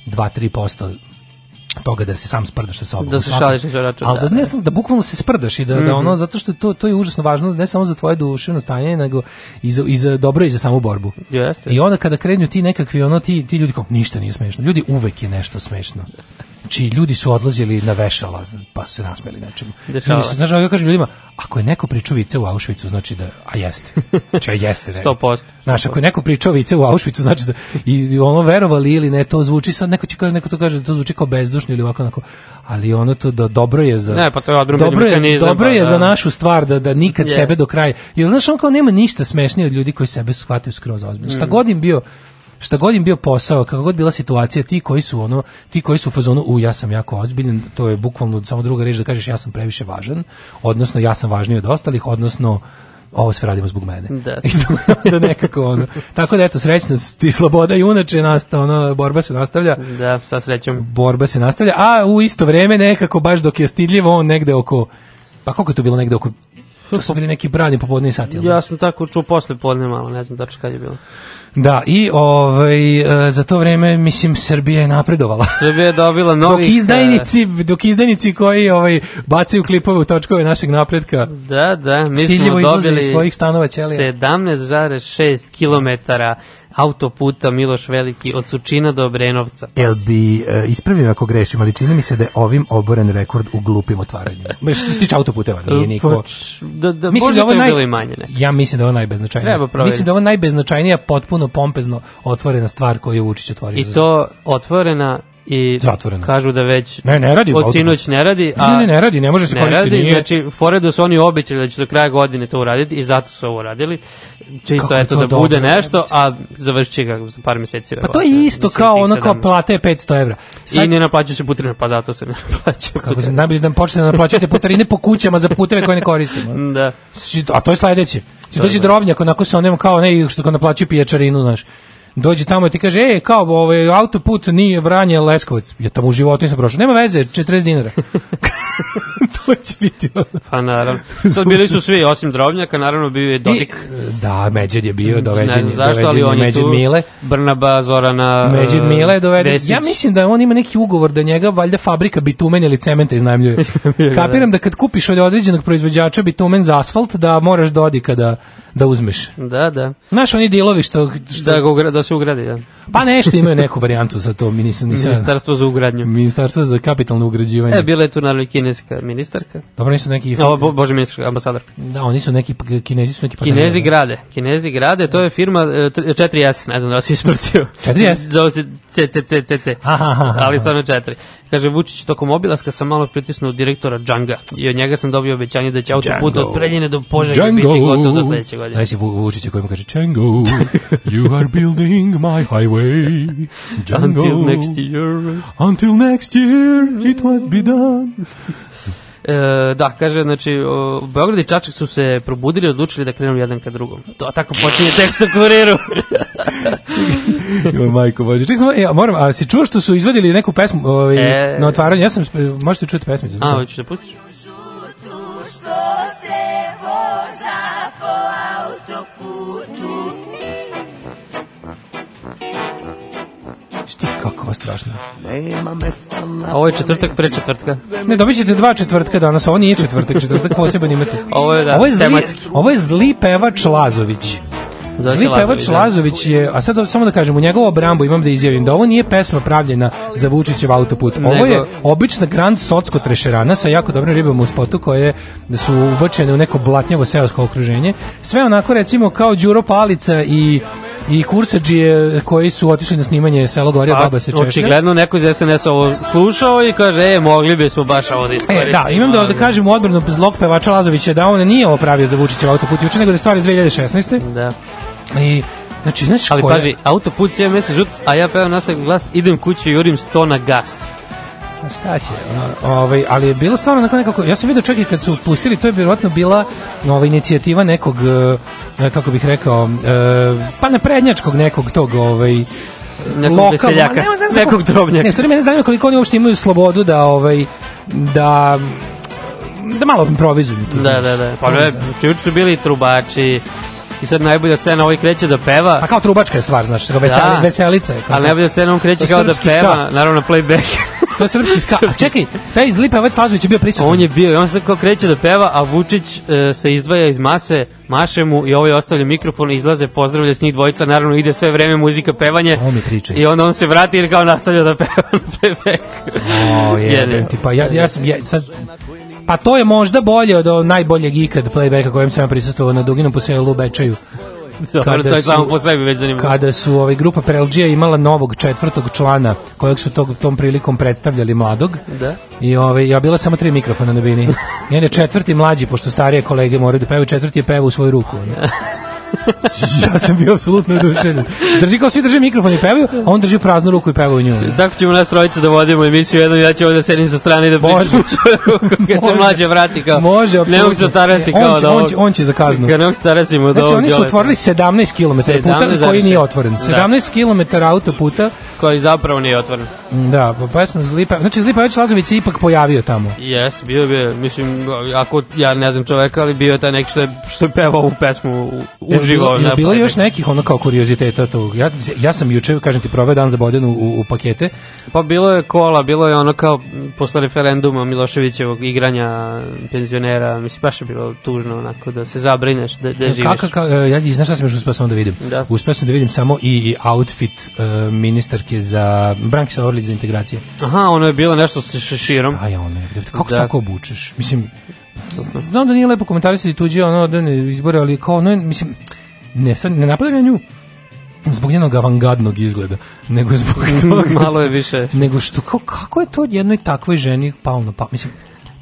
2-3% toga da se sam sprdaš sa sobom. Da se šališ sa računom. Ali da, da, ne da. sam, da bukvalno se sprdaš i da, mm -hmm.
da
ono, mhm. zato što to, to je užasno važno, ne samo za tvoje duševno stanje, nego i za, i za dobro i za samu borbu.
Jeste.
I onda kada krenju ti nekakvi, ono, ti, ti ljudi kao, ništa nije smešno. Ljudi, uvek je nešto smešno. Znači, ljudi su odlazili na vešala, pa se nasmeli
nečemu. Ljudi su,
znači, ja kažem ljudima, ako je neko pričao vice u Auschwitzu, znači da, a jeste. Znači, a jeste. Ne.
100%.
Znači, ako je neko pričao vice u Auschwitzu, znači da, i ono verovali ili ne, to zvuči, sad neko, će, neko to kaže, to zvuči kao bezdušno ili ovako, onako, ali ono to da dobro je za...
Ne, pa to je dobro je,
dobro pa je za da. našu stvar da, da nikad yes. sebe do kraja, jer znaš, on kao nema ništa smešnije od ljudi koji sebe shvataju skroz ozbiljno. Mm. Šta god im bio, šta god im bio posao, kako god bila situacija, ti koji su ono, ti koji su u fazonu, u ja sam jako ozbiljan, to je bukvalno samo druga reč da kažeš ja sam previše važan, odnosno ja sam važniji od ostalih, odnosno ovo sve radimo zbog mene.
Da.
da nekako ono. Tako da eto srećna ti sloboda i unače nasta ono borba se nastavlja.
Da, sa srećom.
Borba se nastavlja, a u isto vreme nekako baš dok je stidljivo on negde oko pa koliko je to bilo negde oko To su bili neki brani popodne sati.
Da? Ja sam tako čuo posle podne malo, ne znam da kad je bilo.
Da, i ovaj, e, za to vreme, mislim, Srbija je napredovala.
Srbija
je
dobila novih...
Dok e, izdajnici, dok izdajnici koji ovaj, bacaju klipove u točkove našeg napredka.
Da, da, mi smo dobili svojih stanova ćelija. 17,6 km autoputa Miloš Veliki od Sučina do Obrenovca.
Jel bi, e, ispravim ako grešim, ali čini mi se da je ovim oboren rekord u glupim otvaranjima. Što se tiče autoputeva,
nije pa, niko... Da, da, mislim da ovo naj... i manje. Ne.
Ja mislim da
je
ovo najbeznačajnija. Treba provjeriti. Mislim da je ovo najbeznačajnija potpuno ono pompezno otvorena stvar koju je Vučić otvorio.
I to otvorena i
zatvorena.
Kažu da već
ne, ne radi,
od sinoć ne radi, a
ne, ne, ne radi, ne može se ne koristiti. Radi, nije.
Znači, fore da su oni obećali da će do kraja godine to uraditi i zato su ovo uradili. Čisto Kako eto da dobro, bude nešto, a završit ga za par meseci.
Pa to
je
isto kao ono kao plate je 500 evra.
Sad... I ne naplaćuju se putarine, pa zato se ne naplaćaju.
Kako se najbolje da počne da naplaćate putarine po kućama za puteve koje ne koristimo.
da.
A to je sledeće. Dođe drobnjak, onako sa onim kao ne, što ga naplaćuje pijačarinu, znaš dođe tamo i ti kaže, e, kao, ovaj, autoput nije Vranje Leskovac. Ja tamo u životu nisam prošao. Nema veze, 40 dinara. to će biti ono.
Pa naravno. Sad bili su svi, osim Drobnjaka, naravno bio je Dodik. I,
da, Međed je bio, doveđen, ne zašto, doveđen ali on je Međed tu, Mile.
Brnaba, Zorana,
Međed e, Mile je doveden. Vesić. Ja mislim da on ima neki ugovor da njega valjda fabrika bitumen ili cementa iznajmljuje. Da, da. Kapiram da kad kupiš od određenog proizvođača bitumen za asfalt, da moraš Dodika da da uzmeš.
Da, da.
Znaš oni dilovi što... što... Da, ga
ugra, da se ugradi, da.
Pa nešto imaju neku varijantu za to, nisam,
nisam, Ministarstvo za ugradnju.
Ministarstvo za kapitalno ugrađivanje. E,
bila je tu naravno kineska ministarka. Dobro, nisu neki... O, bo, bože, ministar, ambasador.
Da, oni su neki, kinezi su neki... Pa- kinezi
grade, kinezi grade, to je firma 4S, e, ne znam da si ispratio. 4S? Zove se CCCCC, ali stvarno 4. Kaže, Vučić, tokom obilaska sam malo pritisnuo direktora Džanga i od njega sam dobio obećanje da će autoput od Preljine do Požega biti
gotov do sledećeg godine. Znači, Vučića kojima kaže, Django, you are building my highway away,
Django. Until next year.
Until next year, it must be done.
E, da, kaže, znači, o, Beograd i Čačak su se probudili odlučili da krenu jedan ka drugom. To tako počinje tekst na kuriru.
Joj, majko bože. Ček sam, ja, e, moram, a si čuo što su izvadili neku pesmu ovaj, e, na otvaranju? Ja sam, možete čuti pesmicu. A,
hoćeš da pustiš?
ovo strašno. Nema
mesta na ovo je četvrtak pre
četvrtka. Ne, dobit ćete dva četvrtka danas, ovo nije četvrtak, četvrtak poseban imate.
Ovo je, da,
ovo je zli, tematski. Ovo je zli pevač Lazović. Zli pevač da. Lazović je, a sad samo da kažem, u njegovu brambu imam da izjavim da ovo nije pesma pravljena za Vučićev autoput. Ovo je obična grand socko trešerana sa jako dobrim ribom u spotu koje su ubačene u neko blatnjavo seosko okruženje. Sve onako recimo kao Đuro Palica i i kursađije koji su otišli na snimanje Selo Gorija, pa, Baba
se češlja. Očigledno neko iz SNS ovo slušao i kaže, e, mogli bismo baš ovo
da
iskoristimo.
E, da, imam da, da kažem u odbranu zlog pevača Lazovića da on nije ovo pravio za Vučićev autoput juče, nego
da
je stvar iz
2016. Da.
I Znači, znaš
Ali koja... paži, autoput, ja mesec žut, a ja pevam nasak glas, idem kuću i jurim sto na gas
šta će? Ovaj, ali je bilo stvarno onako nekako, ja sam vidio čak i kad su pustili, to je vjerojatno bila nova inicijativa nekog, eh, kako bih rekao, eh, pa na prednjačkog nekog tog, ovaj, nekog lokal,
veseljaka, ne, ne
znam, nekog drobnjaka. Ne, stvari, mene zanima koliko oni uopšte imaju slobodu da, ovaj, da da malo improvizuju.
Tu, da, da, da. Pa, čuči su bili trubači, i sad najbolja scena ovaj kreće da peva. A
pa kao trubačka je stvar, znaš, kao veseli, da. veselica je.
Ali najbolja scena on kreće kao da peva, ska. naravno playback.
to je srpski ska. A čekaj, taj iz Lipa Vac Lazović je bio prisutan.
On je bio i on sad kao kreće da peva, a Vučić e, se izdvaja iz mase, maše mu i ovaj ostavlja mikrofon, izlaze, pozdravlja s njih dvojica, naravno ide sve vreme muzika, pevanje.
On mi
priča. I onda on se vrati i kao nastavlja da peva na playback.
O, jebem ti, pa ja, ja sam, ja, sad, Pa to je možda bolje od najboljeg ikad playbacka kojem sam ja prisustvovao na Duginom po selu Bečaju.
Dobro, kada to je samo po sebi već zanimljivo.
Kada su ovaj grupa Perelđija imala novog četvrtog člana kojeg su tog, tom prilikom predstavljali mladog. Da. I ovaj ja bila samo tri mikrofona na bini. Jedan je četvrti mlađi pošto starije kolege moraju da pevaju, četvrti je pevao u svoju ruku. Ne? ja sam bio apsolutno oduševljen. Drži kao svi drže mikrofon i pevaju, a on drži praznu ruku i peva u nju.
Tako ćemo nas trojica da vodimo emisiju jednom, ja ću ovdje da sedim sa strane i da pričam svoju ruku kad
se
mlađe vrati kao. Može, apsolutno. Ne se tarasi e, kao on će, da ovog,
on će, on će za kaznu.
Kad ne se tarasi mu da
Znači, oni su otvorili 17 km puta koji nije otvoren. 17 da. km autoputa
koji zapravo nije otvoren.
Da, pa sam Zlipa, znači Zlipa već Lazović se ipak pojavio tamo.
Jeste, bio je, mislim, ako ja ne znam čoveka, ali bio je taj neki što je, što je pevao ovu pesmu u, u uživo. Je,
je da, pa još da. nekih ono kao kurioziteta tog. Ja, ja sam juče, kažem ti, proveo dan za Bodenu u, u pakete.
Pa bilo je kola, bilo je ono kao posle referenduma Miloševićevog igranja penzionera, mislim, baš je bilo tužno onako da se zabrineš, da, da živiš. Kako,
kako, e, ja, znaš šta sam još uspeo samo da vidim?
Da.
Uspeo sam da vidim samo i, i outfit uh, ministarke za Branki Orlić za integracije.
Aha, ono je bilo nešto sa šeširom.
Šta je ono? Kako da. tako obučeš? Mislim, Znam da nije lepo komentarisati tuđe ono da izbore, ali kao no, mislim ne sad ne napadam ja nju zbog njenog avangardnog izgleda, nego zbog toga. Malo
je više.
Nego što kao, kako je to jednoj takvoj ženi palo na pa mislim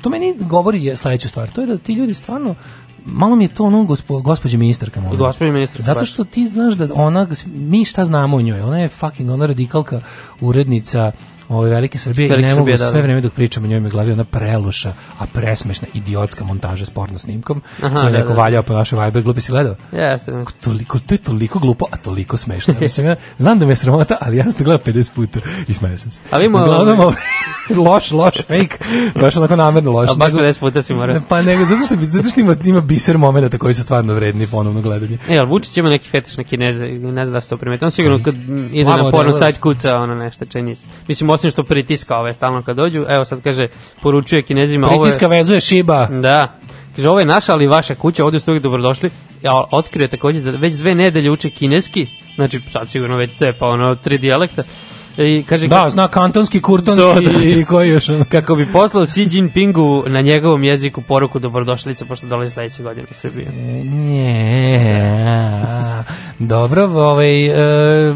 to meni govori je sledeću stvar, to je da ti ljudi stvarno malo mi je to ono gospo, gospođe ministarka molim.
Gospođe ministarka.
Zato što ti znaš da ona, mi šta znamo o njoj, ona je fucking ona radikalka urednica ove velike Srbije Velika i ne mogu Srbija, da, sve da, vreme dok pričam o njoj mi glavi ona preluša, a presmešna idiotska montaža s porno snimkom Aha, koju je da, neko da, valjao po našoj Viber glupi si gledao.
Jeste.
Toliko, to je toliko glupo, a toliko smešno. ja, znam da me sramota, ali ja sam to gledao 50 puta i smeo sam se. Ali
ima... Da, Uglavnom, ovaj...
loš, loš, fake, baš onako namerno loš. A
baš 50 puta si morao.
Pa nego, zato što, zato što ima, ima biser momenta koji su stvarno vredni ponovno gledanje. E, ali Vučić ima neki fetiš na kineze, ne znam da se to primeti. On sigurno
kad ide na porno sajt kuca ono nešto, čini se. Mislim, osim što pritiska ove stalno kad dođu. Evo sad kaže, poručuje kinezima...
Pritiska ovo je, vezuje šiba.
Da. Kaže, ovo je naša, ali vaša kuća, ovdje ste uvijek dobrodošli. Ja, otkrio takođe da već dve nedelje uče kineski, znači sad sigurno već cepa ono tri dijalekta. I kaže, da,
zna kantonski, kurtonski to, da, i znači, koji još.
Kako bi poslao Xi Jinpingu na njegovom jeziku poruku dobrodošlice, pošto dolazi sledeće godine u Srbiju. E,
nije. Dobro, ovaj... E,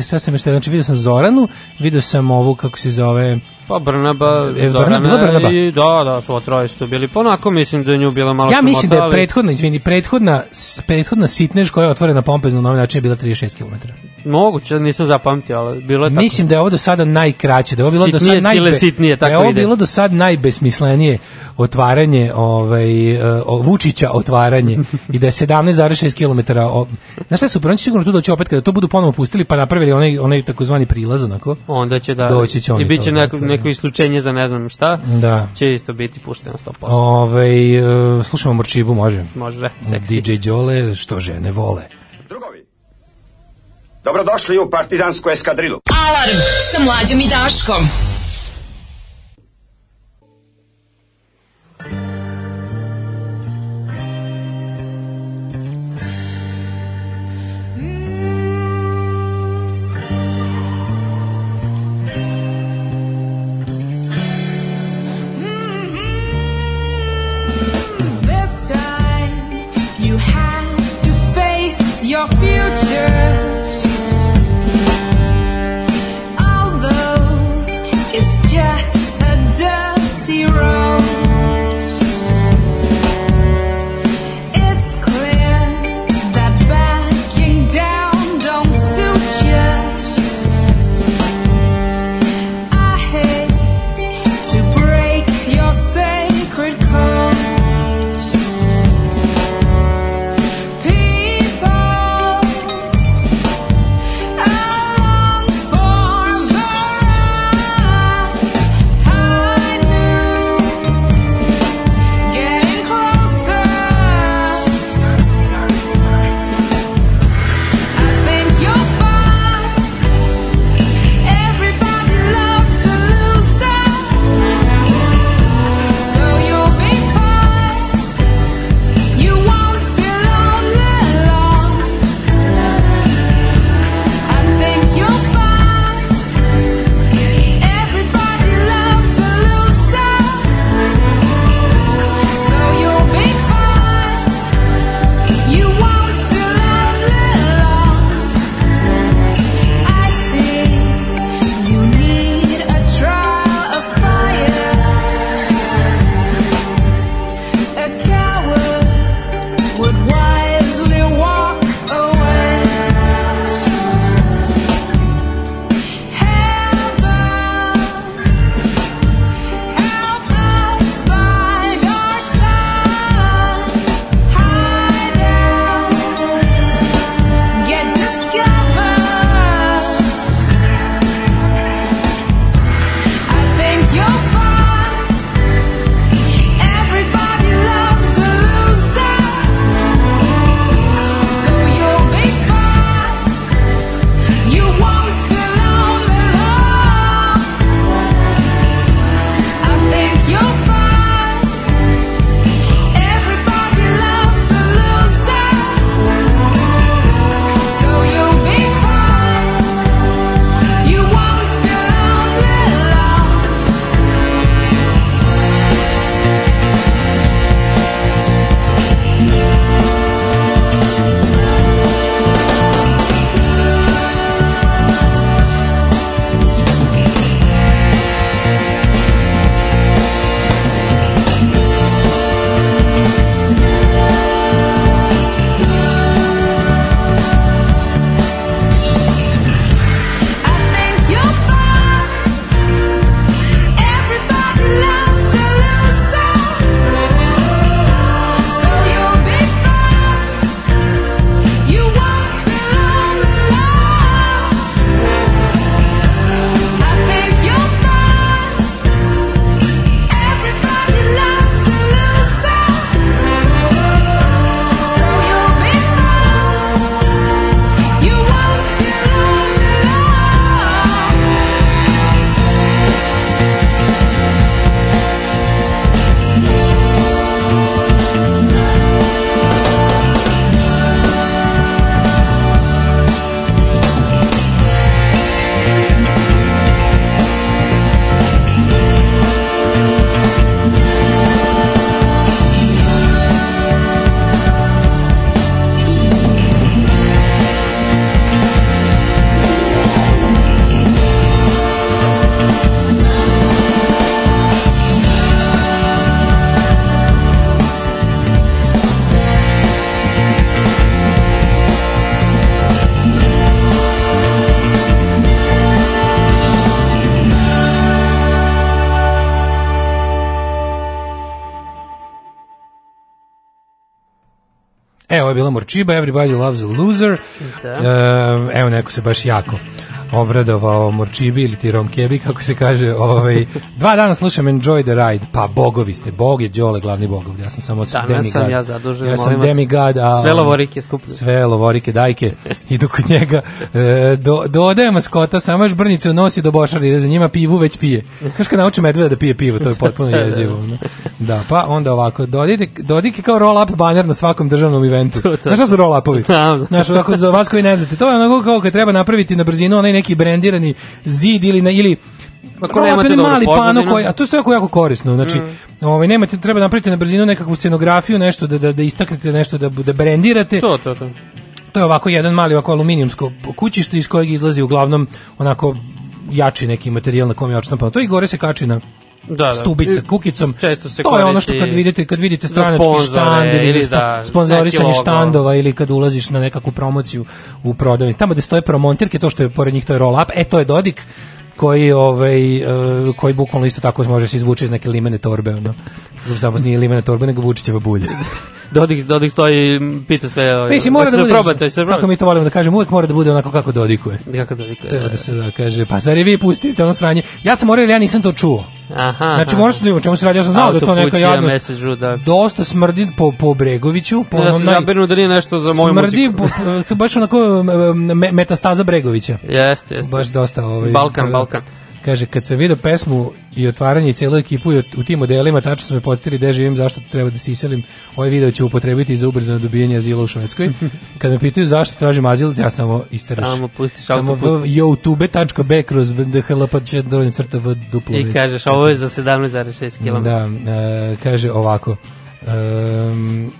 sad sam još, znači vidio sam Zoranu, vidio sam ovu, kako se zove,
Pa Brnaba, e, Zorana Brnaba, Brnaba. i da, da, su otroje su bili. Ponako pa mislim da je nju bila malo Ja
mislim
da je
prethodna, izvini, prethodna, prethodna sitnež koja je otvorena pompezno na ovaj način je bila 36 km.
Moguće, nisam zapamtio, ali bilo je tako.
Mislim da je ovo do sada najkraće, da je ovo bilo sitnije, do sada najbe,
sitnije,
tako
da je
ovo ide. bilo do sada najbesmislenije otvaranje ovaj e, o, Vučića otvaranje i da je 17,6 km. Znaš šta su pronaći sigurno tu doći opet kada to budu ponovo pustili pa napravili onaj onaj takozvani prilaz onako.
Onda će da doći će oni. I biće neko neko isključenje za ne znam šta,
da.
će isto biti pušteno
100%. Ove, e, slušamo Morčibu, može?
Može, seksi.
DJ Đole, što žene vole. Drugovi, dobrodošli u partizansku eskadrilu. Alarm sa mlađom i Daškom. your future je bila Morčiba, Everybody Loves a Loser. Da. evo, neko se baš jako obradovao Morčibi ili ti Romkebi, kako se kaže, ovaj, dva dana slušam Enjoy the Ride, pa bogovi ste, bog je Đole, glavni bogov, ja sam samo
Danas demigad. sam
ja
zadužen, ja
sam demigad, a...
Sve lovorike skupne.
Sve lovorike, dajke i kod njega, e, do, dodaje maskota, samo još brnicu nosi do bošara, ide za njima pivu već pije. Znaš kad nauči medveda da pije pivo, to je potpuno da, da. jezivo. Ne? Da, pa onda ovako, dodike, dodike kao roll-up banner na svakom državnom eventu. Znaš šta su roll-upovi? Znaš, ovako za vas koji ne znate, to je onako kao kad treba napraviti na brzinu onaj neki brendirani zid ili, na, ili
ako nemate mali pano koji,
a to je jako jako korisno. Znači, mm. ovaj nemate treba napraviti na brzinu nekakvu scenografiju, nešto da da, da istaknete, nešto da da brendirate. To, to, to to je ovako jedan mali ovako aluminijumsko kućište iz kojeg izlazi uglavnom onako jači neki materijal na kom je pa To i gore se kači na da, da. stubić sa kukicom.
Često se to je ono što kad vidite,
kad vidite stranački štand ili, ili da, sponzorisanje štandova ili kad ulaziš na nekakvu promociju u prodavnici. Tamo gde stoje promontirke, to što je pored njih to je roll up, e to je Dodik koji ovaj eh, koji bukvalno isto tako može se izvući iz neke limene torbe ono. Zapravo nije limena torbe, nego Vučićeva bulja.
Dodik, da Dodik da stoji, pita sve. Ovaj, Mislim, mora da, da bude, probate, se kako
mi to volimo da kažem, uvek mora da bude onako kako Dodikuje.
Kako Dodikuje.
Treba da se da kaže, pa zar je vi pustiste ono sranje? Ja sam morao, ja nisam to čuo. Aha. Znači mora se da o čemu se radi, ja sam znao da to neka jadnost.
Da.
Dosta smrdi po po Bregoviću, po
onom naj. Ja da nije nešto za moju smrdi, muziku.
Smrdi baš onako me, metastaza Bregovića.
Jeste, jeste.
Baš dosta
ovaj. Balkan, Balkan.
Kaže, kad sam vidio pesmu i otvaranje i celu ekipu i u tim modelima, tačno su me podstili gde živim, zašto treba da se Ovaj video ću upotrebiti za ubrzano dobijanje azila u Švedskoj. Kad me pitaju zašto tražim azil, ja samo isteraš.
Samo pustiš Samo youtube.b kroz dhlp crta v duplo. I kažeš, ovo je za 17,6 km.
Da, e, kaže ovako. Um,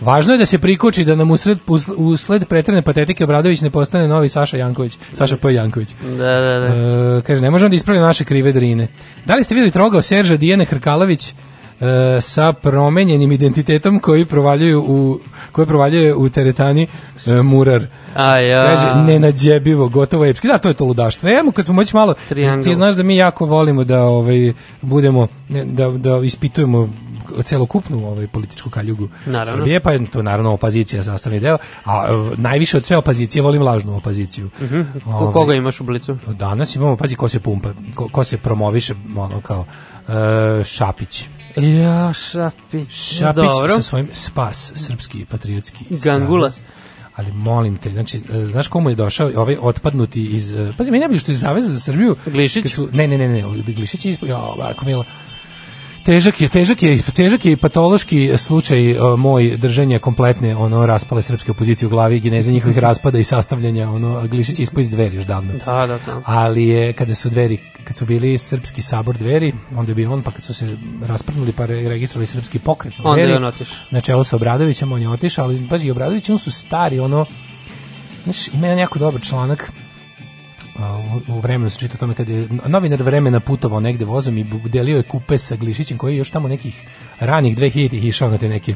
važno je da se prikoči da nam usred, usled pretrene patetike Obradović ne postane novi Saša Janković, Saša P. Janković.
Da, da, da.
Uh, kaže, ne možemo da ispravimo naše krive drine. Da li ste videli trogao Serža Dijene Hrkalović e, sa promenjenim identitetom koji provaljuje u, koji provaljuje u teretani uh, Murar?
A
ja. Kaže, nenađebivo, gotovo epski. Da, to je to ludaštvo. Evo, kad smo moći malo, Triangle. ti znaš da mi jako volimo da ovaj, budemo, da, da ispitujemo celokupnu ovaj političku kaljugu naravno. Srbije, pa je to naravno opozicija sastavni deo, a uh, najviše od sve opozicije volim lažnu opoziciju.
Uh -huh. Ove, koga imaš u blicu?
Pa danas imamo, pazi ko se pumpa, ko, ko se promoviše, ono kao uh, Šapić.
Ja, Šapić.
Šapić Dobro. sa svojim spas, srpski patriotski.
Gangula. Savjec
ali molim te, znači, e, znaš komu je došao ovaj otpadnuti iz, e, pazi, meni je što iz Zaveza za Srbiju,
Glišić? Su,
ne, ne, ne, ne, Glišić je ispod, jo, ovako, milo, Težak je, težak je, težak je i patološki slučaj o, moj držanja kompletne ono raspale srpske opozicije u glavi, geneze njihovih mhm. raspada i sastavljanja, ono Glišić ispo iz dveri još davno.
Da, da, da.
Ali je kada su dveri, kad su bili srpski sabor dveri, onda bi on pa kad su se rasprnuli pa registrovali srpski pokret
dveri. Onda je on otišao.
Na čelu sa Obradovićem on je otišao, ali pazi Obradović on su stari ono Znaš, ima jedan jako dobar članak u vremenu se čita tome kad je novinar vremena putovao negde vozom i delio je kupe sa Glišićem koji je još tamo nekih ranih 2000-ih išao na te neke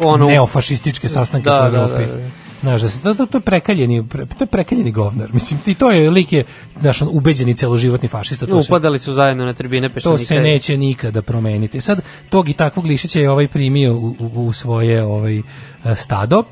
ono, neofašističke sastanke da, po Evropi. Da, da, da. Znaš, da se, to, to, to, je prekaljeni, pre, to je prekaljeni govnar. Mislim, i to je lik je, znaš, on ubeđeni celoživotni fašista. To da,
Upadali se, su zajedno na tribine
pešenika.
To
se neće nikada promeniti. Sad, tog i takvog Glišića je ovaj primio u, u, u svoje ovaj, e, stado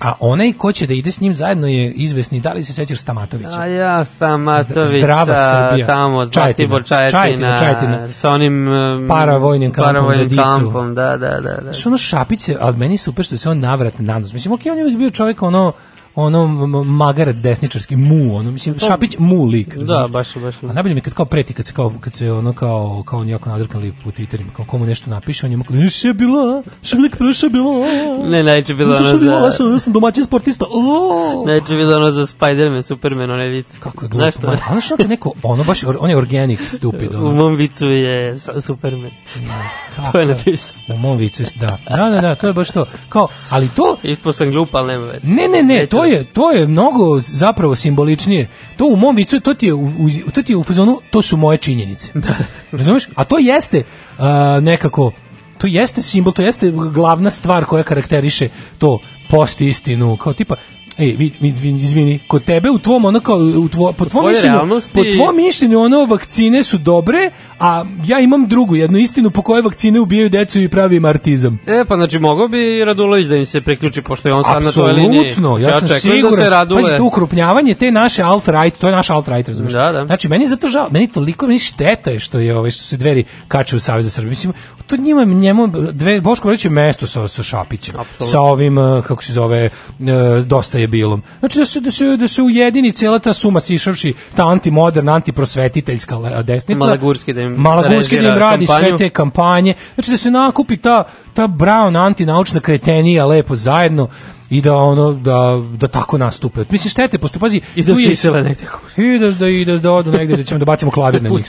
A onaj ko će da ide s njim zajedno je izvesni, da li se sećaš Stamatovića? A
ja, Stamatovića, Zdrava Srbija. tamo, Zlatibor Čajetina, Čajetina, Čajetina, sa onim um,
paravojnim kampom paravojnim za dicu. kampom,
da, da, da. da.
Što ono Šapić, ali meni je super što se on navrat na nos. Mislim, ok, on je uvijek bio čovjek ono, ono magarac desničarski mu, ono mislim to, Šapić mu lik.
Da, znači. baš baš.
A najbolje mi kad kao preti kad se kao kad se ono kao kao on jako nadrkan lik po Twitterima, kao komu nešto napiše, on je kao je bilo, šlik preše bilo.
Ne, najče bilo ono
za. Ja sam domaćin sportista. O!
Najče bilo ono za Spider-Man, Superman, one vic.
Kako je glupo. Znaš ono što neko ono baš on je organic stupid. Ono.
U mom vicu je Superman. Da, to je napisao.
U mom vicu, da. Da, da, da, to je baš to. Kao, ali to...
Ispo sam glup, ali nema
veze. Ne, ne, ne, to to je, to je mnogo zapravo simboličnije. To u mom vicu, to ti je u, to ti je u fazonu, to su moje činjenice.
Da.
Razumeš? A to jeste uh, nekako to jeste simbol, to jeste glavna stvar koja karakteriše to post istinu, kao tipa ej, vi, izvini, kod tebe u tvom,
ono kao, u
tvo, po,
tvom mišljenju,
po tvom mišljenju, ono, vakcine su dobre, a ja imam drugu, jednu istinu po kojoj vakcine ubijaju decu i pravi im artizam.
E, pa znači, mogao bi Radulović da im se priključi, pošto je on sad na toj liniji.
Apsolutno, ja, ja sam siguran. Da se radule. Pazi, to ukrupnjavanje te naše alt-right, to je naš alt-right, razumiješ?
Da, da.
Znači, meni je zato žao, meni toliko meni šteta je što je ovaj što se dveri kače u Savez za Mislim, to njima njemu dve Boško Bradić mesto sa sa Šapićem. Absolutno. Sa ovim eh, kako se zove eh, dosta je debilom. Znači da se da se da se ujedini cela ta suma sišavši ta antimoderna, antiprosvetiteljska desnica.
Malagurski da im
Malagurski da im radi kampanju. sve te kampanje. Znači da se nakupi ta ta brown antinaučna kretenija lepo zajedno i da ono da da tako nastupe. Mislim štete postupazi i
da se isele
negde. I da da i da da odu negde da ćemo da bacimo klavir na
njih.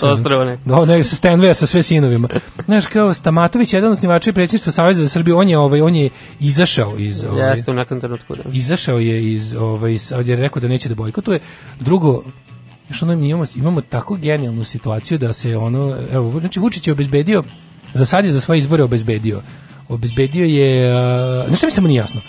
Da, ne, sa Stenveja sa sve sinovima. Znaš kao Stamatović jedan osnivač i predsedništva Saveza za Srbiju, on je ovaj on je izašao iz
ovaj Jeste u nekom trenutku da.
Izašao je iz ovaj sad je rekao da neće da bojkotuje. Drugo još ono mi imamo, imamo tako genijalnu situaciju da se ono, evo, znači Vučić je obezbedio, za sad je za svoje izbore obezbedio, obezbedio je,
uh,
nešto mi samo nije jasno,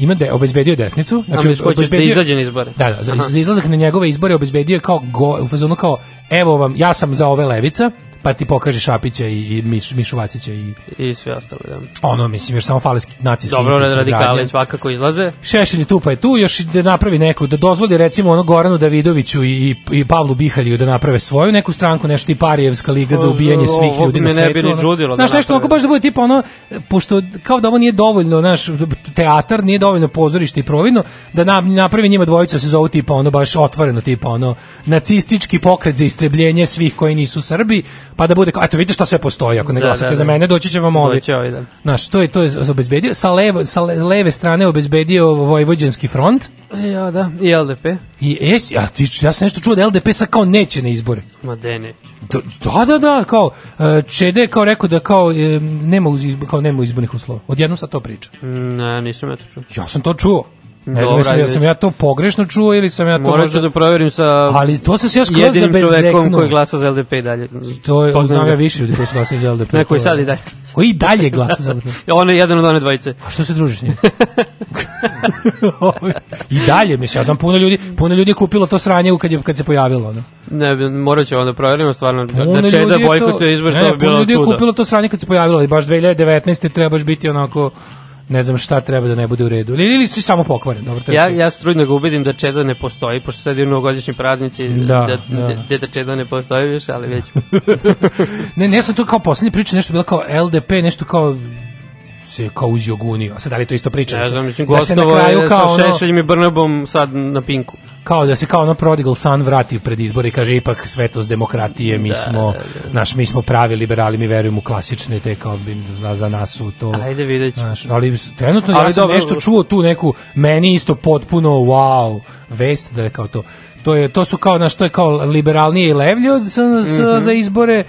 ima da, znači, da obezbedio desnicu,
znači A, obezbedio da
izađe na izbore. Da,
da,
za,
za
izlazak na njegove izbore obezbedio kao go, kao evo vam, ja sam za ove levica, pa ti pokaže Šapića i, i Miš, Mišu Vacića i,
I
sve
ostalo,
da. Ono, mislim, još samo fale nacijski.
Dobro, radikale svakako izlaze.
Šešelj tu pa je tu, još da napravi neku, da dozvoli recimo ono Goranu Davidoviću i, i Pavlu Bihalju da naprave svoju neku stranku, nešto tipa Arijevska liga za pa, ubijanje svih ljudi na svetu. Ne bi
ni džudilo. da
nešto onako baš da bude tipa ono, pošto kao da ovo nije dovoljno, naš teatar, nije dovoljno pozorište i providno, da na, napravi njima dvojica da se zovu tipa ono baš otvoreno, tipa ono nacistički pokret za istrebljenje svih koji nisu Srbi, pa da bude kao, eto vidite šta sve postoji, ako ne da, glasate da, za da. mene doći će vam ovi.
Da.
na što je to je obezbedio sa levo sa leve strane obezbedio vojvođanski front.
E, ja da, i LDP.
I es, ja ti ja sam nešto čuo da LDP sa kao neće na izbore.
Ma
da
ne.
Da, da, da, kao Čede kao rekao da kao e, nema kao nema izbornih uslova. Odjednom sa to priča.
Ne, nisam ja to čuo.
Ja sam to čuo. Ne znam, Dobra, da sam ja to pogrešno čuo ili sam ja to
Moram možda... da proverim sa
Ali to sam se ja skroz jedinim
čovekom koji glasa za LDP i dalje.
To je, znam ja više ljudi koji su glasali za LDP.
Neko
je
sad i dalje.
Koji i dalje glasa za LDP?
on je jedan od one dvojice.
A što se družiš s njim? I dalje, mislim, ja znam puno ljudi, puno ljudi je kupilo to sranje kad, je, kad se pojavilo. Ono.
Ne, morat ću onda proverimo, stvarno, puno da Čeda bojkotuje izbor, ne, to je bilo čudo. Puno
ljudi je kupilo to sranje kad se pojavilo, ali baš 2019. trebaš biti onako ne znam šta treba da ne bude u redu. Ili, ili si samo pokvaren, dobro. Treba
ja, ja strujno ga ubedim da Čeda ne postoji, pošto sad je novogodišnji praznici, da, da, da. De, da, da Čeda ne postoji više, ali već.
ne, ne, ja sam tu kao poslednji priče, nešto bilo kao LDP, nešto kao se Kauzio gunio. Sad, da li to isto priča? Ja
znam, mislim, da se na kraju kao sa Šešeljim i Brnabom sad na pinku.
Kao da se kao ono Prodigal San vrati pred izbore i kaže ipak svetost demokratije, mi da, smo, da, da, da. Naš, mi smo pravi liberali, mi verujemo u klasične te kao bi, za, za nas su to.
Ajde vidjet ću.
ali trenutno ali, ja sam dobro. nešto čuo tu neku, meni isto potpuno wow, vest da je kao to. To, je, to su kao, naš, to je kao liberalnije i levlje od, s, mm -hmm. za izbore,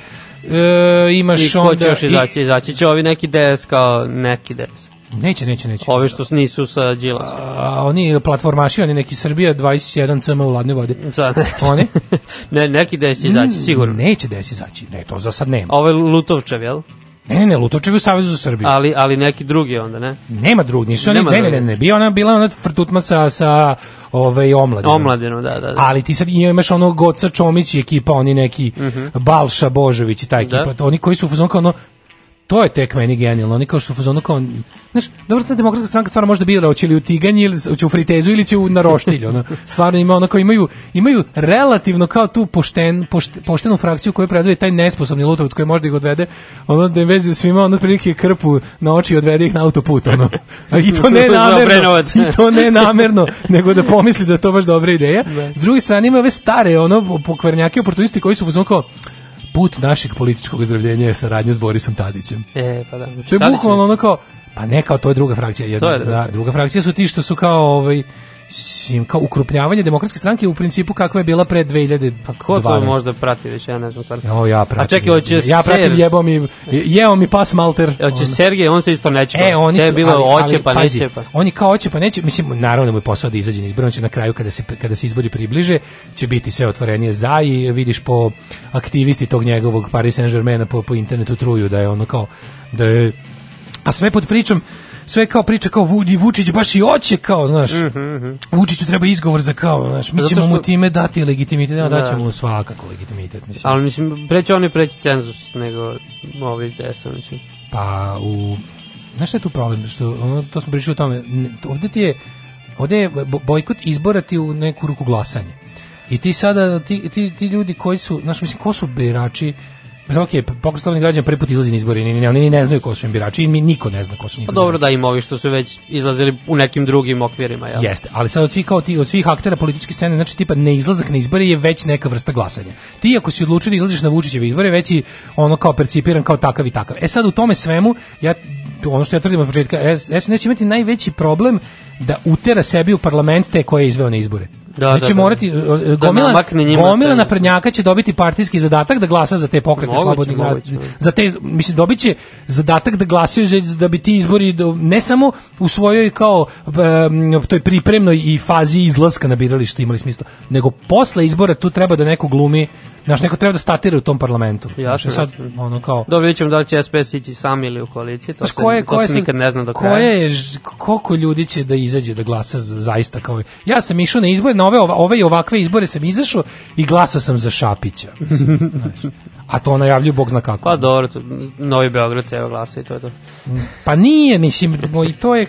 E, imaš I onda...
I ko će još izaći? Izaći će ovi neki DS kao neki DS.
Neće, neće, neće.
Ovi što nisu sa Đilas. A,
oni platformaši, oni neki Srbija 21 CM u ladne vode.
Sad, oni? ne, neki DS će izaći, mm, sigurno.
Neće DS izaći, ne, to za sad nema.
Ovo je Lutovčev, jel?
Ne, ne, ne, Lutovčevi u Savezu za Srbiju.
Ali, ali neki drugi onda, ne?
Nema drug, nisu oni, ne, ne, ne, ne, bio ona, bila ona frtutma sa, sa ovaj, omladinom.
Omladinom, da, da, da.
Ali ti sad imaš ono Goca Čomić i ekipa, oni neki mm -hmm. Balša Božović i ta da. ekipa, da. oni koji su u fazonu kao ono, to je tek meni genijalno. Oni kao što fazonu kao znaš, dobro ta da demokratska stranka stvarno možda bira hoće li u tiganji ili hoće u fritezu ili će u naroštilj, ono. Stvarno ima ono kao imaju imaju relativno kao tu pošten, pošte, poštenu frakciju koju predvodi taj nesposobni Lutovac koji možda ih odvede, ono da im veze svima ono prilike krpu na oči odvede ih na autoput, ono. I to ne namerno, i to ne namerno, nego da pomisli da to baš dobra ideja. Da. S druge strane ima ove stare ono pokvarnjake oportunisti koji su fazonu kao put našeg političkog ozdravljenja je saradnja s Borisom Tadićem.
E, pa da.
Znači to je bukvalno ono kao, pa ne kao to je druga frakcija, jedna, je druga. Da, druga frakcija su ti što su kao ovaj Mislim, kao ukrupnjavanje demokratske stranke u principu kakva je bila pre 2000
Pa ko to možda prati već, ja ne znam stvarno.
ja pratim.
A čekaj, hoće Ja
pratim, jebo mi, jeo mi pas malter.
E, hoće Sergej, on se isto neće. E, oni su, bilo ali, oće pa neće pa.
Oni kao oće pa neće, mislim, naravno mu je posao da izađe na izbore, će na kraju kada se, kada se izbori približe, će biti sve otvorenije za i vidiš po aktivisti tog njegovog Paris saint germain po, po internetu truju da je ono kao, da je a sve pod pričom sve kao priča kao Vudi Vučić baš i hoće kao, znaš. Mm -hmm. Vučiću treba izgovor za kao, znaš, mi ćemo što... mu time dati legitimitet, da. daćemo mu svakako legitimitet, mislim.
Ali mislim preći oni preći cenzus nego ovi iz desa, mislim.
Pa u Znaš šta je tu problem? Što, ono, to smo pričali o tome. Ovde ti je, ovde je bojkot izbora ti u neku ruku glasanje. I ti sada, ti, ti, ti ljudi koji su, znaš, mislim, ko su birači, Mislim, pa okej, okay, pokrestavni građani prvi put izlazi na izbore, ni, ne, oni ne znaju ko su im birači, i mi niko ne zna ko su njihovi.
Pa dobro da im ovi što su već izlazili u nekim drugim okvirima, ja.
Jeste, ali sad od svih, kao ti, od svih aktera političke scene, znači tipa neizlazak na izbore je već neka vrsta glasanja. Ti ako si odlučio da izlaziš na Vučićeve izbore, već i ono kao percipiran kao takav i takav. E sad u tome svemu, ja ono što ja tvrdim od početka, SNS neće imati najveći problem da utera sebi u parlament te koje je izveo na izbore.
Da, znači, da, da će morati da
e, gomila, gomila naprednjaka će dobiti partijski zadatak da glasa za te pokrete slobodnih
građana.
Za te mislim dobiće zadatak da glasaju za, da bi ti izbori ne samo u svojoj kao toj pripremnoj i fazi izlaska na biralište imali smisla, nego posle izbora tu treba da neko glumi Znaš, neko treba da statira u tom parlamentu.
Ja što sad, ono kao... Dobro, da, vidjet ćemo da li će SPS ići sam ili u koaliciji, to, se, koje, to koje se nikad ne zna
do kraja. Koje, koliko ljudi će da izađe da glasa za, zaista kao... Ja sam išao na izbore, na ove, ove i ovakve izbore sam izašao i glasao sam za Šapića. Znaš, a to najavljuju Bog zna kako.
Pa dobro, to, Novi Beograd se evo glasa i to je to.
Pa nije, mislim, i to je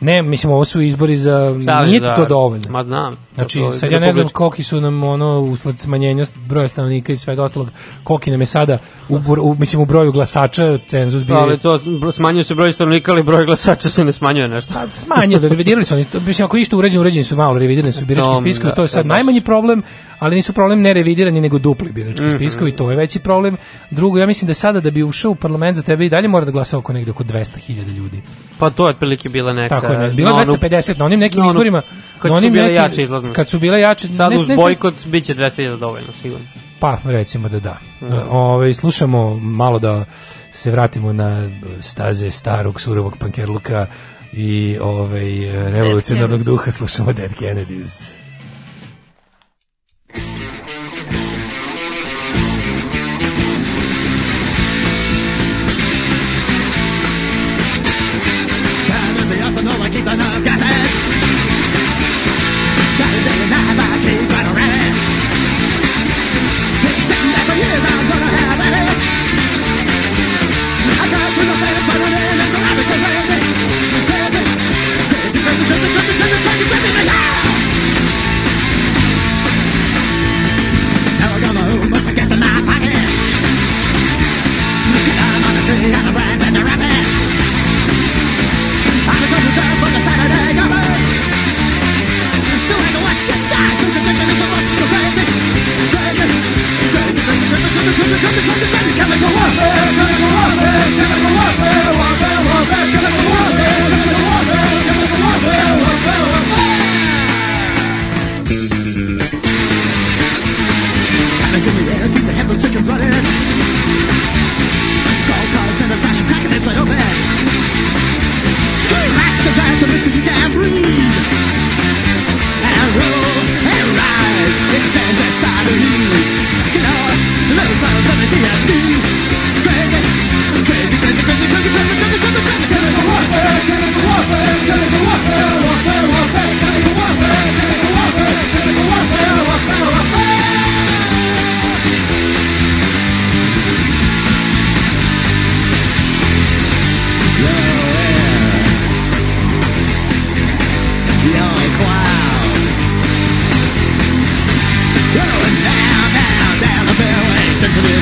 Ne, mislim, ovo su izbori za... Savez nije ti to dovoljno.
Ma znam.
Znači, to, sad ja ne znam koliki su nam, ono, usled smanjenja broja stanovnika i svega ostalog, koliki nam je sada, u, u mislim, u broju glasača cenzus bio...
Ali to, smanjuje se broj stanovnika, ali broj glasača se ne smanjuje
nešto. Pa, smanjuje, da revidirali su oni, mislim, ako išto uređeno, uređeni su malo, revidirani su birački spiskovi, to je da, sad da. najmanji problem, ali nisu problem ne revidirani, nego dupli birački mm -hmm. spiskovi, to je veći problem. Drugo, ja mislim da sada da bi ušao u parlament za tebe i dalje mora da glasa oko negde oko 200.000 ljudi.
Pa to
je otprilike
bila neka Tako je, dakle, bilo
no, 250 na onim nekim no, izborima,
kad su bile nekim, jače izlaznosti.
Kad su bile jače,
sad ne, uz ne, bojkot ne, biće 200.000 dovoljno sigurno.
Pa, recimo da da. Mm. E, Ove, ovaj, slušamo malo da se vratimo na staze starog surovog pankerluka i ovaj revolucionarnog duha slušamo Dead Kennedys. Saturday, I'm gonna a... So I know what you got Chemical warfare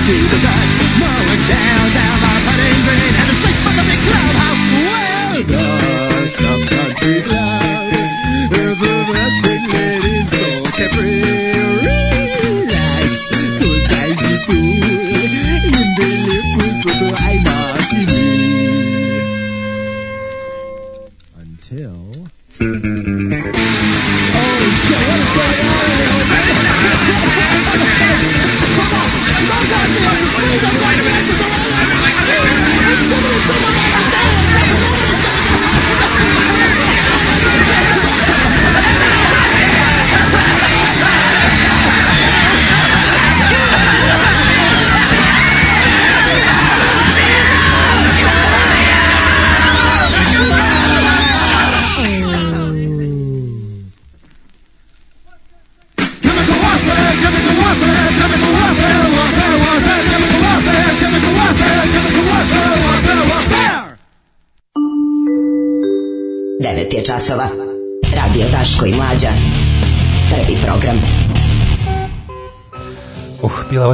do the touch, mowing down, down my putting green.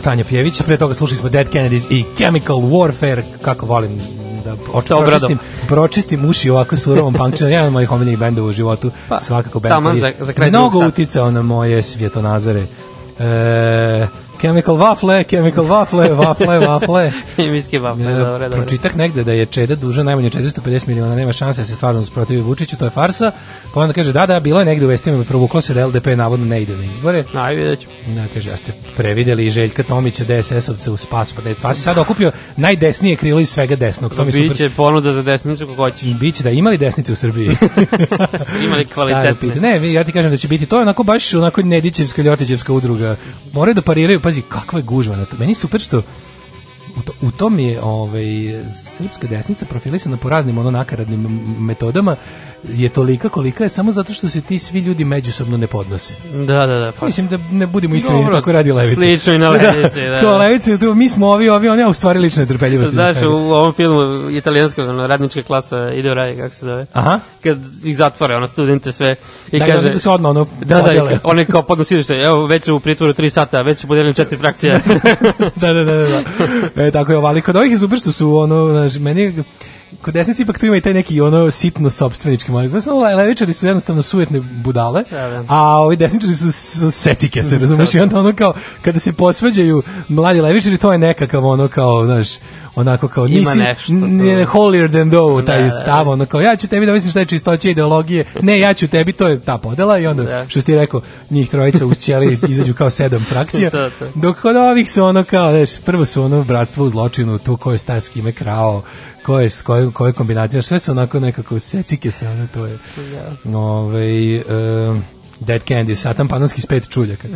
evo Tanja Pjević, pre toga slušali smo Dead Kennedys i Chemical Warfare, kako volim da pročistim, pročistim uši ovako surovom punkčina, jedan od mojih omiljenih benda u životu, pa, svakako bend koji je mnogo uticao na moje svjetonazore. E, Chemical waffle, chemical waffle, waffle, waffle. Hemijski waffle, dobro, dobro. Pročitak negde da je Čeda dužan najmanje 450 miliona, nema šanse da se stvarno usprotivi Vučiću, to je farsa. Pa onda kaže, da, da, bilo je negde u vestima, provuklo se da LDP navodno ne ide na izbore. Ajde, da ću. Da, kaže, ja ste prevideli i Željka Tomića, DSS-ovca u spasu. Pa, pa si sad okupio najdesnije krilo iz svega desnog. To mi super... Biće ponuda za desnicu kako hoćeš. Biće da imali desnice u Srbiji. imali kvalitetne. Ne, ja ti kažem da će biti to onako baš onako nedićevska ljotićevska udruga. Moraju da pariraju, pa pazi, kakva je gužva na to. Meni super što u, to, u tom je ovaj, srpska desnica profilisana po raznim ono nakaradnim metodama je tolika kolika je samo zato što se ti svi ljudi međusobno ne podnose. Da, da, da. Pa. Mislim da ne budemo iskreni, tako radi Levica. Slično i na da, Levici, da. da. Kao Levici, tu, mi smo ovi, ovi, oni, a u stvari lične trpeljivosti. Znaš, u ovom filmu italijanskog, ono, radnička klasa ide u raj, kako se zove. Aha. Kad ih zatvore, ono, studente sve. I da, kaže, da, se odmah, ono, da, podjele. da, one kao podnosiš što, evo, već u pritvoru 3 sata, već su podeljeni četiri frakcije. da, da, da, da. da. E, tako je, ovali, Da, ovih izubrštu su, ono, znaš, meni kod desnici ipak tu ima i taj neki ono sitno sobstvenički mali. Znači, levičari su jednostavno sujetne budale, da, da. a ovi desničari su, su secike, se razumiješ? I onda ono kao, kada se posvađaju mladi levičari, to je nekakav ono kao, znaš, onako kao nisi nešto, ne, holier than thou da, taj stav ono kao ja ću tebi da mislim šta je čistoće ideologije ne ja ću tebi to je ta podela i onda ne. što ti rekao njih trojica uz ćeli izađu kao sedam frakcija dok kod ovih su ono kao znaš prvo su ono bratstvo u zločinu to ko je star s krao koje, s koje, koje kombinacije, sve su onako nekako secike se, one to je. Yeah. Da. Ovaj, Dead Candy, Satan Panonski spet čuljaka.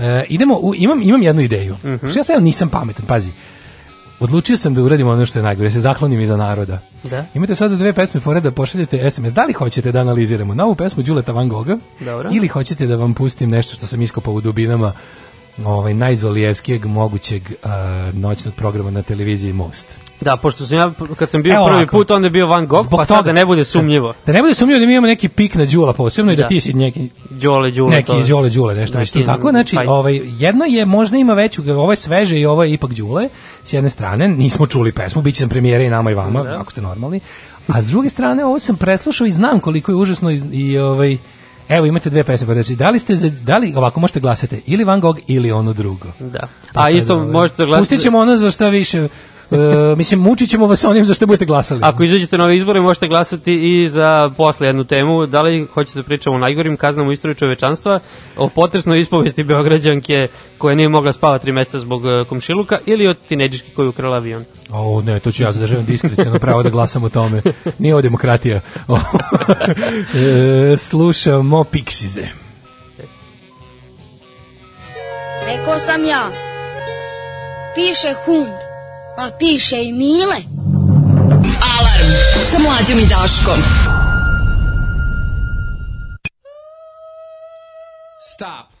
E, idemo, u, imam, imam jednu ideju. Uh mhm. -huh. ja sad nisam pametan, pazi. Odlučio sam da uradimo ono što je najgore, da se zahlonim iza naroda. Da. Imate sada dve pesme fore da pošaljete SMS. Da li hoćete da analiziramo novu pesmu Đuleta Van Goga
Dobro.
ili hoćete da vam pustim nešto što sam iskopao u dubinama ovaj, najzolijevskijeg mogućeg uh, noćnog programa na televiziji Most?
Da, pošto sam ja, kad sam bio Evo prvi ovako. put, onda je bio Van Gogh, Zbog pa toga, sad da ne bude sumnjivo. Da
ne bude sumnjivo da mi imamo neki pik na Đula posebno i da, da. ti si neki...
Đole, Đule.
Neki to... Đole, Đule, nešto već tu tako. Znači, taj. ovaj, jedno je, možda ima veću, ovo je sveže i ovo je ipak Đule, s jedne strane, nismo čuli pesmu, bit će nam premijera i nama i vama, da. ako ste normalni. A s druge strane, ovo sam preslušao i znam koliko je užasno i, i ovaj, Evo imate dve pesme, znači da li ste za, da li ovako možete glasate ili Van Gogh ili ono drugo.
Da. Pa A isto ovaj, možete glasati.
Pustićemo ono za šta više e, mislim, mučit ćemo vas onim za što budete glasali.
Ako izađete na ove izbore, možete glasati i za posle jednu temu. Da li hoćete da pričamo o najgorim kaznama u istoriji čovečanstva, o potresnoj ispovesti Beograđanke koja nije mogla spavati tri meseca zbog e, komšiluka ili od tineđiški koji ukrala avion?
O, ne, to ću ja zadržavam diskrecijno pravo da glasam o tome. Nije ovo demokratija. e, slušamo Pixize. Eko sam ja, piše hum, ali pa piše i Mile. Alarm sa mlađom i Daškom. Stop.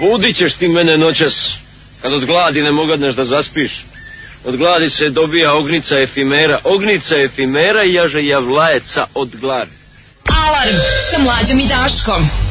Budit ćeš ti mene noćas, kad od gladi ne mogadneš da zaspiš. Od gladi se dobija ognica efimera, ognica efimera jaže javlajeca od gladi.
Alarm sa mlađom i daškom.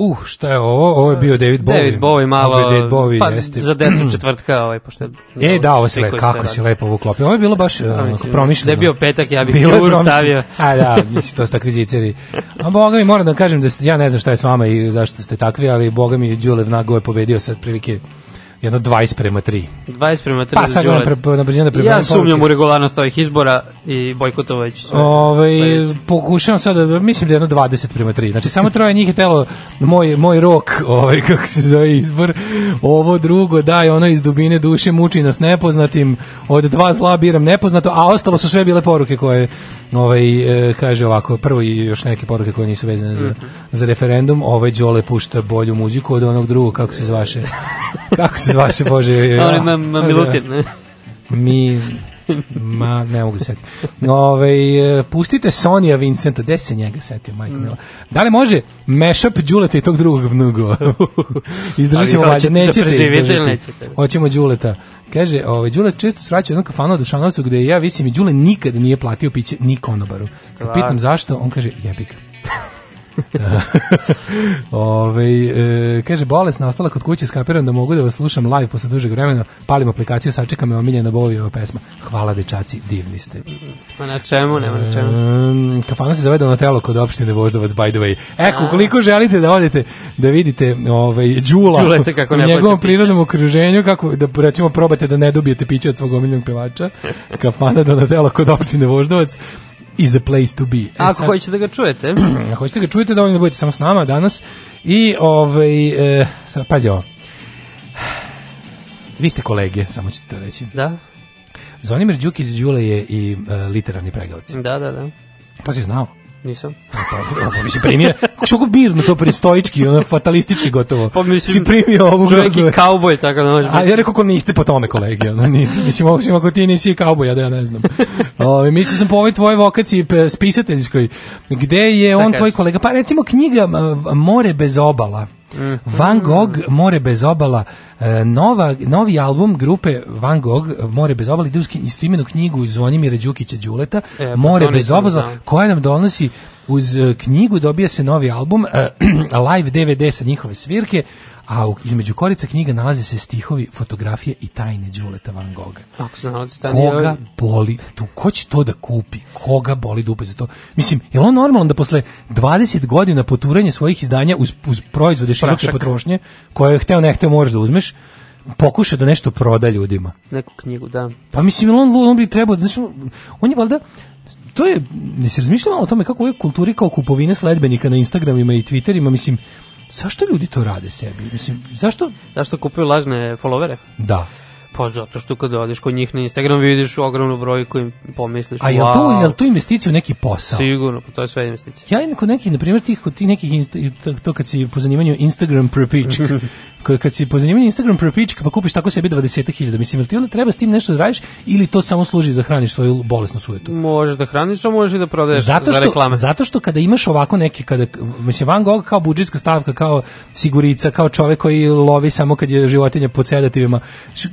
uh, šta je ovo? Ovo je bio David Bowie.
David Bowie malo. Ovo je David Bowie, pa, jeste. Za decu četvrtka, ovaj,
pošto... Ej, da, ovo se lepo, kako se lepo uklopio. Ovo je bilo baš da, mislim, promišljeno.
Da je bio petak, ja bih bilo stavio.
A da, mislim, to su takvi ziceri. A boga mi moram da kažem da ste, ja ne znam šta je s vama i zašto ste takvi, ali boga mi Đulev Nago je pobedio sa prilike jedno 20
prema
3.
20
prema 3. Pa sad na,
pre, na brzinu da prebrojim. Ja sumnjam u regularnost ovih izbora i bojkotovajući sve. Ove, ovaj,
pokušavam sad, da, mislim da je jedno 20 prema 3. Znači, samo troje njih je telo moj, moj rok, ovaj, kako se zove izbor. Ovo drugo, da, ono iz dubine duše muči nas nepoznatim. Od dva zla biram nepoznato, a ostalo su sve bile poruke koje ovaj, e, kaže ovako, prvo i još neke poruke koje nisu vezane za, mm -hmm. za referendum, ovaj Đole pušta bolju muziku od onog drugog, kako se zvaše, kako se zvaše, Bože.
Ono ima Milutin, ne? Da.
Mi, Ma, ne mogu setiti. Ove, e, pustite Sonija Vincenta, gde se njega setio, majko mm. mila. Da li može mashup Đuleta i tog drugog vnugo? Izdržat ćemo mlađe, da nećete
da izdržati. Nećete.
Hoćemo Đuleta. Kaže, ovaj Đule često svraća jednog kafanu u Dušanovcu gde ja visim i Đule nikad nije platio piće ni konobaru. Kad pitam zašto, on kaže jebi ga. Ove, e, kaže, bolesna ostala kod kuće, skapiram da mogu da vas slušam live posle dužeg vremena, palim aplikaciju, sačekam me omiljena Bolijeva pesma. Hvala dečaci, divni ste.
Pa na čemu, nema na čemu.
E, kafana se zove Donatello kod opštine Voždovac, by the way. Eko, koliko želite da odete, da vidite ovaj, Đula Čulete
kako ne u njegovom
prirodnom okruženju, kako, da recimo probate da ne dobijete piće od svog omiljenog pevača, kafana Donatelo kod opštine Voždovac, is a place to be. E,
Ako sad, hoćete da ga čujete.
Ako hoćete da ga čujete, dovoljno da, da budete samo s nama danas. I, ovaj, e, sad, pazi ovo. Vi ste kolege, samo ćete
to
reći.
Da.
Zvonimir Đukić Đule je i e, literarni pregavac.
Da, da, da.
To si znao? Nisam. Pa, pa, mislim, primio, kako birno to pristojički, ono, fatalistički gotovo. Pa mislim, si primio ovu
groznu. Neki kauboj, tako da
može. A ja rekao, ko niste po tome, kolegi, ono, niste. Mislim, osim ako ti nisi kauboj, da ja ne znam. O, mislim sam po ovoj tvojoj vokaciji spisateljskoj, gde je Šta on, tvoj kolega, pa recimo knjiga More bez obala. Mhm. Van Gogh More bez obala e, nova, novi album grupe Van Gogh More bez obala ide uz istoimenu knjigu Zvonimira Đukića Đuleta e, pa More bez obala koja nam donosi uz e, knjigu dobija se novi album e, live DVD sa njihove svirke a u, između korica knjiga nalaze se stihovi, fotografije i tajne Đuleta Van Goga.
Ako se
nalazi tajne... Koga boli, tu, ko će to da kupi? Koga boli dupe za to? Mislim, je li on normalno da posle 20 godina poturanja svojih izdanja uz, uz proizvode široke potrošnje, koje je hteo ne hteo možeš da uzmeš, pokuša da nešto proda ljudima.
Neku knjigu, da.
Pa mislim, on, on bi trebao, znači, on je valjda, to je, ne se razmišljamo o tome kako je kultura kao kupovine sledbenika na Instagramima i Twitterima, mislim, Zašto ljudi to rade sebi? Mislim, zašto...
Zašto kupuju lažne followere?
Da.
Pa zato što kad odeš kod njih na Instagram vidiš ogromnu brojku i pomisliš
A je wow.
to,
je
to
investicija u neki posao?
Sigurno, pa to je sve investicija.
Ja neko nekih, na primjer, tih, kod tih nekih, to kad si po zanimanju Instagram prepičk, kad si po zanimanju Instagram prepička pa kupiš tako sebi 20.000, mislim, jel ti onda treba s tim nešto da radiš ili to samo služi da hraniš svoju bolesnu sujetu?
Možeš da hraniš, a možeš i da prodaješ zato
što, za reklame. Zato što kada imaš ovako neke, kada, mislim, Van Gogh kao budžetska stavka, kao sigurica, kao čovek koji lovi samo kad je životinja pod sedativima.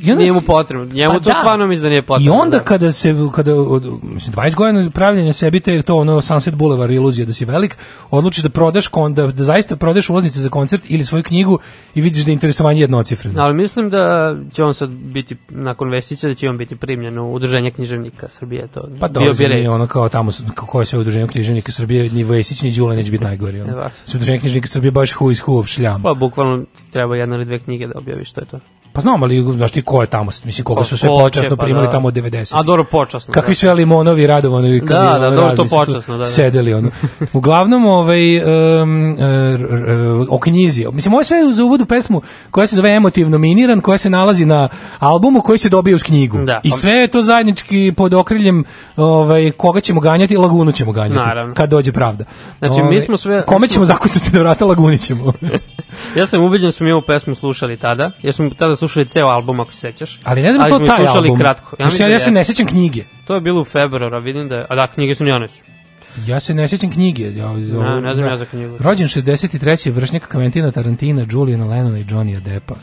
I onda, nije mu potrebno, njemu pa to da. stvarno mislim da nije potrebno.
I onda da. kada se, kada, od, mislim, 20 godina pravljenja sebi, te to ono Sunset Boulevard iluzija da si velik, odlučiš da prodaš, da, da zaista prodaš ulaznice za koncert ili svoju knjigu i vidiš da interesovanje jednocifreno.
Ali mislim da će on sad biti, na Vesića, da će on biti primljen u udruženje književnika Srbije. To pa dolazi bio bi
ono kao tamo, kako se udruženje književnika Srbije, ni Vesić, ni Đule neće biti najgori. Ono. Udruženje književnika Srbije baš hu iz hu šljam.
Pa bukvalno treba jedna ili dve knjige da objaviš, što je to.
Pa znam, ali znaš ti ko je tamo, mislim, koga su sve pa počasno pa primali da. tamo od 90.
A dobro, počasno.
Kakvi da. sve Limonovi, Radovanovi,
da, da, dobro, to počasno, da, da,
Sedeli, ono. Uglavnom, ovaj, e, e, o knjizi. Mislim, ovo je sve za uvodu pesmu koja se zove Emotivno miniran, koja se nalazi na albumu koji se dobije uz knjigu. I sve je to zajednički pod okriljem ovaj, koga ćemo ganjati, lagunu ćemo ganjati. Naravno. Kad dođe pravda.
Znači, mi ovaj, smo sve...
Kome ćemo zakucati na vrata, lagunićemo.
ja sam ubeđen da smo mi ovu pesmu slušali tada, jer smo tada slušali ceo album, ako se sećaš.
Ali ne znam
to
taj slušali album. Kratko. Ja, ja, ja da se ne sećam knjige.
To je bilo u a vidim da je, a da, knjige su njanesu.
Ja se ne sećam knjige.
Ja, ne, ne znam ja da. za knjigu.
Rođen 63. vršnjak Kventina Tarantina, Julijana Lennona i Johnny Adepa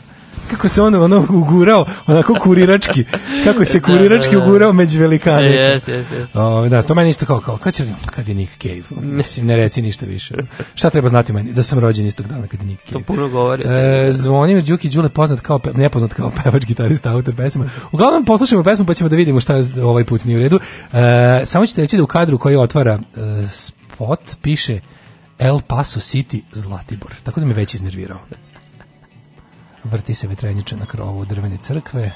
kako se on ono ugurao, onako kurirački, kako se da, da, kurirački da, ugurao među velikane. Yes,
yes, yes.
O, da, to meni isto kao, kao kad, će, kad je Nick Cave? Mislim, ne reci ništa više. Šta treba znati meni? Da sam rođen istog dana kad je Nick
Cave. To puno govori. E,
zvonim Đuki Đule poznat kao, nepoznat kao pevač, gitarista, autor pesma. Uglavnom, poslušajmo pesmu pa ćemo da vidimo šta je ovaj put nije u redu. E, samo ćete reći da u kadru koji otvara e, spot piše El Paso City Zlatibor. Tako da me već iznervirao vrti se vetrenjača na krovu drvene crkve,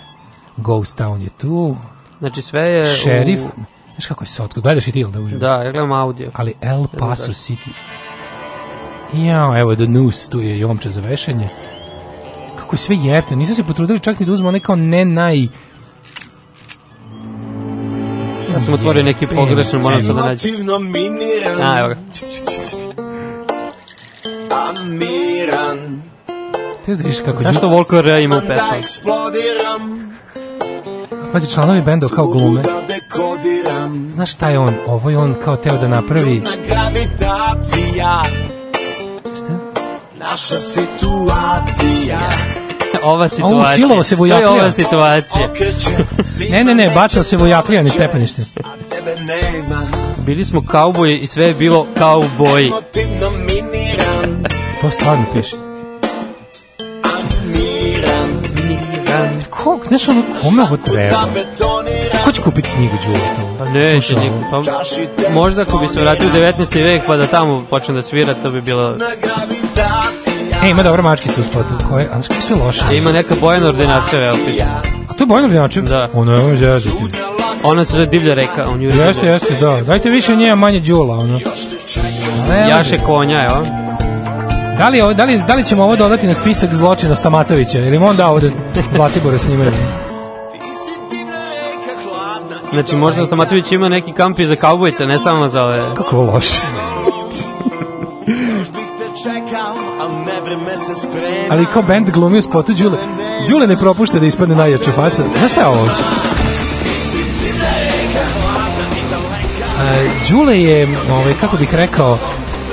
Ghost Town je tu,
znači sve je
šerif, u... znaš kako je sotko, gledaš i ti ili
da
uživo?
Da, ja gledam audio.
Ali El Paso da. City, jao, evo The News, tu je jomče za vešanje, kako je sve jefte, nisu se potrudili čak ni da uzmu one ne naj...
Ja sam otvorio neki pogrešan, moram sad da nađem. A, evo ga.
Amiran Te da vidiš mm. kako... Zašto
Volker Rea ima u pesmu? eksplodiram.
Pazi, članovi benda kao glume. Da Znaš šta je on? Ovo je on kao teo da napravi... Šta? Naša situacija.
ova situacija. Ovo silovo se vojaplija. ova situacija.
ne, ne, ne, bacao se vojaplija ni stepenište.
Bili smo kauboji i sve je bilo kauboji.
to stvarno piše. znaš ono, kome ovo treba? Ko će kupiti knjigu Đulo?
Pa ne, Slušaj, niko, pa, možda ako bi se vratio u 19. vek pa da tamo počne da svira, to bi bilo...
E, ima dobra mačkica u spotu, koja, a kako sve loše.
E, ima neka Bojana ordinacija, evo piše.
A to je Bojana Ordinačeva?
Da. Ono je ovo zezati. Ona se zove divlja reka.
On jeste, jeste, da. Dajte više njema manje Đula, ono.
Ne, Jaše konja, evo.
Da li, da, li, da li ćemo ovo dodati na spisak zločina Stamatovića? Ili on dao da Zlatibora snimaju?
Znači, možda Stamatović ima neki kamp i za kaubojice, ne samo za ove...
Kako loše. Ali kao band glumio spotu Đule. Đule ne propušta da ispadne najjača faca. Znaš šta je ovo? E, Đule je, ovaj, kako bih rekao,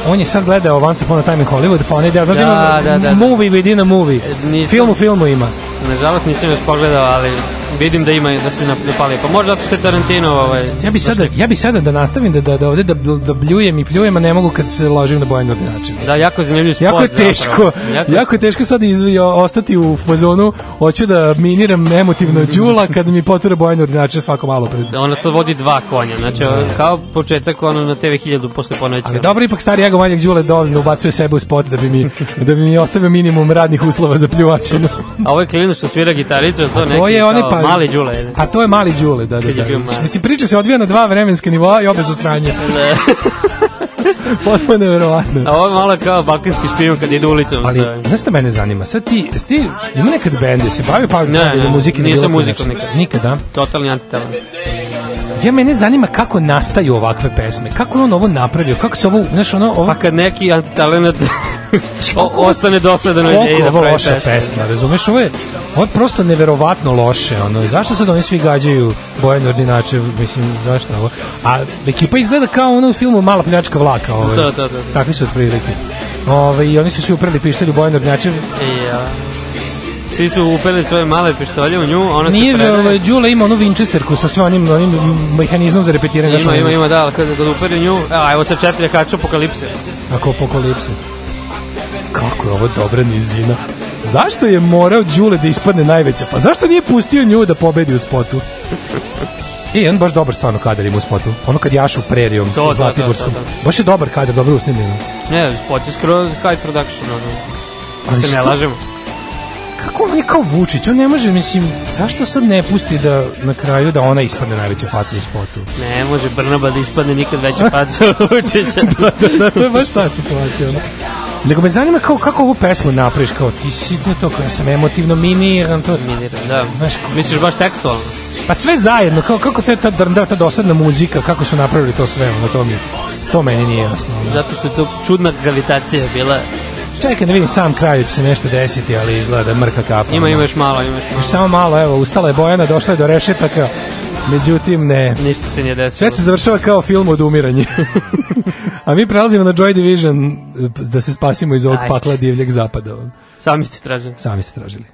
on je sad gledao Once Upon a Time in Hollywood, pa on je znači da, da, da, da. movie within a movie, nisam, film u filmu ima. Nažalost nisam još pogledao, ali Vidim da ima da se napali. Da pa možda što je Tarantino ovaj.
Ja bi sada ja bi sada da nastavim da da da ovde da, da bljujem i pljujem, a ne mogu kad se ložim na Bojan Ordinačin.
Da, jako zanimljiv spot.
Jako je teško. Jako, jako je teško sad izvio ostati u fazonu. Hoću da miniram emotivno đula kad mi potura Bojan Ordinačin svako malo pred.
Ona sad vodi dva konja. Znači da. kao početak ono na TV 1000 posle ponoći. Ali
dobro ipak stari Jago Manjak đule dovoljno ubacuje sebe u spot da bi mi da bi mi ostavio minimum radnih uslova za pljuvačinu.
a ovaj klinac što svira gitaricu, to neki. To je onaj Pa, mali Đule. Pa
to je mali Đule, da, da, da. Mislim, priča se odvija na dva vremenske nivoa i obe su sranje.
Da.
Potpuno neverovatno.
A ovo je malo kao balkanski špijun kad ide ulicom. Ali, da.
znaš šta mene zanima? Sad ti, sti, ima nekad bende, se bavio pa ne, ne, muzike?
Nisam muzikom
nikad. Nikada?
Totalni antitalan
ja mene zanima kako nastaju ovakve pesme, kako on ovo napravio, kako se ovo, znaš, ono... Ovo...
Pa kad neki talent o, ostane dosledan
ideji da pravi loša pesma, razumeš, ovo je, ovo je prosto neverovatno loše, ono, zašto sad oni svi gađaju Bojan Ordinačev, mislim, zašto ovo, a ekipa izgleda kao ono u filmu Mala pljačka vlaka, ovo,
ovaj. da, da, da, da.
takvi su otprilike. Ove, ovaj, i oni su svi uprali pištolju Bojan Ordinačev,
ja svi su upeli svoje male pištolje u nju, ona
Nije,
se
predaje. Nije, ovaj, Đule ima onu Winchesterku sa sve onim, onim mehanizmom za repetiranje.
Ima, ima, ima, da, ali kada kad upeli nju, a evo se četiri kaču apokalipse.
Kako apokalipse. Kako je ovo dobra nizina. Zašto je morao Đule da ispadne najveća? Pa zašto nije pustio nju da pobedi u spotu? I e, on baš dobar stvarno kadar ima u spotu. Ono kad jašu prerijom to, sa da, da,
Zlatiborskom. Da, da,
da, Baš je dobar kadar, dobro usnimljeno.
Ne, spot je skroz high production. Ono. Ali da se ne lažemo
kako on je kao Vučić, on ne može, mislim, zašto sad ne pusti da na kraju da ona ispadne najveća faca u spotu?
Ne može Brnaba da ispadne nikad veća faca od Vučića.
da, da, da, to je baš ta situacija. Ono. Nego me zanima kao, kako ovu pesmu napraviš, kao ti sitno to, kao sam emotivno miniran, to...
Miniran, da. Znaš, kako... Misliš baš tekstualno?
Pa sve zajedno, kao, kako te ta drnda, ta dosadna muzika, kako su napravili to sve, na to mi, to meni nije jasno. Ono.
Zato što je to čudna gravitacija bila
Čekaj da vidim sam kraj, će se nešto desiti, ali izgleda mrka kapa.
Ima, ima još malo, ima još
malo. Samo malo, evo, ustala je Bojana, došla je do rešetaka, međutim ne.
Ništa se
nije
desilo.
Sve se završava kao film od umiranja. A mi prelazimo na Joy Division da se spasimo iz ovog Ajde. pakla divljeg zapada.
Sami
ste tražili. Sami ste tražili.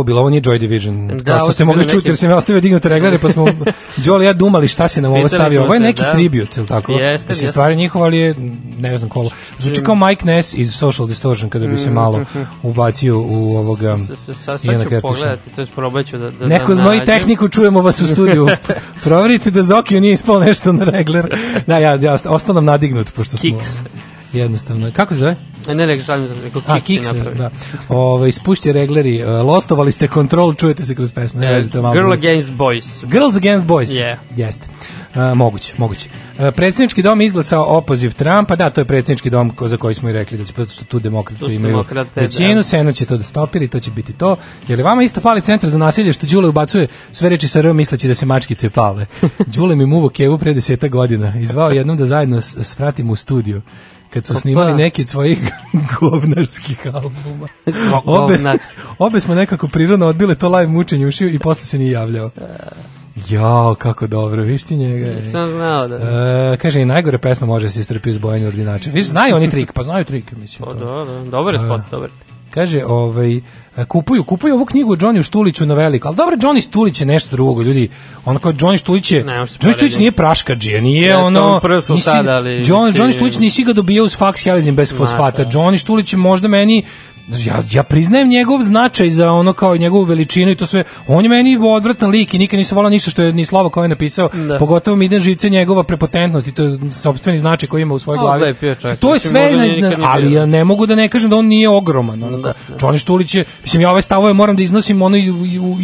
pravo bilo, ovo nije Joy Division. Da, kao što ste mogli neki... čuti, jer sam ja ostavio da dignute reglare, pa smo i ja dumali šta se nam ovo stavio. Ovo je neki da. tribut, ili tako? Jeste, da se stvari njihova, ali je, ne znam ko Zvuči kao Mike Ness iz Social Distortion, kada bi se mm-hmm. malo ubacio u ovoga...
Sad ću pogledati, to je probaću
da-, da, da Neko znoji tehniku, čujemo vas u studiju. Proverite da Zokiju nije ispao nešto na regler. Da, ja, ja ostalo nam nadignut, pošto smo... Kiks jednostavno. Kako se zove?
Ne, ne, šalim se, rekao A, Kiksen,
napravi. da. Ove, ovaj, ispušće regleri, e, lostovali ste kontrol, čujete se kroz pesmu.
Ne, yes, malo. Girl Against Boys.
Girls Against Boys. Yeah.
Jeste. Uh,
moguće, moguće. Uh, predsjednički dom izglasao opoziv Trumpa, da, to je predsjednički dom ko, za koji smo i rekli da će, zato što tu demokrati tu imaju demokrate, da. većinu, da. Senat će to da stopiri, to će biti to. Je li vama isto pali centar za nasilje što Đule ubacuje sve reči sa R misleći da se mačkice pale? Đule mi muvo kevu pre deseta godina, izvao jednom da zajedno svratimo u studiju kad su snimali pa. neki od svojih govnarskih albuma. Obe, obe smo nekako prirodno odbile to live mučenje ušio i posle se nije javljao. Jo, kako dobro, viš ti njega.
Sam znao da.
E, kaže, i najgore pesma može se istrpiti uz bojanje ordinače. Viš, znaju oni trik, pa znaju trik, mislim. Pa
o, da, da, dobar je spot, e. dobar.
Kaže, ovaj, kupuju, kupuju ovu knjigu Johnny Štuliću na veliko, ali dobro, Johnny Stulić je nešto drugo, ljudi, ono kao Johnny Stulić je, ne, Johnny Štulić nije praškađija, nije ja, ono,
nisi, tada, ali,
John, si... Johnny Štulić nisi ga dobijao uz faks jelizim bez fosfata, da. Johnny Štulić možda meni ja, ja priznajem njegov značaj za ono kao njegovu veličinu i to sve. On je meni odvratan lik i nikad nisam volao ništa što je ni Slavo kao je napisao. Da. Pogotovo mi ide živce njegova prepotentnost i to je sopstveni značaj koji ima u svojoj glavi. Lepio, čak, to je sve, na, ali ja ne mogu da ne kažem da on nije ogroman. Ono, da, da. Čoni Štulić je, mislim, ja ove stavove moram da iznosim ono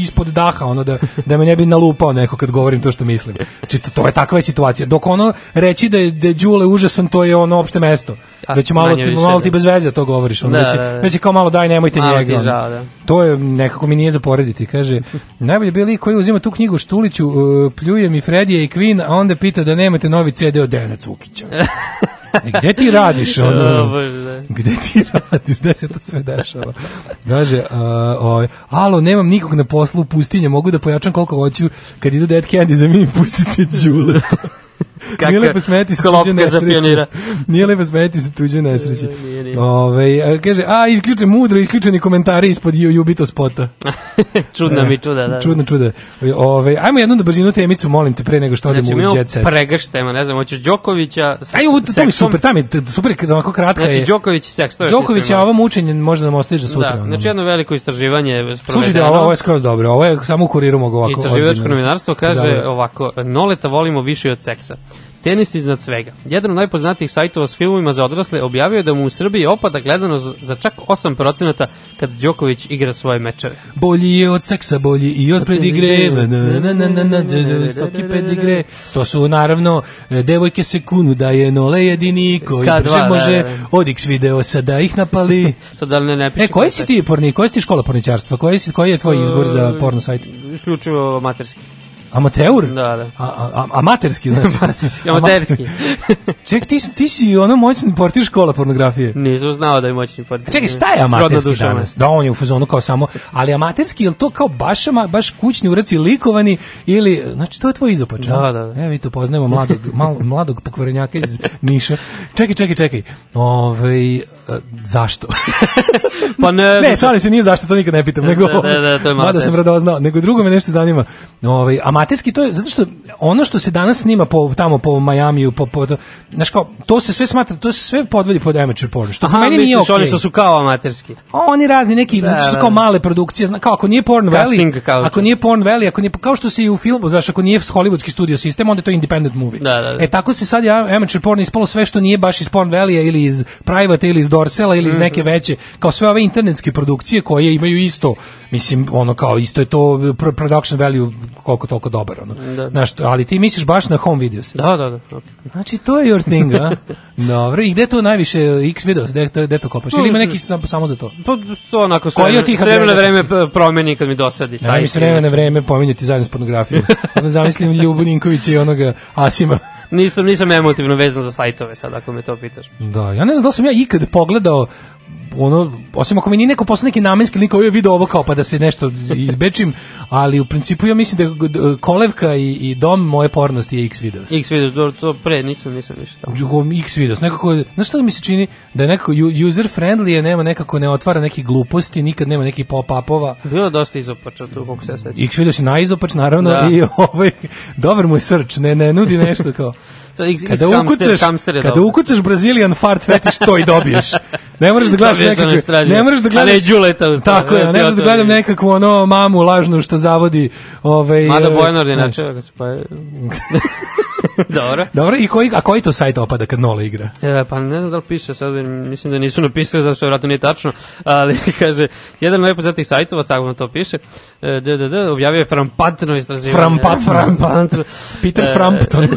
ispod daha, ono da, da me ne bi nalupao neko kad govorim to što mislim. Či znači, to, to je takva je situacija. Dok ono reći da je, da je Đule užasan, to je ono opšte mesto. Već malo, ti, malo da. ti bez veze to govoriš. Ono, da, već, da, da. već je kao malo daj, nemojte malo njega. Žao, da, da. To je, nekako mi nije zaporediti, kaže, najbolje bili koji uzima tu knjigu Štuliću, uh, pljuje mi Fredija i Queen, a onda pita da nemate novi CD od Dejana Cukića. E, gde ti radiš? Ono, da. gde ti radiš? Gde se to sve dešava? Kaže, uh, e, o, ovaj, alo, nemam nikog na poslu u pustinje, mogu da pojačam koliko hoću, kad idu Dead Candy za mi pustite Đuleta. Kaka, nije lepo smeti
se tuđe nesreće.
Nije lepo smeti se tuđe nesreće. Nije, nije. Ove, ovaj, kaže, a, isključen, mudro isključeni komentari ispod Jubito spota.
čudna e, mi čuda, da, da.
Čudna čuda. Ove, ovaj, ajmo jednu da brzinu temicu, molim te, pre nego što odemo
znači,
u jet set.
Pregaš tema, ne znam, hoćeš Đokovića
sa Aj, u, to mi super, tam je super, onako kratka
znači,
je. Znači,
Đoković i seks, to je.
Đoković je ovo da. mučenje, možda nam ostaje za
da, sutra. Da, znači jedno veliko istraživanje
Slušaj, da, ovo, ovo je skroz dobro, ovo je samo u kuriru mogu ovako. Istraživačko novinarstvo
kaže ovako, Noleta volimo više od seksa. Tenis iznad svega. Jedan od najpoznatijih sajtova s filmovima za odrasle objavio je da mu u Srbiji opada gledano za čak 8% kad Đoković igra svoje mečeve.
Bolji je od seksa, bolji i od predigre. Soki pedigre. To su naravno e, devojke se kunu da je nole jedini koji brže može da, da. od X video sada ih napali.
to da ne
ne E, koji si ti porni, koji si ti škola porničarstva? Koji, si, koji je tvoj izbor za e, porno sajt?
Isključivo amaterski.
Amateur?
Da, da.
A, a, amaterski, znači.
amaterski.
Ček, ti, ti si ono moćni portir škola pornografije.
Nisam znao da
je
moćni portir.
Čekaj, šta je amaterski danas? Da, on je u fazonu kao samo, ali amaterski, je li to kao baš, baš kućni uraci likovani ili, znači, to je tvoj izopač.
Da, da, da.
Evo, mi to poznajemo mladog, mal, mladog pokvarenjaka iz Niša. Čekaj, čekaj, čekaj. Ove, ovaj, E, zašto? pa ne, ne, stvarno se nije zašto, to nikad ne pitam, nego da, da, to je ovaj, mada sam radoznao, nego drugo me nešto zanima. Ovaj amaterski to je zato što ono što se danas snima po tamo po Majamiju, po, po znaš kao to se sve smatra, to se sve podvodi pod amateur porno. Što
Aha, meni nije okay. oni što su kao amaterski.
Oni razni neki da, zato su da, kao da. male produkcije, znači kao ako nije porn valley, ako nije porn valley, ako nije kao što se i u filmu, znaš, ako nije hollywoodski studio sistem, onda je to independent movie.
Da, da, da.
E tako se sad ja amateur porno ispalo sve što nije baš iz porn valley ili iz private ili iz Dorsela ili iz neke mhm. veće, kao sve ove internetske produkcije koje imaju isto mislim ono kao isto je to production value koliko toliko dobar ono. Da. Znaš, ali ti misliš baš na home videos.
Da, da, da.
Znači to je your thing, a? Dobro, i gde to najviše X videos, gde to gde to kopaš? Ili ima neki sam, samo za to?
Pa to onako sve. Koji ti vreme vreme promeni kad mi dosadi sa. Ja
mislim se vreme znači. na vreme pominjati zajedno sa pornografijom. Onda zamislim Ljubu Ninković i onoga Asima
nisam, nisam emotivno vezan za sajtove sad, ako me to pitaš.
Da, ja ne znam da sam ja ikad pogledao ono, osim ako mi nije neko posle neki namenski lik, je video ovo kao pa da se nešto izbečim, ali u principu ja mislim da, da kolevka i, i dom moje pornosti je X videos. X videos, dobro,
to pre, nisam,
nisam više tamo. X videos, nekako, znaš što mi se čini? Da je nekako user friendly, je, nema nekako, ne otvara neke gluposti, nikad nema nekih pop-upova.
Bilo dosta izopača tu, kako se
ja sveća. X videos je najizopač, naravno, da. i ovaj, dobar mu je search, ne, ne nudi nešto kao. Kada ukucaš, kada ukucaš Brazilian fart fetish, to i dobiješ. Ne moraš da gledaš nekakve, ne moraš da gledaš...
A ne Đuleta uz
Tako je, znači, ne moraš da gledam nekakvu ono mamu lažnu što zavodi... Ovaj,
Mada e, Bojnor je načela kad se pa...
Dobro.
Dobro, i
koji, a koji to sajt opada kad Nola igra?
E, pa ne znam da li piše sad, mislim da nisu napisali, zato što vratno nije tačno, ali kaže, jedan od najpoznatijih sajtova, sagledno to piše, e, d, da, da, objavio je frampantno istraživanje. Frampat,
frampantno. Peter e, Frampton.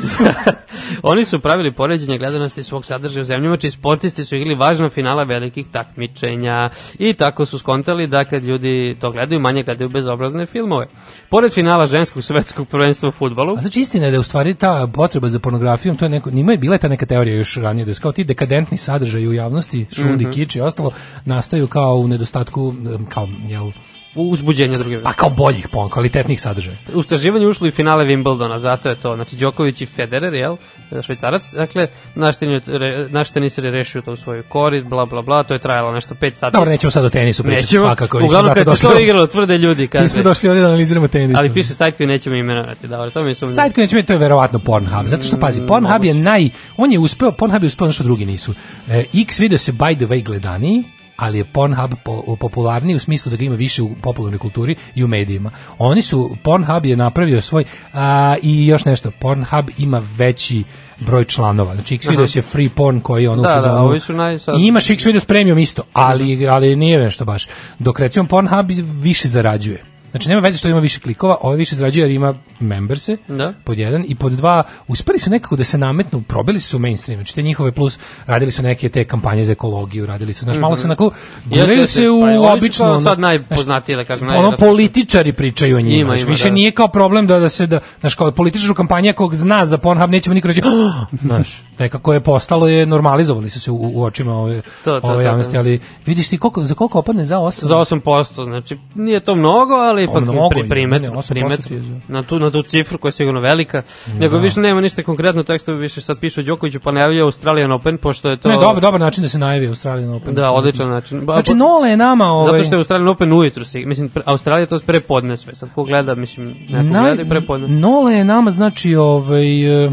oni su pravili poređenje gledanosti svog sadržaja u zemljama, čiji sportisti su igrali važna finala velikih takmičenja i tako su skontali da kad ljudi to gledaju, manje gledaju bezobrazne filmove. Pored finala ženskog svetskog prvenstva
u
futbolu. A znači istina je da je
u stvari ta potreba za pornografijom, to je neko, nima je bila ta neka teorija još ranije, da je kao ti dekadentni sadržaj u javnosti, šundi, mm -hmm. kiči i ostalo, nastaju kao u nedostatku, kao, jel,
uzbuđenja druge vrste.
Pa kao boljih, pon, kvalitetnih sadržaja.
U staživanje ušlo i finale Wimbledona, zato je to. Znači, Đoković i Federer, jel? E, švajcarac. Dakle, naš, tenis, je rešio to u svoju korist, bla, bla, bla. To je trajalo nešto 5 sati.
Dobro, nećemo sad o tenisu pričati nećemo. svakako.
Uglavnom, kad se to igralo, tvrde ljudi.
Kad Nismo došli ovdje da analiziramo tenis.
Ali piše sajt koji nećemo imenovati. Dobro, to mi
sumnjamo. Sajt koji nećemo to je verovatno Pornhub. Zato što, pazi, mm, Pornhub je naj... On je uspeo, Pornhub je uspeo ono što drugi nisu. E, X video se by the way gledaniji, ali je Pornhub po, popularniji u smislu da ga ima više u popularnoj kulturi i u medijima. Oni su, Pornhub je napravio svoj, a, i još nešto, Pornhub ima veći broj članova. Znači Xvideos je free porn koji ono
da, da, ovi su naj sad...
imaš Xvideos premium isto, ali da. ali nije nešto baš. Dok recimo Pornhub više zarađuje. Znači nema veze što ima više klikova, ovaj više zarađuje jer ima memberse,
da.
pod jedan, i pod dva, uspeli su nekako da se nametnu, probili su u mainstream, znači te njihove plus, radili su neke te kampanje za ekologiju, radili su, znaš, mm -hmm. malo mhm. se onako, gledaju se u pa, obično... Oni
sad najpoznatije, da kažem,
Ono, političari pričaju o njima, ima, znači, ima, više da. nije kao problem da, da se, da, znaš, kao političar u kampanji, kog zna za Pornhub, nećemo niko reći, oh! znaš, nekako je postalo, je normalizovali su se u, u očima ove, to, to, ove javnosti, ali vidiš ti koliko, za koliko opadne?
Za 8? Za 8%, znači, nije to mnogo, ali ali ipak pri, primet, primet na, tu, na tu cifru koja je sigurno velika. Da. Nego više nema ništa konkretno teksta, više sad pišu Đokoviću pa najavlja Australian Open, pošto je to...
Ne, dobar, dobar način da se najavi Australian Open.
Da, odličan način.
Ba, znači, Nole je nama... Ovaj...
Zato što je Australian Open ujutru, si, mislim, Australija to pre podne sve, sad ko gleda, mislim, neko Na, gleda i pre podne.
Nole je nama, znači, ovaj, eh,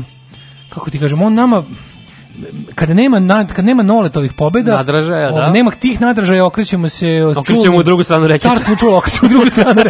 kako ti kažem, on nama kada nema nad, kad nema noletovih pobeda, nadražaja,
ovaj, da?
nema tih nadražaja, okrećemo se
od okrećemo
u drugu stranu
reći.
Carstvo čulo, okrećemo u drugu stranu.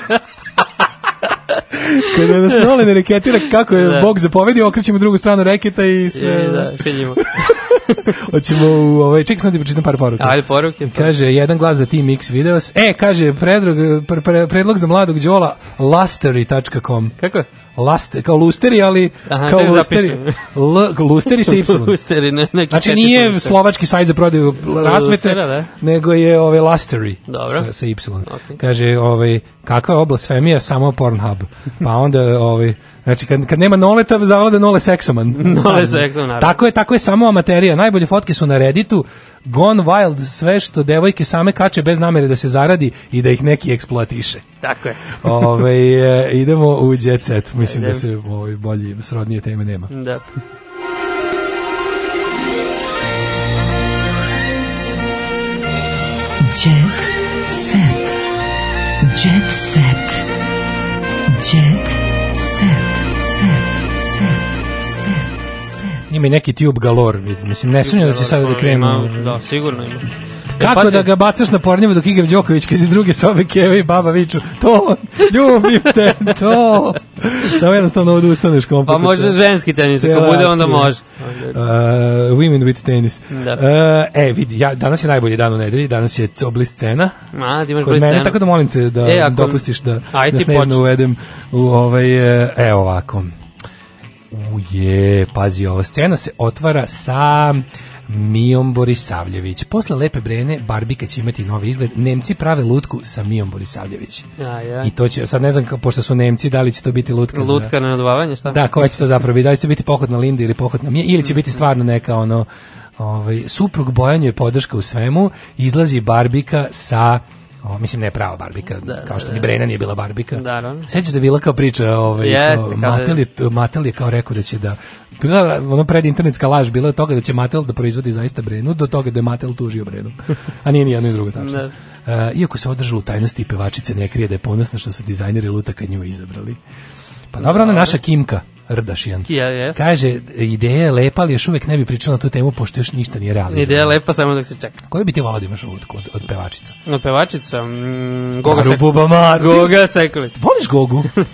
kada nas nole ne reketira kako je da. Bog zapovedio, okrećemo u drugu stranu reketa i e, sve. Je,
da, šeljimo.
Hoćemo u ovaj ček sad da pročitam par poruka.
Ajde poruke.
Kaže jedan glas za tim X videos. E kaže predlog pre, pre, predlog za mladog đola lastery.com.
Kako?
Je? last, kao lusteri, ali Aha, kao lusteri. L, lusteri sa Y. lusteri,
ne, neki
znači nije lusteri. slovački sajt za prodaju rasvete, da. nego je ove lasteri Dobro. sa, sa Y. Okay. Kaže, ovaj, kakva je oblasfemija, samo Pornhub. Pa onda, ovaj, znači, kad, kad nema noleta, zavlada nole seksoman. Da nole seksoman, naravno. Tako je, tako je samo amaterija. Najbolje fotke su na Redditu, Gone Wild sve što devojke same kače bez namere da se zaradi i da ih neki eksploatiše.
Tako je.
Ove, e, idemo u Jet Set. Mislim Idem. da se ovaj, bolji, srodnije teme nema.
Da. Jet Set.
Jet Set. i neki tube galor, mislim, ne sumnjam da će sad da krenu. Da,
sigurno ima.
E, Kako Pazi. da ga bacaš na pornjevo dok igra Đoković kad iz druge sobe keve i baba viču to, ljubim te, to. Samo jednostavno odustaneš
kompletno. Pa može ženski tenis, ako bude onda može.
Uh, women with tenis. Da. Uh, e, vidi, ja, danas je najbolji dan u nedelji, danas je obli
scena. Ma, ti imaš kod
mene, Tako da molim te da e, ako... dopustiš da, da snežno poč... uvedem u ovaj, Evo e, ovako. Uje, pazi, ova scena se otvara sa Mijom Borisavljević. Posle Lepe Brene, Barbika će imati novi izgled. Nemci prave lutku sa Mijom Borisavljević. A, ja. I to će, sad ne znam, ka, pošto su Nemci, da li će to biti lutka?
Lutka za... na nadvavanje, šta?
Da, koja će to zapravo biti? Da li će biti pohod na Linda ili pohod na Mije? Ili će biti stvarno neka ono... Ovaj, suprug Bojanju je podrška u svemu, izlazi Barbika sa O, mislim, ne prava barbika, da, da kao što ni da. Brena nije bila barbika.
Da, da.
Sećaš da je bila kao priča, ovaj, Jeste, da Mateli, je kao rekao da će da bila ono pred internetska laž bila od toga da će Matel da proizvodi zaista Brenu do toga da je Matel tužio Brenu. A nije ni jedno ni drugo tačno. Da. Uh, iako se održalo u tajnosti pevačica ne krije da je ponosna što su dizajneri lutaka nju izabrali. Pa dobro, ona naša Kimka. Rdašijan. Kaže, ideja je lepa, ali još uvek ne bi pričao na tu temu, pošto još ništa nije realizovano.
Ideja
je
lepa, samo dok se čeka.
Koju bi ti volao da imaš lutku od, od pevačica? Od
pevačica? Mm, Goga,
Maru, Sek... Buba, Maru.
Goga Sekulić.
Voliš Gogu?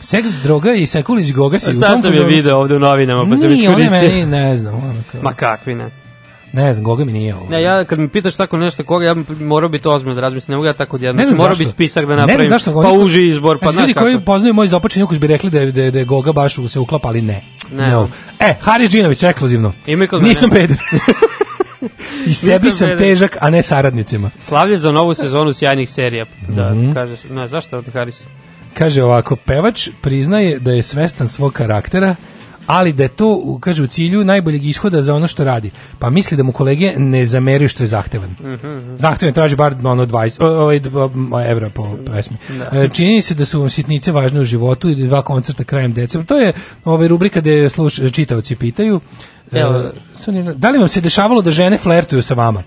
Seks, droga i Sekulić Goga si Sad
u tom sam je video ovde u novinama, pa se već koristio. Nije, meni,
ne znam. Ono
kao... Ma kakvi ne.
Ne znam, Goga mi nije ovo. Ne,
ja kad mi pitaš tako nešto koga, ja morao bi to ozbiljno da razmislim, ne mogu ja tako odjedno. Da znači, morao bi spisak da napravim. Ne znam zašto, pa uži izbor,
pa znači, ljudi kako. koji poznaju moj započeni ukus bi rekli da je, da, je, da je Goga baš u se uklapa, ali ne. ne. No. E, Haris Džinović, ekskluzivno. Ime kod Nisam peder. I sebi sam vedem. težak, a ne saradnicima.
Slavlje za novu sezonu sjajnih serija. Da, mm -hmm. kaže,
ne,
zašto
Haris? Kaže ovako, pevač priznaje da je svestan svog karaktera, ali da je to, kaže, u cilju najboljeg ishoda za ono što radi. Pa misli da mu kolege ne zameraju što je zahtevan. Mm -hmm. Zahtevan traži bar ono 20 ovaj, evra po pesmi. Da. E, čini se da su vam sitnice važne u životu i da dva koncerta krajem decembra. To je ova rubrika gde sluš, čitaoci pitaju. Evo. E, da li vam se dešavalo da žene flertuju sa vama?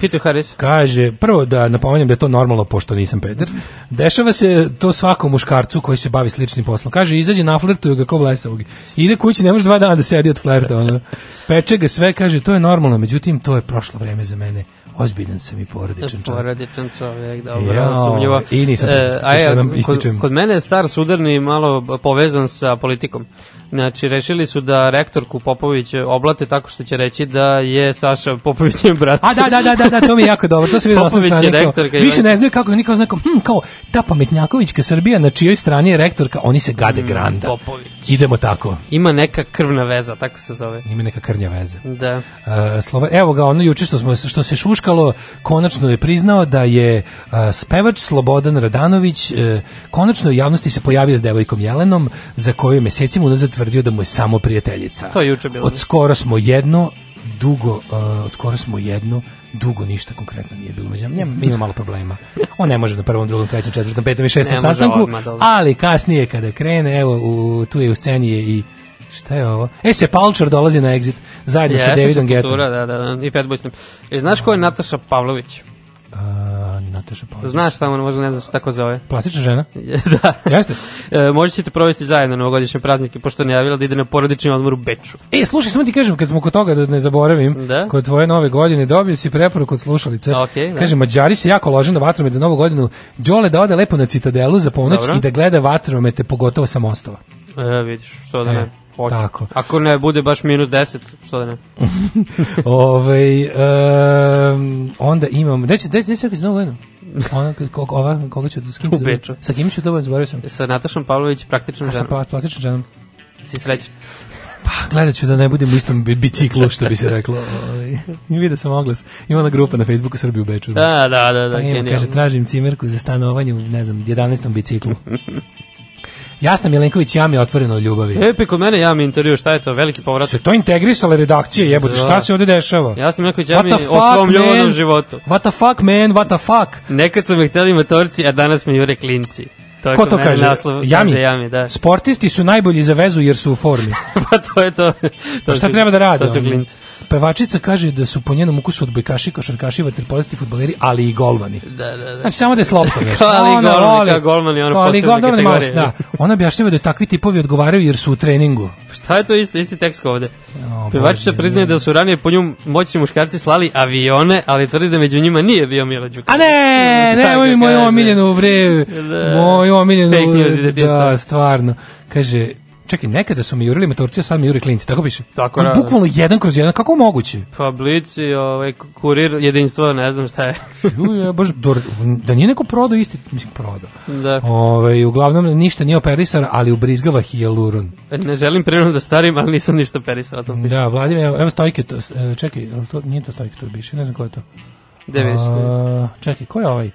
Peter Harris. Kaže, prvo da napomenem da je to normalno, pošto nisam peder. Dešava se to svakom muškarcu koji se bavi sličnim poslom. Kaže, izađe, naflertuju ga ko blesavog. Ide kući, ne može dva dana da sedi od flerta. Ono. Peče ga sve, kaže, to je normalno, međutim, to je prošlo vreme za mene ozbiljan sam i porodičan čovjek. Porodičan čovjek, dobro, ja, sumnjivo. I nisam, e, a ja, kod, kod mene je star sudarni malo povezan sa politikom. Znači, rešili su da rektorku Popović oblate tako što će reći da je Saša Popovićev brat. A da, da, da, da, da to mi je jako dobro. To se vidi Popović je rektorka. Više ne znaju kako, niko zna kao, hm, kao ta pametnjakovićka Srbija na čijoj strani je rektorka, oni se gade mm, granda. Popović. Idemo tako. Ima neka krvna veza, tako se zove. Ima neka krnja veza. Da. Uh, Slova, evo ga, ono juče što, smo, što se šuškalo, konačno je priznao da je uh, spevač Slobodan Radanović uh, konačno u javnosti se pojavio s devojkom Jelenom, za koju mesecima unazad tvrdio da mu je samo prijateljica. To juče bilo. Od skoro smo jedno, dugo, uh, od skoro smo jedno, dugo ništa konkretno nije bilo među njim, ima malo problema. On ne može na prvom, drugom, trećem, četvrtom, petom i šestom sastanku, ali kasnije kada krene, evo, u, tu je u sceni je i Šta je ovo? E, se Palčar dolazi na exit zajedno Jeste, sa Davidom Getom. Da, da, da, i Pet Boysnom. E, znaš ko je Nataša Pavlović? Uh, Nataša Palmer. Znaš samo, možda ne znaš šta tako zove. Plastična žena? da. Jeste? E, možda ćete provesti zajedno novogodišnje praznike, pošto je najavila da ide na porodični odmor u Beču. E, slušaj, samo ti kažem, kad smo kod toga, da ne zaboravim, da? kod tvoje nove godine dobio si preporuku od slušalice. Okay, da. Kaže, Mađari se jako lože na vatromet za novu godinu. Đole da ode lepo na citadelu za ponoć Dobro. i da gleda vatromete, pogotovo sa mostova. E, vidiš, što da e. ne. E. Hoću. Tako. Ako ne bude baš minus 10, što da ne. Ove, um, onda imamo... Gde će, gde će, gde će, ona kog ova koga ću da skim u Beču. Sa kim ću da zaboravio sam? Sa Natašom Pavlović praktično ženom. Sa plastičnom ženom. Si srećan. Pa, gledat ću da ne budem u istom biciklu, što bi se reklo. I vidio sam oglas. Ima ona grupa na Facebooku Srbiju u Beču. Znači. Da, da, da. da pa ima, kaže, tražim cimerku za stanovanje u, ne znam, 11. biciklu. Jasna Milenković jam je otvoreno o ljubavi. Epi kod mene jam intervju, šta je to, veliki povrat. Se to integrisala redakcije, da. jebote, šta se ovde dešava? Jasna Milenković jam o svom ljubavnom životu. What the fuck, man, what the fuck? Nekad su me hteli motorci, a danas mi jure klinci. To Ko to kaže? Naslov, jami. Kaže jami da. Sportisti su najbolji za vezu jer su u formi. pa to je to. to pa šta su, treba da rade? To su klinci. Pevačica kaže da su po njenom ukusu odbojkaši, košarkaši, vaterpolisti, futboleri, ali i golmani. Da, da, da. Znači, samo da je slopka. ali ona, golmani, kao golmani, ono ali golmani, malo, da. Ona objašnjava da takvi tipovi odgovaraju jer su u treningu. Šta je to isti, isti tekst ovde? O, Pevačica priznaje da su ranije po njom moćni muškarci slali avione, ali tvrdi da među njima nije bio Milo Đukić. A ne, ne, moj, da. moj omiljenu, bre, moj omiljenu, da, stvarno. Kaže, Čekaj, nekada su mi jurili motorci, a sad mi juri klinci, tako piše. Tako radi. Bukvalno jedan kroz jedan, kako moguće? Pa blici, ovaj, kurir, jedinstvo, ne znam šta je. Čuje, baš, da nije neko prodao isti, mislim, prodao. Da. Ove, ovaj, uglavnom, ništa nije operisar, ali ubrizgava hijaluron. E, ne želim prirodno da starim, ali nisam ništa operisar, to piše. Da, Vladimir, evo, evo stojke, to, e, čekaj, to, nije to stojke, to piše, ne znam ko je to. Gde viš? Čekaj, ko je ovaj?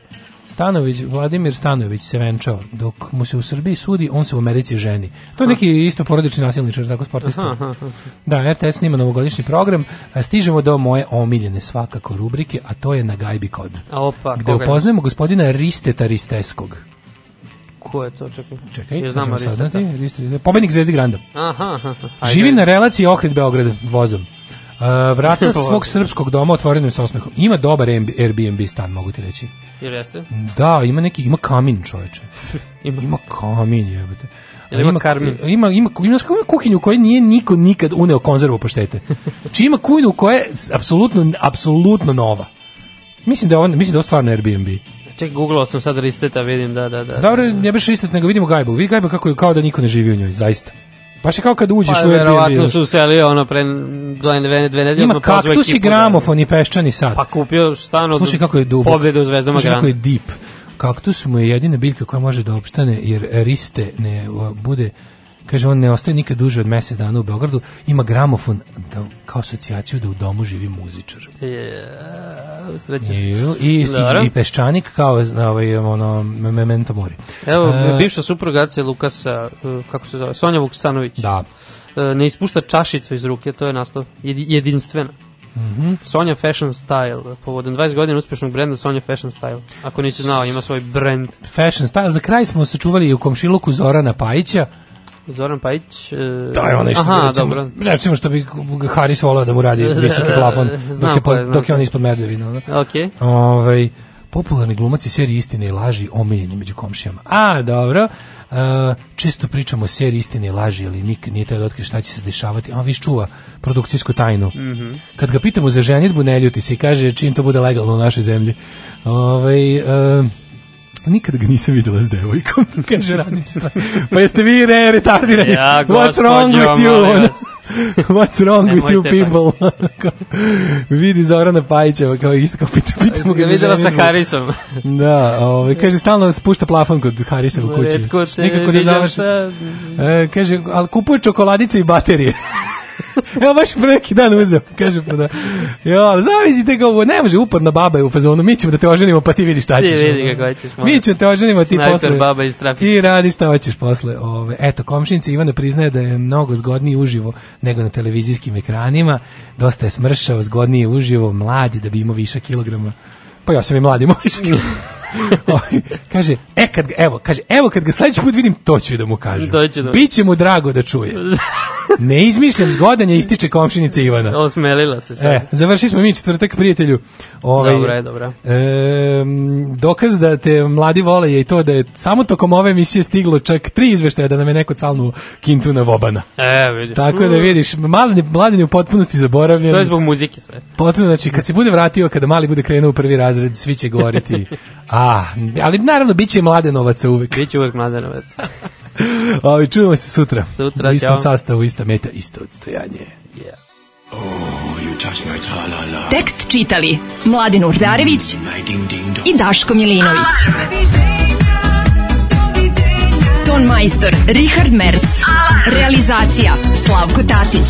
Stanović, Vladimir Stanović se venčao. Dok mu se u Srbiji sudi, on se u Americi ženi. To je neki isto porodični nasilničar, tako sportista. Da, RTS snima novogodišnji program. E, stižemo do moje omiljene svakako rubrike, a to je na Gajbi kod. Opa, gde upoznajemo gospodina Risteta Risteskog. Ko je to? Čekaj. Čekaj, ja znam da Risteta. Da. Pobednik Zvezdi Granda. Aha, aha. Živi na relaciji Ohrid Beograd vozom. Uh, vrata svog srpskog doma otvorenim sa osmehom. Ima dobar Airbnb stan, mogu ti reći. Jel jeste? Da, ima neki, ima kamin, čoveče. ima. ima kamin, jebote. Jel ima, karmin? Ima, ima, ima, kuhinju u nije niko nikad uneo konzervu paštete. Či znači, ima kuhinju koja je apsolutno, apsolutno nova. Mislim da je on, mislim da je stvarno Airbnb. Ček, googlao sam sad Risteta, vidim, da, da, da. Dobro, ne biš Ristet, nego vidimo Gajbu. Vi Gajba kako je, kao da niko ne živi u njoj, zaista. Baš je kao kad uđeš pa, u Airbnb. Pa verovatno su useli ono pre dve, dve, nedelje. Ima pa kaktus i da- gramofon i peščani sad. Pa kupio stan od Slušaj kako je dubok. Pobjeda u zvezdama Slušaj kako je deep. Kaktus mu je jedina biljka koja može da opstane jer riste ne bude Kaže, on ne ostaje nikad duže od mjesec dana u Beogradu, ima gramofon da, kao asocijaciju da u domu živi muzičar. Yeah, I, i, i, peščanik kao na ovaj, ono, memento mori. Evo, e, bivša suprugacija Lukasa, e, kako se zove, Sonja Vuksanović. Da. E, ne ispušta čašicu iz ruke, to je naslov. Jedinstvena. Mm -hmm. Sonja Fashion Style, povodom 20 godina uspješnog brenda Sonja Fashion Style. Ako nisi znao, ima svoj brend. Fashion Style, za kraj smo sačuvali i u komšiluku Zorana Pajića. Zoran Pajić... E, da, je onaj što, aha, da recimo, dobro. recimo što bi Haris volao da mu radi da, visoki da, plafon dok je, poz, dok je on ispod merdevina. Da. Ok. Ove, ovaj, popularni glumac serije Istine i laži omiljeni među komšijama. A, dobro. Uh, često pričamo o seriji istine i laži, ali nik nije taj da otkri šta će se dešavati, a on viš čuva produkcijsku tajnu. Mm -hmm. Kad ga pitamo za ženitbu, ne ljuti se i kaže čim to bude legalno u našoj zemlji. Ove, ovaj, uh, Pa nikad ga nisam videla s devojkom, kaže radnici strane. Pa jeste vi re, retardirani? Ja, What's wrong with you? What's wrong with you people? Vidi Zorana Pajića, kao isto kao pita, pitamo ga. Videla sa Harisom. da, ovaj kaže stalno spušta plafon kod Harisa u kući. Nikako ne da završi. E, kaže, al kupuje čokoladice i baterije ja baš pre neki dan uzeo, kaže pa da. Jo, zamislite kao, ne može uporna baba je u fazonu, mi ćemo da te oženimo, pa ti vidiš šta ćeš. Ti vidi kako hoćeš. Mi ćemo te oženimo, ti posle. baba iz trafike. Ti radi šta hoćeš posle. Ove, eto, komšinica Ivana priznaje da je mnogo zgodniji uživo nego na televizijskim ekranima. Dosta je smršao, zgodniji uživo, mladi da bi imao više kilograma. Pa ja sam i mladi, možda Ovaj, kaže, e kad ga, evo, kaže, evo kad ga sledeći put vidim, to ću da mu kažem. To ću da... Biće mu drago da čuje. ne izmišljam zgodanje, ističe komšinice Ivana. Osmelila se sad. E, završili smo mi četvrtak prijatelju. Ovaj, dobro je, dobra. E, dokaz da te mladi vole je i to da je samo tokom ove emisije stiglo čak tri izveštaja da nam je neko calnu kintu na Vobana. E, vidiš. Tako da vidiš, mali, mladen je u potpunosti zaboravljen. To je zbog muzike sve. Potpuno, znači, kad se bude vratio, kada mali bude krenuo u prvi razred, svi će govoriti A, ali naravno, biće će mladenovaca uvek. Biće uvek mladenovaca. Ovi, čujemo se sutra. Sutra, U istom ćao. sastavu, ista meta, isto odstojanje. Yeah. Oh, you touch my -la -la. Tekst čitali Mladin Urdarević mm, i Daško Milinović. Ton majstor, Richard Merc. Realizacija, Slavko Tatić